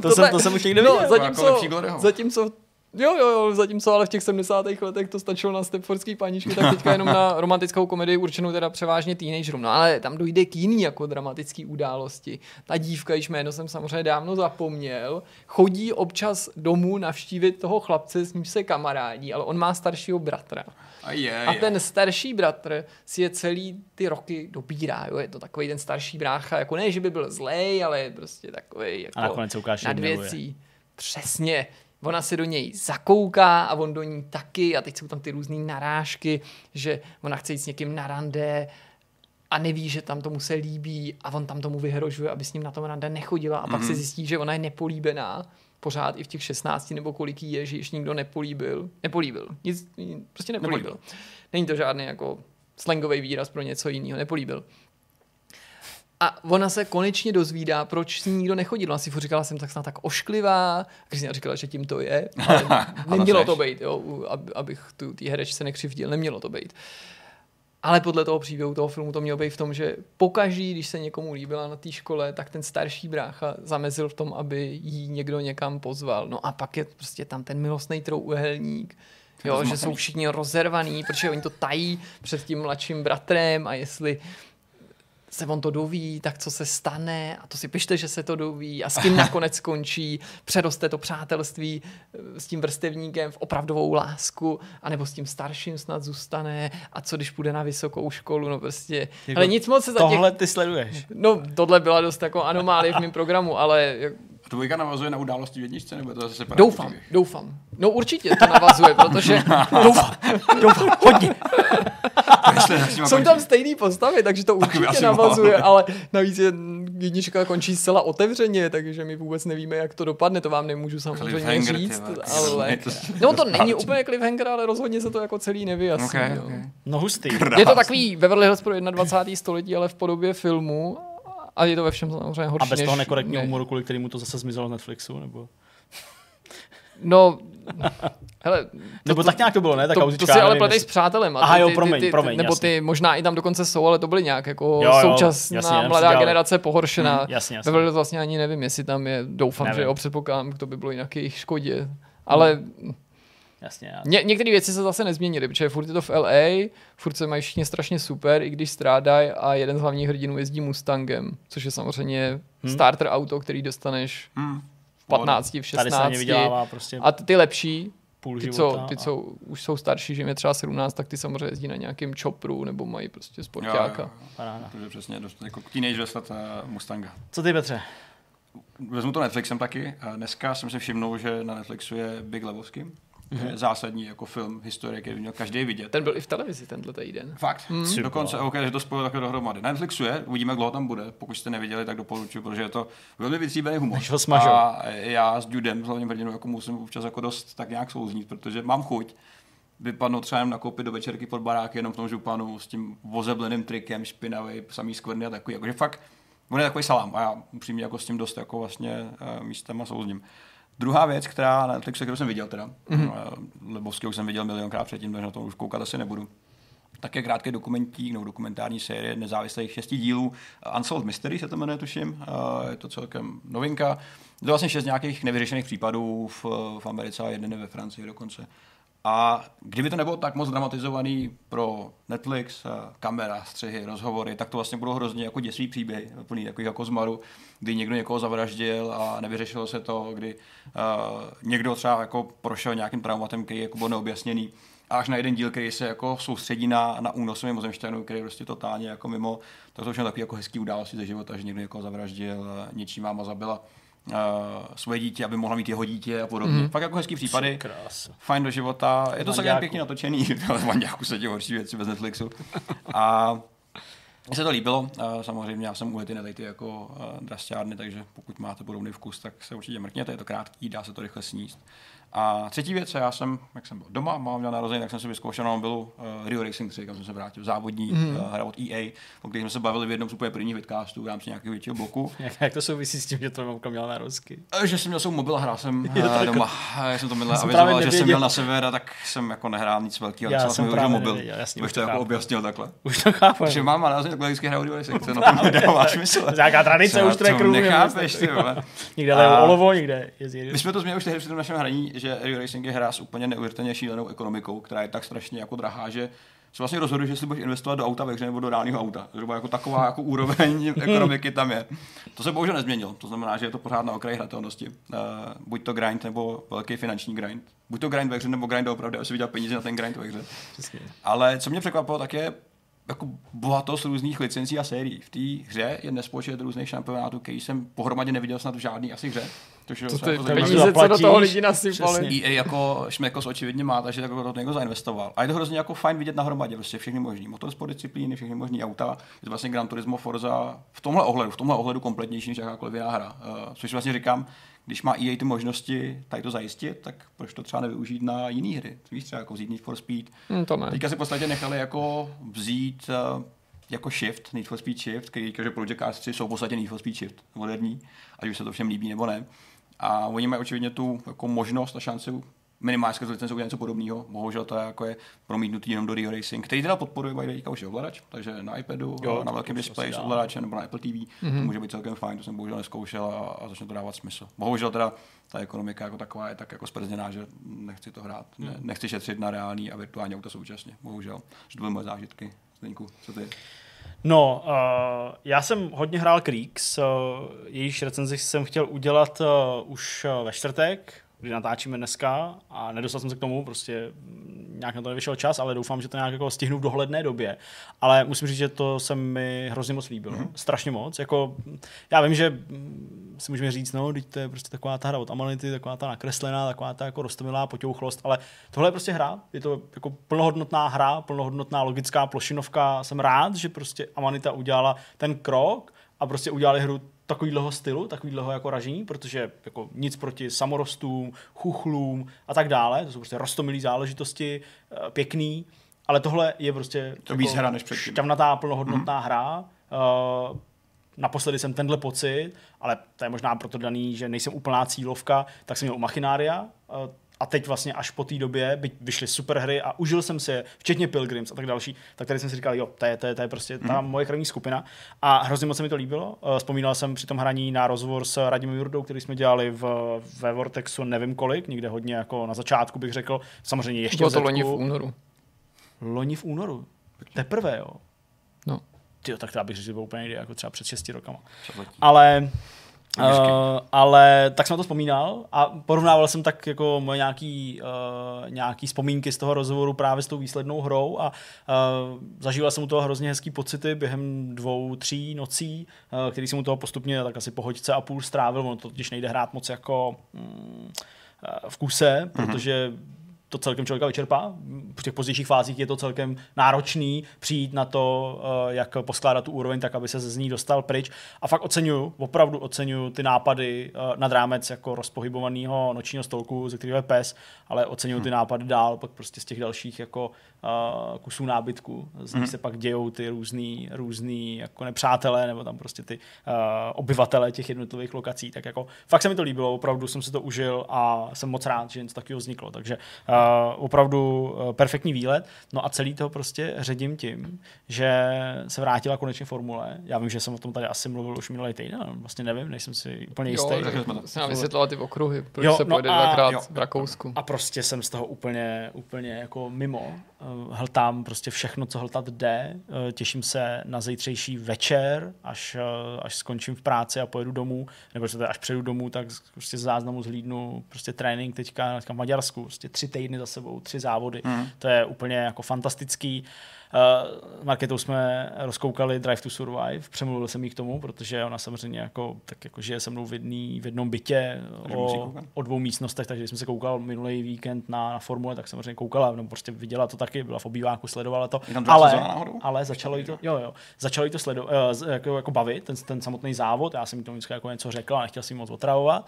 To jsem, to jsem už někde no, viděl. zatímco, jako zatímco Jo, jo, jo, zatímco ale v těch 70. letech to stačilo na Stepfordský paníčky, tak teďka jenom na romantickou komedii určenou teda převážně teenagerům. No ale tam dojde k jiný jako dramatický události. Ta dívka, již jméno jsem samozřejmě dávno zapomněl, chodí občas domů navštívit toho chlapce, s ním se kamarádí, ale on má staršího bratra. A je, A ten starší bratr si je celý ty roky dobírá, jo? je to takový ten starší brácha, jako ne, že by byl zlej, ale je prostě takový jako A nakonec se ukáže, že nad věcí. Přesně. Ona se do něj zakouká a on do ní taky a teď jsou tam ty různé narážky, že ona chce jít s někým na rande a neví, že tam tomu se líbí a on tam tomu vyhrožuje, aby s ním na tom rande nechodila a pak Mhm. se zjistí, že ona je nepolíbená pořád i v těch 16 nebo kolik jí je, že ještě nikdo nepolíbil. Nepolíbil. Nic, prostě nepolíbil. Nepolíbil. Není to žádný jako slangový výraz pro něco jiného. Nepolíbil. A ona se konečně dozvídá, proč s ní nikdo nechodil. Ona si furt říkala, jsem tak snad tak ošklivá. A Kristina říkala, že tím to je. Ale nemělo to být, jo, abych tu té herečce nekřivdil. Nemělo to být. Ale podle toho příběhu toho filmu to mělo být v tom, že pokaží, když se někomu líbila na té škole, tak ten starší brácha zamezil v tom, aby jí někdo někam pozval. No a pak je prostě tam ten milostný trouhelník, jo, že jsou všichni rozervaný, protože oni to tají před tím mladším bratrem a jestli se on to doví, tak co se stane a to si pište, že se to doví a s kým nakonec skončí, přeroste to přátelství eh, s tím vrstevníkem v opravdovou lásku, anebo s tím starším snad zůstane a co když půjde na vysokou školu, no prostě, Jako ale nic moc se za těch, Tohle ty sleduješ. no tohle byla dost jako anomálie v mém programu, ale dvojka navazuje na události v jedničce, nebo je to zase doufám, příběh? doufám. No určitě to navazuje, protože doufám, doufám, hodně. Jsou tam stejné postavy, takže to určitě navazuje, ale navíc je jednička končí zcela otevřeně, takže my vůbec nevíme, jak to dopadne, to vám nemůžu samozřejmě říct, ale... No to není úplně cliffhanger, ale rozhodně se to jako celý nevyjasní. Okay, okay. No hustý. Je to takový Beverly Hills pro 21. století, ale v podobě filmu a je to ve všem samozřejmě A horší bez toho než- nekorektního ne. humoru, kvůli kterému to zase zmizelo z Netflixu, nebo... No, hele, to, Nebo tak nějak to bylo, ne? Ta to, kauzička, to si ale pletej s přátelem. a Aha, ty- jo, ty- promiň, ty- promiň, Nebo ty možná i tam dokonce jsou, ale to byly nějak jako Jo, jo, současná jenom mladá dělali. generace pohoršená. Mm, jasně, jasně. Beverly Hills vlastně ani nevím, jestli tam je, doufám, Nevím. že jo, předpokládám, to by bylo jinak jejich škodě. Ale Jasně, já. ně, některé věci se zase nezměnily, protože furt je to v LA, furt se mají všichni strašně super, i když strádají a jeden z hlavních hrdinů jezdí Mustangem, což je samozřejmě Hmm. starter auto, který dostaneš Hmm. v 15, v Tady se 16. na ně vydělává prostě A ty, lepší, půl ty, co, ty, a- co už jsou starší, že je třeba 17, tak ty samozřejmě jezdí na nějakém čopru nebo mají prostě sportáka. je přesně dost, jako teenager sled uh, Mustanga. Co ty, Petře? Vezmu to Netflixem taky. A Dneska jsem si všimnul, že na Netflixu je Big Lebowski. Mm-hmm. Mhm. Je zásadní jako film historie, který by měl každý vidět. Ten byl i v televizi tenhle týden. Fakt. Mm. Super. Dokonce, OK, že to spojilo takhle dohromady. Na Netflixu je, uvidíme, kdo ho tam bude. Pokud jste neviděli, tak doporučuji, protože je to velmi vytříbený humor. Než ho smažou. A já s Judem, s hlavním hrdinou, jako musím občas jako dost tak nějak souznít, protože mám chuť vypadnout třeba jenom nakoupit do večerky pod baráky jenom v tom županu s tím vozebleným trikem, špinavý, samý skvrny a takový. Jakože fakt, on je takový salám a já upřímně jako s tím dost jako vlastně uh, místem a souzním. Druhá věc, která na Netflixu, kterou jsem viděl teda, mm-hmm. Lebovského jsem viděl milionkrát předtím, takže na to už koukat asi nebudu. Tak je krátký dokumentík, nebo dokumentární série nezávislých šesti dílů. Unsolved Mystery se to jmenuje, tuším. Uh, je to celkem novinka. Je to vlastně šest nějakých nevyřešených případů v, v Americe a jeden je ve Francii dokonce. A kdyby to nebylo tak moc dramatizovaný pro Netflix, eh, kamera, střihy, rozhovory, tak to vlastně budou hrozně jako děsivý příběhy, plný takových jako zmaru, kdy někdo někoho zavraždil a nevyřešilo se to, kdy uh, někdo třeba jako prošel nějakým traumatem, který jako byl neobjasněný a až na jeden díl, který se jako soustředí na, na únos mimozemšťanů, který je prostě totálně jako mimo, tak to už je takový jako hezký události ze života, že někdo někoho zavraždil, něčí máma zabila svoje dítě, aby mohla mít jeho dítě a podobně. Mm. Fakt jako hezký případy. Krása. Fajn do života. Je to celkem pěkně natočený. v Manďáku se ti horší věci bez Netflixu. A mně se to líbilo, uh, samozřejmě já jsem ujetý na ty jako uh, drastiárny, takže pokud máte podobný vkus, tak se určitě mrkněte, je to krátký, dá se to rychle sníst. A třetí věc, já jsem, jak jsem byl doma, mám měl narozeniny, tak jsem si vyzkoušel na mobilu uh, Rio Racing 3, kam jsem se vrátil, závodní mm. uh, hra od EA, o kterém jsme se bavili v jednom z úplně prvních vidcastů v rámci nějakého většího bloku. Jak, jak, to souvisí s tím, že to mamka měla na rozky? Že jsem měl svou mobil a hrál jsem uh, doma. Já jsem to minule avizoval, že jsem měl na sever a tak jsem jako nehrál nic velkého, já jsem právě mobil. Nevěděl, jasně, Už to jako objasnil takhle. Už to chápu. Že mám a narozeniny, takhle vždycky hraju Rio Racing, to na tom dává smysl. Nějaká tradice už to je. Nechápeš, ty. Někde je olovo, někde je My jsme to změnili už tehdy při tom našem hraní, že Rio Racing je hra s úplně neuvěřitelně šílenou ekonomikou, která je tak strašně jako drahá, že se vlastně rozhoduješ, jestli budeš investovat do auta ve hře nebo do reálného auta. Zhruba jako taková jako úroveň ekonomiky tam je. To se bohužel nezměnilo. To znamená, že je to pořád na okraji hratelnosti. Uh, buď to grind nebo velký finanční grind. Buď to grind ve hře nebo grind opravdu, aby si viděl peníze na ten grind ve hře. Přesně. Ale co mě překvapilo, tak je jako bohatost různých licencí a sérií. V té hře je nespočet různých šampionátů, který jsem pohromadě neviděl snad v žádný asi hře. To ty jako peníze, co do toho lidi nasypali. EA jako Šmekos očividně má, takže tak to někdo zainvestoval. A je to hrozně jako fajn vidět na prostě všechny možný motorsport disciplíny, všechny možný auta. Je to vlastně Gran Turismo Forza v tomhle ohledu, v tomhle ohledu kompletnější než jakákoliv jiná hra. Uh, což vlastně říkám, když má EA ty možnosti tady to zajistit, tak proč to třeba nevyužít na jiné hry? Víš, třeba jako vzít Need for Speed. Hmm, to ne. Teďka si v podstatě nechali jako vzít uh, jako Shift, Need for Speed Shift, který říká, že Project Cars 3 jsou v podstatě Need for Speed Shift, moderní, ať už se to všem líbí nebo ne. A oni mají očividně tu jako možnost a šanci minimálně skrze licence udělat něco podobného. Bohužel to je, jako je promítnutý jenom do Rio Racing, který teda podporuje by už je ovladač, takže na iPadu, jo, na velkém displeji s ovladačem nebo na Apple TV, mm-hmm. to může být celkem fajn, to jsem bohužel neskoušel a, a začne to dávat smysl. Bohužel teda ta ekonomika jako taková je tak jako sprzněná, že nechci to hrát, ne, mhm. nechci šetřit na reální a virtuální auta současně, bohužel. Že to byly moje zážitky. Zdeňku, co ty? No, uh, já jsem hodně hrál Creeks, uh, jejíž recenzi jsem chtěl udělat uh, už uh, ve čtvrtek, kdy natáčíme dneska a nedostal jsem se k tomu, prostě nějak na to nevyšel čas, ale doufám, že to nějak jako stihnu v dohledné době. Ale musím říct, že to se mi hrozně moc líbilo. Mm-hmm. Strašně moc. Jako, já vím, že si můžeme říct, no, teď to je prostě taková ta hra od Amanity, taková ta nakreslená, taková ta jako rostomilá potěuchlost, ale tohle je prostě hra. Je to jako plnohodnotná hra, plnohodnotná logická plošinovka. Jsem rád, že prostě Amanita udělala ten krok a prostě udělali hru takovýhleho stylu, takovýhleho jako ražení, protože jako nic proti samorostům, chuchlům a tak dále, to jsou prostě rostomilý záležitosti, eh, pěkný, ale tohle je prostě to jako hra než šťavnatá, plnohodnotná mm-hmm. hra. Uh, naposledy jsem tenhle pocit, ale to je možná proto daný, že nejsem úplná cílovka, tak jsem měl u Machinária. A teď vlastně až po té době, byť vyšly super hry a užil jsem si je, včetně Pilgrims a tak další, tak tady jsem si říkal, jo, to je, to je, to je prostě ta mm. moje krevní skupina. A hrozně moc se mi to líbilo. Uh, vzpomínal jsem při tom hraní na rozhovor s Radimem Jurdou, který jsme dělali v, ve Vortexu nevím kolik, někde hodně jako na začátku bych řekl, samozřejmě ještě Bylo to loni v únoru. Loni v únoru. Teprve, jo. No. Tyjo, tak to bych řekl, že bylo úplně někdy jako třeba před 6 rokama. Ale Uh, ale tak jsem na to vzpomínal a porovnával jsem tak jako moje nějaký, uh, nějaký vzpomínky z toho rozhovoru právě s tou výslednou hrou a uh, zažíval jsem u toho hrozně hezký pocity během dvou, tří nocí, uh, který jsem u toho postupně tak asi po hoďce a půl strávil, ono to totiž nejde hrát moc jako mm, v kuse, mm-hmm. protože to celkem člověka vyčerpá. V těch pozdějších fázích je to celkem náročný přijít na to, eh, jak poskládat tu úroveň tak, aby se z ní dostal pryč. A fakt oceňuju, opravdu oceňuju ty nápady eh, nad rámec jako rozpohybovaného nočního stolku, ze kterého je pes, ale oceňuju ty hm. nápady dál, pak prostě z těch dalších jako uh, kusů nábytku. Z nich mm. se pak dějou ty různý, různý jako nepřátelé nebo tam prostě ty obyvatele těch jednotlivých lokací. Tak jako fakt se mi to líbilo, opravdu jsem si to užil a jsem moc rád, že něco takového vzniklo. Takže uh, opravdu uh, perfektní výlet. No a celý to prostě ředím tím, že se vrátila konečně formule. Já vím, že jsem o tom tady asi mluvil už minulý týden, vlastně nevím, nejsem si úplně jistý. Jo, jsme nám vysvětlila ty okruhy, proč jo, se no pojede dvakrát jo, v Rakousku. A prostě jsem z toho úplně, úplně jako mimo. Eh, hltám prostě všechno, co hltat jde. Eh, těším se na zítřejší večer, až, eh, až skončím v práci a pojedu domů, nebo až přejdu domů, tak prostě z záznamu zhlídnu prostě trénink teďka, teďka v Maďarsku, prostě tři týdny týdny za sebou, tři závody. Hmm. Mm. To je úplně jako fantastický. Uh, Marketou jsme rozkoukali Drive to Survive, přemluvil jsem jí k tomu, protože ona samozřejmě jako, tak jako žije se mnou v, jedný, v jednom bytě o, o dvou místnostech, takže když jsem se koukal minulý víkend na, na formule, tak samozřejmě koukala, no prostě viděla to taky, byla v obýváku, sledovala to. Ale, ale začalo jí to, jo, jo, začalo jí to sledo, z- jako, jako bavit, ten, ten samotný závod, já jsem jí tomu vždycky jako něco řekl a nechtěl jsem jí moc otravovat.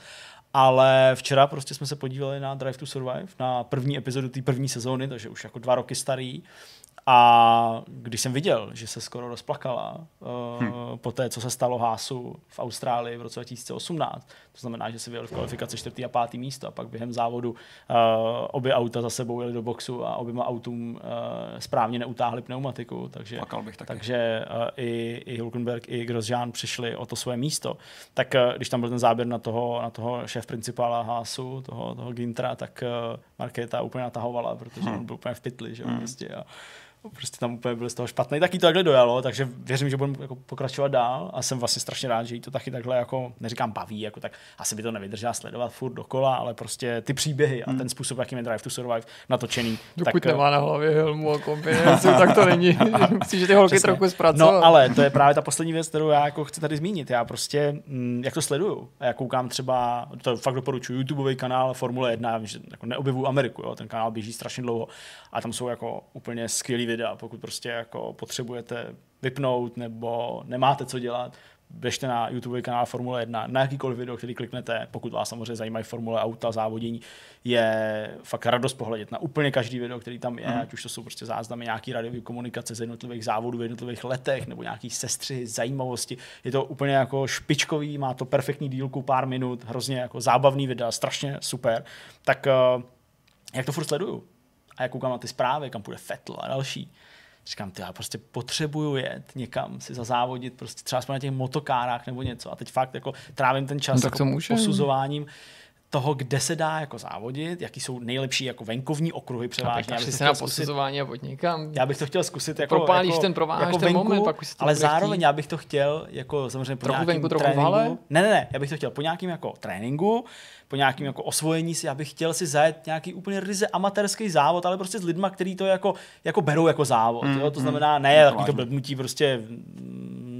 Ale včera prostě jsme se podívali na Drive to Survive, na první epizodu té první sezóny, takže už jako dva roky starý. A když jsem viděl, že se skoro rozplakala uh, hmm. po té, co se stalo Hásu v Austrálii v roce 2018, to znamená, že si vyjel v kvalifikaci čtvrtý a pátý místo a pak během závodu uh, obě auta za sebou jeli do boxu a oběma autům uh, správně neutáhli pneumatiku, takže, Plakal bych taky. takže uh, i, i Hulkenberg, i Grosjean přišli o to svoje místo. Tak uh, když tam byl ten záběr na toho, na toho šéf principála Hásu, toho, toho Gintra, tak uh, Markéta úplně natahovala, protože hmm. on byl úplně v pytli, že hmm. prostě. A, prostě tam úplně byl z toho špatný, tak jí to takhle dojalo, takže věřím, že budeme jako pokračovat dál a jsem vlastně strašně rád, že jí to taky takhle jako, neříkám baví, jako tak asi by to nevydržela sledovat furt dokola, ale prostě ty příběhy a ten způsob, jakým je Drive to Survive natočený. Dokud tak, nemá na hlavě helmu a kombinézu, tak to není. Musíš ty holky Přesně. trochu zpracovat. No, ale to je právě ta poslední věc, kterou já jako chci tady zmínit. Já prostě, mm, jak to sleduju, a já koukám třeba, to fakt doporučuji, YouTubeový kanál Formule 1, já vím, že jako neobjevuju Ameriku, jo, ten kanál běží strašně dlouho a tam jsou jako úplně skvělý videa, pokud prostě jako potřebujete vypnout nebo nemáte co dělat, běžte na YouTube kanál Formule 1, na jakýkoliv video, který kliknete, pokud vás samozřejmě zajímají formule, auta, závodění, je fakt radost pohledět na úplně každý video, který tam je, mm. ať už to jsou prostě záznamy nějaký radiové komunikace z jednotlivých závodů v jednotlivých letech, nebo nějaký sestřihy, zajímavosti. Je to úplně jako špičkový, má to perfektní dílku, pár minut, hrozně jako zábavný videa, strašně super. Tak uh, jak to furt sleduju? A jak koukám na ty zprávy, kam půjde Fettel a další, říkám, ty, já prostě potřebuju jet někam si zazávodit, prostě třeba aspoň na těch motokárách nebo něco. A teď fakt jako trávím ten čas No tak jako může. posuzováním toho, kde se dá jako závodit, jaký jsou nejlepší jako venkovní okruhy převážně. Já bych to se na posuzování a já bych to chtěl zkusit jako, Propálíš jako, ten, prováháš jako ten venku, moment, pak už se to ale zároveň já bych to chtěl jako samozřejmě po Trochu nějakým venku, trochu tréninku. hale? Ne, ne, ne, já bych to chtěl po nějakým jako tréninku, po nějakým jako osvojení si, já bych chtěl si zajet nějaký úplně ryze amatérský závod, ale prostě s lidma, kteří to jako, jako berou jako závod. Mm, jo? To znamená, ne, takový to vážně. blbnutí prostě mm,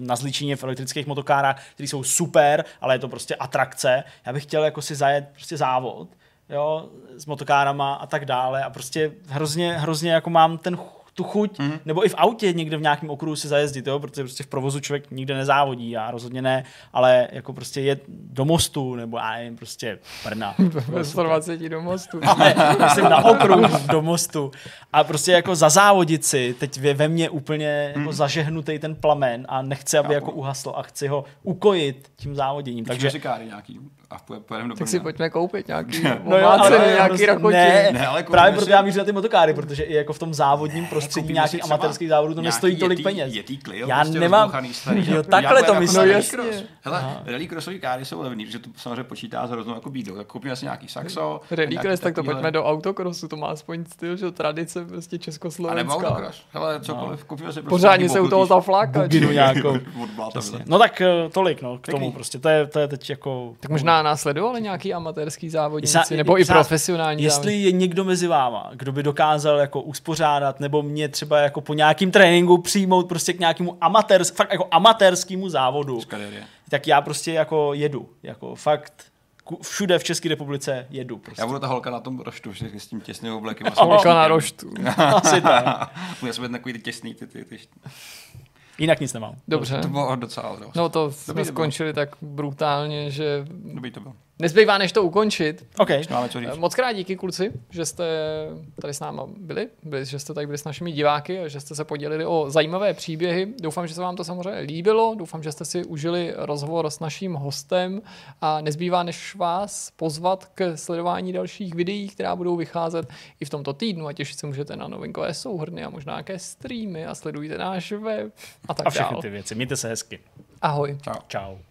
na zličině v elektrických motokárách, které jsou super, ale je to prostě atrakce. Já bych chtěl jako si zajet prostě závod, jo, s motokárama a tak dále a prostě hrozně, hrozně jako mám ten tu chuť, Mhm. mm-hmm. nebo i v autě někde v nějakém okruhu si zajezdit, jo, protože prostě v provozu člověk nikde nezávodí, já rozhodně ne, ale jako prostě jet do mostu, nebo já nevím, prostě Brna. Ve 120 do mostu. Ale myslím na okruh do mostu a prostě jako zazávodit si, teď je ve mně úplně jako zažehnutý ten plamen a nechci, aby Mhm. Chápu. jako uhasl a chci ho ukojit tím závoděním. Takže Takže říkáry nějaký a poje- pojedeme do Tak si pojďme koupit nějaký No jo, ale nějaký prostě- rakoti. Ne, Ne, ale právě si- proto já mířím na ty motokáry, protože i jako v tom závodním prostředí koupíme nějakých si amatérských závodů to nestojí tolik Yeti- peněz. Yeti Clio, já prostě nemám, starý, jo, takhle to jako myslím. No rally jasně. cross. Hele, Aha. rally crossový káry jsou levný, protože to samozřejmě počítá s hroznou jako bídou. Tak koupíme si nějaký saxo. Rally cross, tak to pojďme do autokrosu, to má aspoň styl, že tradice prostě A nebo československá. autocross. Hele, cokoliv, koupíme si prostě Pořádně se u toho nějakou. Vylez. No tak eh, tolik, no, k tomu prostě, to je, to je teď jako... Tak možná následovali nějaký amatérský závodníci, Jestli- nebo i profesionální Jestli závodníci. je někdo mezi váma, kdo by dokázal jako uspořádat, nebo mě třeba jako po nějakým tréninku přijmout prostě k nějakému amatér, fakt jako amatérskému závodu, tak já prostě jako jedu. Jako fakt všude v České republice jedu. Prostě. Já budu ta holka na tom roštu, že s tím těsným oblekem. Holka na roštu. Asi tak. Bude se být takový ty těsný, ty, ty, ty, Jinak nic nemám. Dobře. To bylo docela dost. No to jsme Dobrý to skončili tak brutálně, že Dobrý to bylo. Nezbývá než to ukončit. OK. Máme co říct. Moc krát díky kluci, že jste tady s náma byli, byli, že jste tady byli s našimi diváky a že jste se podělili o zajímavé příběhy. Doufám, že se vám to samozřejmě líbilo, doufám, že jste si užili rozhovor s naším hostem a nezbývá než vás pozvat k sledování dalších videí, která budou vycházet i v tomto týdnu a těšit se můžete na novinkové souhrny a možná nějaké streamy a sledujte náš web a tak A všechny dále. ty věci. Mějte se hezky. Ahoj. Čau. Ciao.